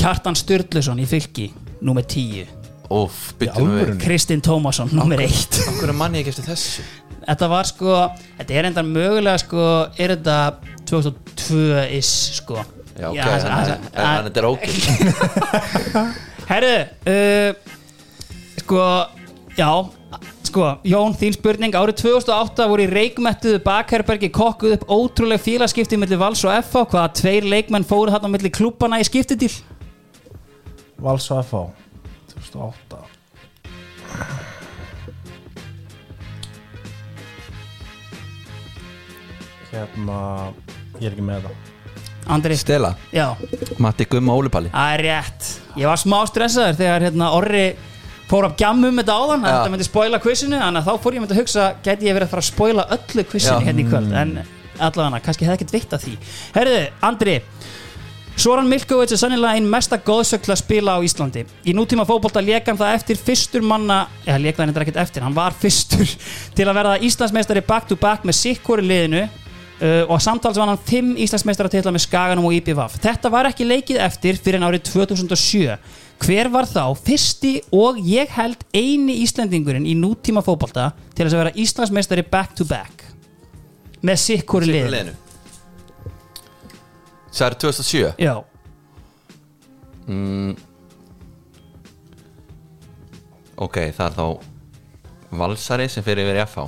Kjartan Sturluson í fylki nummer 10 Óf? Kristinn Tómasson, nummer 1 Okkur er manni ekki eftir þessu? Þetta var sko, þetta er enda mögulega sko, er þetta 2002-is sko. Já, ok, það- þannig það- að- en þetta er ok. Herðu uh, Sko Já Sko, Jón, þín spurning. Árið 2008 voru í reikmettuðu bakherbergi kokkuð upp ótrúleg félagskipti millir Vals og FH Hvaða tveir leikmenn fóru þarna millir klúbana í skiptidíl? Vals og FH 2008 Hérna Ég er ekki með það. Andri, Stela, já, Matti Gumma Ólipalli það er rétt. Ég var smá stressaður þegar hérna Orri fór að gjamma um þetta áðan að þetta myndi spoila quizinu þannig að þá fór ég myndi að hugsa gæti ég verið að fara að spoila öllu quizinu hérna í kvöld? En allavega, kannski hefði ekkert veitt af því. Herðu, Andri Soran Milkovic er sannilega einn mesta góðsökla spila á Íslandi. Í nútíma fótbolta lék hann það eftir fyrstur manna eða lék það henni ekkert eftir, hann var fyrstur til að verða Íslandsmeistari back to back með sikkori liðinu uh, og samtals var hann fimm Íslandsmeistaratitla með Skaganum og IPVAF þetta var ekki leikið eftir fyrir en árið 2007 hver var þá fyrsti og ég held eini Íslandingurinn í nútíma fótbolta til að vera Íslandsmeistari back to back með sikkori liðinu er 2007 Já, Ok, það er þá Valsari sem fyrir yfir í FH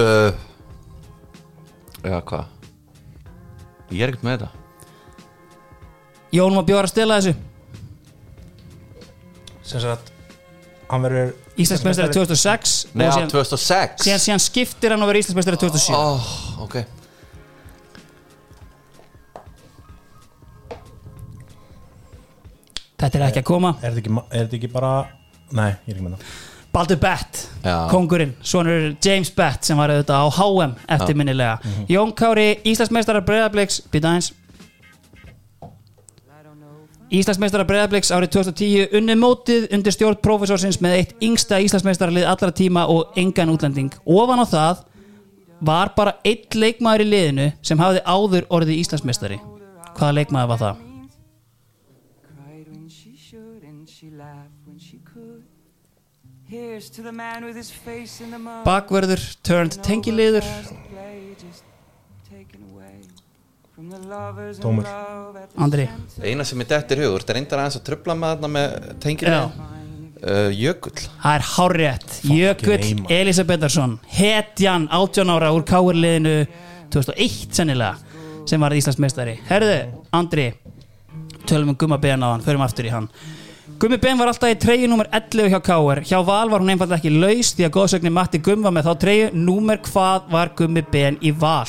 uh, Já, hvað? Ég er ekkert með þetta. Jón var bjóðar að stela þessu. Sem sagt Hann verður Íslandsmeistari 2006 Nei, síðan, 2006 síðan, síðan skiptir hann að vera Íslandsmeistari 2007 oh, Ok. Þetta er ekki að koma. Er þetta ekki, er þetta ekki bara Nei, ég er ekki með það. Baldur Bett, Já. kongurinn Svonur James Bett sem var auðvitað á HM eftirminnilega. Jón Kári, Íslandsmeistara Breiðabliks. Býta eins Íslandsmeistara Breiðabliks árið 2010 unni mótið undir stjórn prófessorsins með eitt yngsta Íslandsmeistaralið allra tíma og engan útlending. Ofan á það var bara eitt leikmaður í liðinu sem hafði áður orðið Íslandsmeistari. Hvaða leikmaður var það? Bakverður, turned tengiliður Tómur. Andri. Eina sem er dettir hugur, þetta reyndar aðeins að tröfla með þarna með tenginu Já. uh, Jökull Það er hárrétt Jökull. Elisabetharsson Hetjan 18 ára úr káurliðinu 2001 sennilega sem var Íslandsmeistari Herðu, Andri tölum um Gumma Ben á hann, förum aftur í hann Gummi Ben var alltaf í treyju nummer 11 hjá Káur hjá Val var hún einfallega ekki laus því að góðsögnin Matti Gumm var með þá treyju númer hvað var Gummi Ben í Val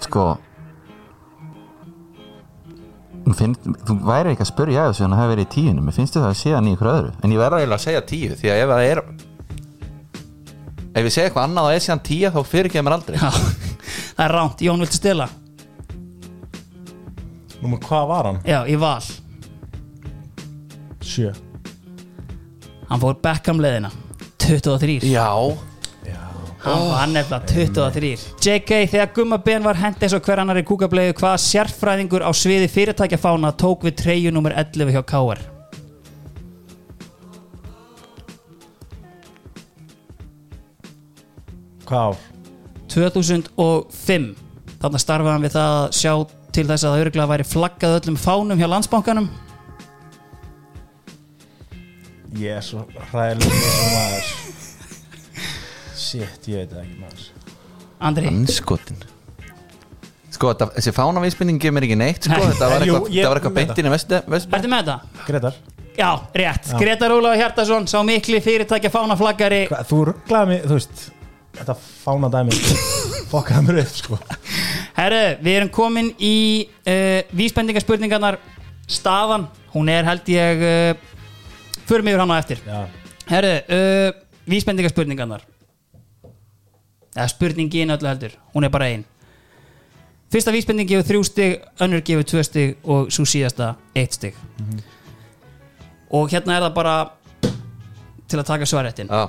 Sko finnst, þú væri ekki að spyrja þessu en það hefur verið í tíunum, mér finnst þetta að sé hann í ykkur öðru en ég verður eiginlega að segja tíu því að ef það er ef ég segja eitthvað annað og er síðan tíu þá fyrir ekki mér aldrei. Já, það er ránt, Jón viltu stila? Númer hvað var hann? Já, í Val. Sjö. Hann fór Beckham leðina 23 Já, Hann var nefnilega 23 JK, þegar Gumma Ben var hent eins og hver annar í kúkablegu hvaða sérfræðingur á sviði fyrirtækjafána tók við treyju nummer 11 hjá KR Hvað ár? 2005 Þannig starfaði hann við það að sjá til þess að það örgulega væri flaggað öllum fánum hjá er svo hræðilega maður Shit, ég veit það ekki maður. Andri, anskotin Sko, þetta, þessi fánavísbending gefur mér ekki neitt sko, þetta var Jú, eitthvað, ég- þetta var eitthvað beint inn í vestu, vestu ertu með þetta? Gretar Já, rétt, Gretar Ólaf Hjartarsson sá mikli fyrirtækja fánaflaggari. Hva, Þú rugglaði mig, þú veist Þetta fána dæmi Fokkaði mér upp sko. Herru, við erum komin í uh, vísbendingaspurningarnar Staðan, hún er held ég uh, Förum yfir hann á eftir. Já. Herru, uh, vísbendingaspurningarnar Eða spurningin öllu heldur, hún er bara ein. Fyrsta vísbending gefur þrjú stig Önnur gefur tvö stig Og svo síðasta eitt stig. Og hérna er það bara Til að taka svarettin Já,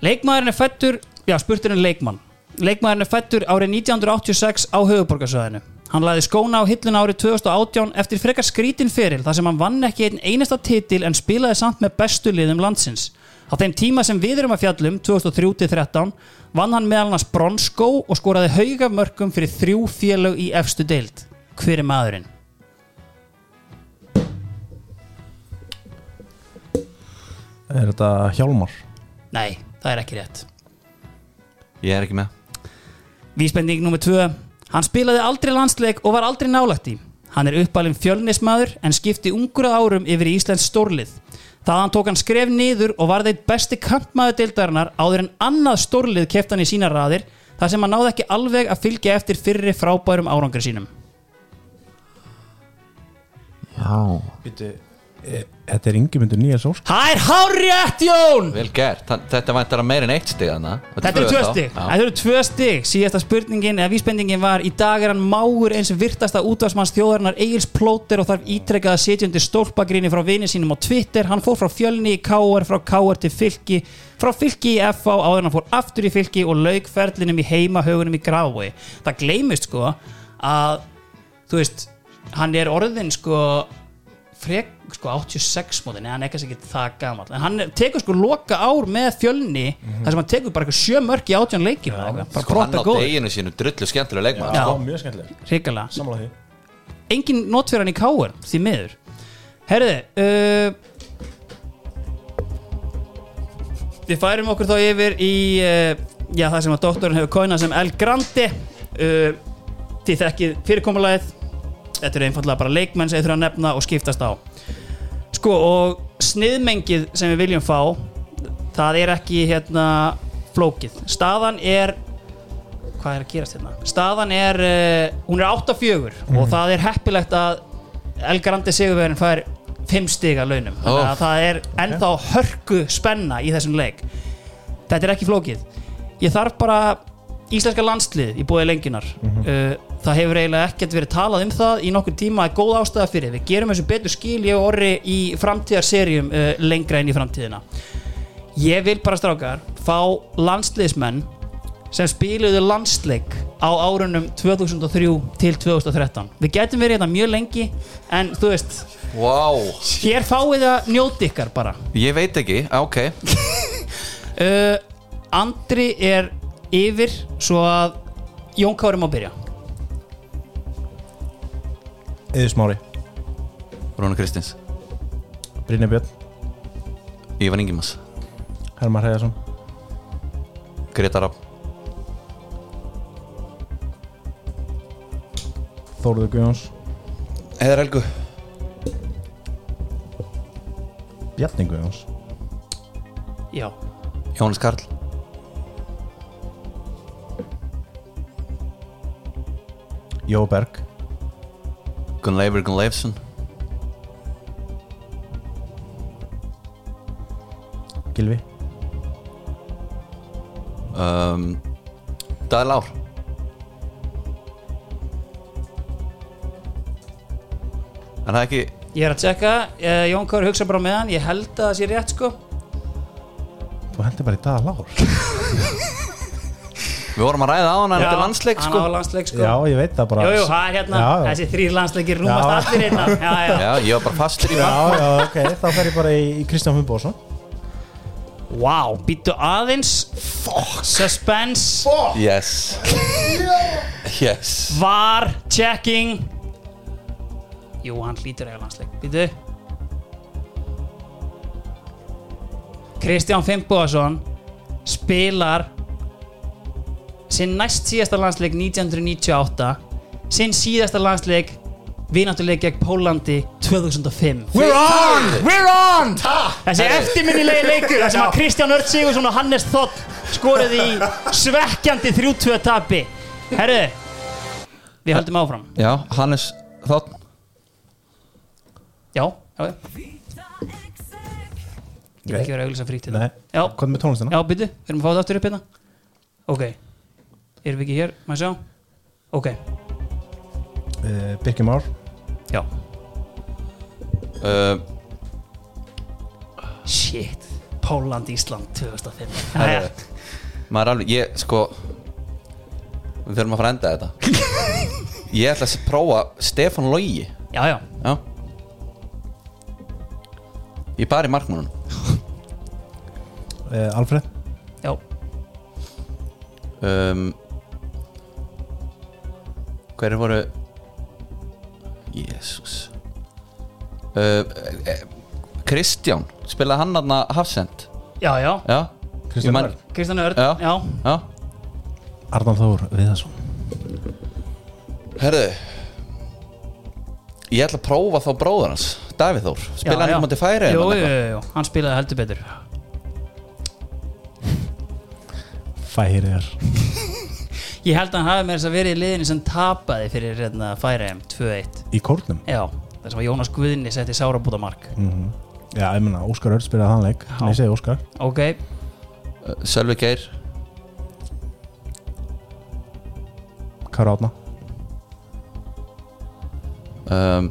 Leikmaðurinn er fættur Já, spurturinn leikmann. Leikmaðurinn er fættur árið 1986 á höfuborgarsöðinu Hann laði skóna á hilluna árið 2018 eftir frekar skrítin feril þar sem hann vann ekki einn einasta titil en spilaði samt með bestu liðum landsins. Á þeim tíma sem við erum að fjallum, 2003-13, vann hann meðal annars bronskó og skoraði hauga mörgum fyrir þrjú félög í efstu deild. hver er maðurinn? Er þetta Hjálmar? Nei, það er ekki rétt Ég er ekki með Vísbending nummer 2 Hann spilaði aldrei landsleik og var aldrei nálægt í Hann er uppalinn fjölnismadur en skipti ungur að árum yfir í Íslands stórlið Þaðan tók hann skref niður og var þeitt besti kampmaður deildarinnar áður en annað stórlið keft hann í sína raðir þar sem hann náði ekki alveg að fylgja eftir fyrri frábærum árangri sínum. Já. Býtu, e, þetta er Ingemyndur Níels Ósk Það er hárjætt Jón! Vel gert, þetta væntar að meira en eitt stig Þetta eru tvö stig, þetta eru tvö stig. Síðasta spurningin eða vísbendingin var Í dag er hann mágur eins virtasta útvarsmanns þjóðarinnar Egils Plóter og þarf ítrekkað að setja undir stólpagríni frá vini sínum á Twitter. Hann fór frá fjölni í KR, frá KR til fylki Frá fylki í FA áður hann fór aftur í fylki Og lauk ferlinum í heimahögunum í Grávoi Það gleymist sko að Hann sko frek, sko 86 mótin en hann er kannski ekki það gamall. En hann er- tekur sko loka ár með fjölni þar sem hann tekur bara eitthvað sjö mörk í átján leikir bara Sko hann brotta á góð, deginu sínu drullu skemmtilega leikmann Já. sko. Mjög skemmtileg hrikalega. Sammála því. Engin not fyrir hann í káur, því miður. Herriði uh, við færum okkur þá yfir í uh, já, það sem að doktorinn hefur kóinað sem El Grande. Uh, þið þekkið fyrirkomulagið. Þetta eru einfallega bara leikmenn sem þið þurfa að nefna og skiptast á sko og sniðmengið sem við viljum fá það er ekki hérna flókið. Staðan er hvað er að gerast hérna? Staðan er, uh, hún er 8-4 og það er heppilegt að El Grande Sigurverðin fær 5 stig að launum. Þannig að það er ennþá hörku spenna í þessum leik. Þetta er ekki flókið. Ég þarf bara íslenska landslið í búið lenginar uh, það hefur eiginlega ekkert verið talað um það í nokkur tíma að góð ástæða fyrir. Við gerum þessu betur skil ég og orri í framtíðarserjum uh, lengra inn í framtíðina. Ég vil bara strákar fá landsliðsmenn sem spiluðu landsleik á árunum 2003 til 2013 við getum verið hérna mjög lengi en þú veist, Vá, hér fáið það njóti ykkar bara. Ég veit ekki, ok. Uh, Andri er yfir svo að Jón Kári má byrja Eður Smári. Rúna Kristins, Brynja Björn. Ívan Ingimas Hermar Heiðarsson Greta Rapp Þóruður Guðjóns. Eðar Helgu. Bjarni Guðjóns. Já, Jónas Karl. Jó Berg Gunnleifur Gunnleifsson. Gilvi um, Daði Lár. Er það ekki ég er að tjekka uh, Jón Kári hugsa bara með hann ég held að það sé rétt sko. Þú hendur bara í dag lár Við vorum að ræða á hann eftir landsleik sko. landsleik sko. Já, ég veit það bara. Jú, jú, það er hérna, Já, já. þessi þrýr landsleikir rúmast Já. allir innan Já, já, Já, ég var bara fastur í Já, mann já, ok, þá fer ég bara í, í Kristján Fumboðsson Wow, býttu aðeins. Fuck. Suspense. Yes. Yes. Var checking. Jú, hann hlýtur eiga landsleik. Býttu Kristján Fimboðason spilar sinn næst síðasta landsleik 1998 sinn síðasta landsleik vináttuleik gegn Pólandi 2005 We're on! We're on! Þessi eftirminnilegi leikur þar sem að Kristján Ört Sigursson og Hannes Þott skoruði í svekkjandi 3-2 tapi. Herru Við höldum áfram. Já, Hannes Þátt Já, já. Ég vil ekki vera að auglýsa frítt hérna. Nei, Já, hvað með tónlistina? já, byrju, við erum að fá þetta aftur upp hérna. Ok, erum við ekki hér, maður sjá? Ok, Uh, Birkir Már. Já. Uh, Shit, Póland, Ísland 2005 Herru, Jæja. Maður er alveg, ég sko Við þurfum að fara að enda þetta. Ég ætla að prófa Stefán Logi. Já, já, Já. Ég bara í markmannun uh, Alfred. Já. Um, Hverju voru Jésús uh, eh, Kristján spilaði hann hann að Hafsend Já, já, Já? Kristján man-. Kristján. Já Arnar Þór Viðarsson. Herðu Ég ætla að prófa þá bróður hans Davíð Þór. Spilaði hann já. ekki mátti færi Jú, jú, jú, jú, hann spilaði heldur betur. Færiðar Ég held að hann hafi með þess að verið í liðinu sem tapaði fyrir hérna, Færiðum 2-1 Í kórnum? Já, þess að Jónas Guðni setti sárabúta mark Já, ég menna, Óskar Örn spilaði þann leik. Nei, ég segi Óskar. Ok, Sölvi Geir. Kára Átna um,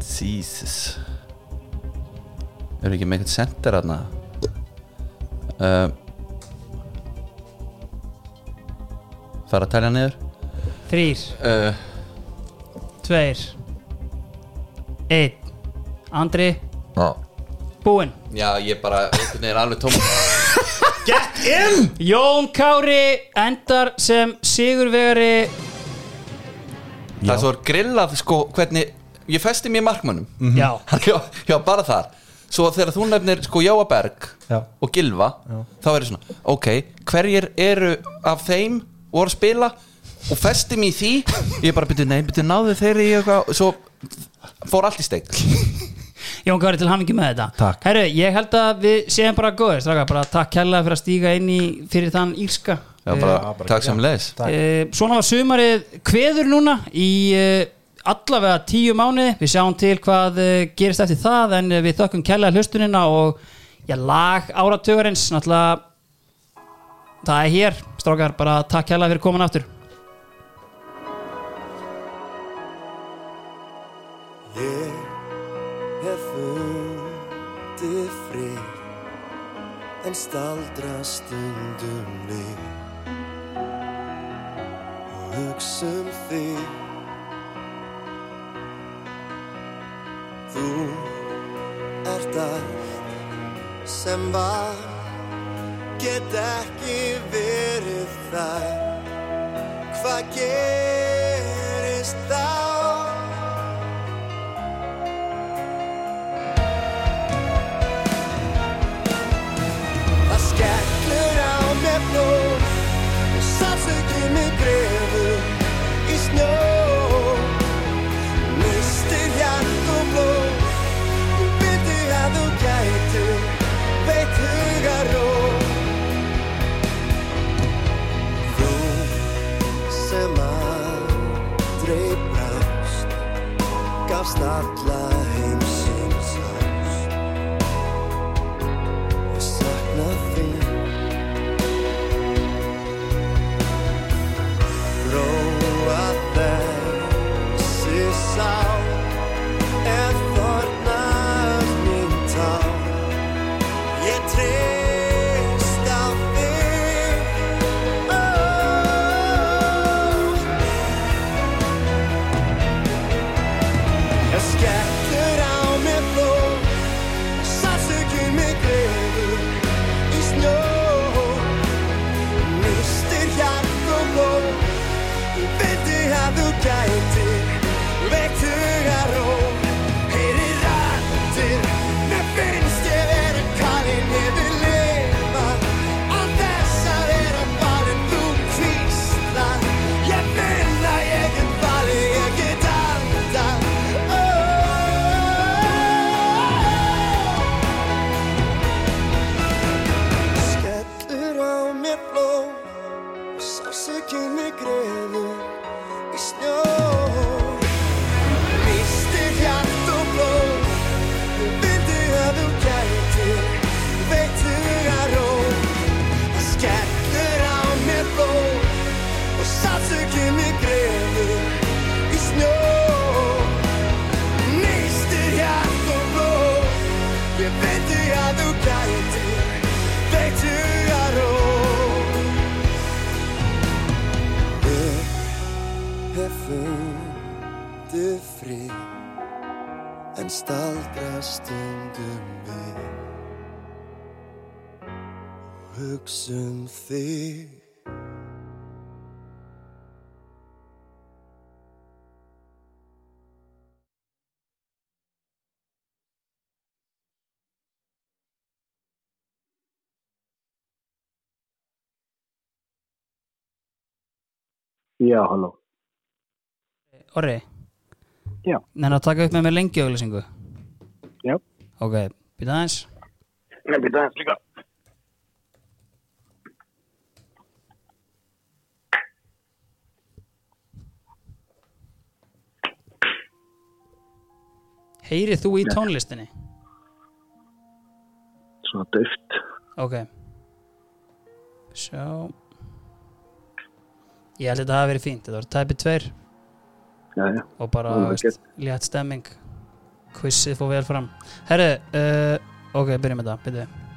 Jesus. Eru ekki með eitthvað center aðna um, Fara að telja niður. Þrýr, uh, tveir. Einn. Andri, Já. Búinn. Já, ég bara, einhvern veginn alveg tóm Jón Kári endar sem sigurvegari. Það er svo grillað, sko, hvernig Ég festi mér markmönnum. Já, já, já, bara þar. Svo þegar þú nefnir, sko, Jóa Berg Já. og Gilva Þá er það svona, ok, hverjir eru af þeim voru að spila og festi mér í því. Ég bara byrju, nei, byrju, náðu þeir í eitthvað? Svo fór allt í steik. Jón Kári til hamingi með þetta. Takk. Herru, ég held að við séum bara góður straka, bara takk kærlega fyrir að stíga inn í fyrir þann írska. Já, bara, bara takk sem leis Eh, Svona var sumarið kveður núna í eh, allavega tíu mánuði. Við sjáum til hvað eh, gerist eftir það en eh, við þökkum kærlega hlustunina og já, lag áratugurins náttúrulega það er hér, strákar, bara takk kærlega fyrir komin aftur. Ég hef fundið frið en staldra stundum við. Og hugsa um þig Þú ert allt sem var get ekki verið þar. Hvað gerist gafst alla staldra stundum við. Og hugsa um þig. Já, halló. Orri? Já. Neina að taka upp með mér lengi auðvilsingu Já. Ok, býta aðeins Nei, býta aðeins líka. Heyrið þú í tónlistinni? Svona döft. Ok Sjá Ég held að þetta hafi verið fínt Þetta var tæpi tveir Já, já. og bara létt stemming Quizið fór vel fram Herru, uh, ok, byrjum með þetta byrju.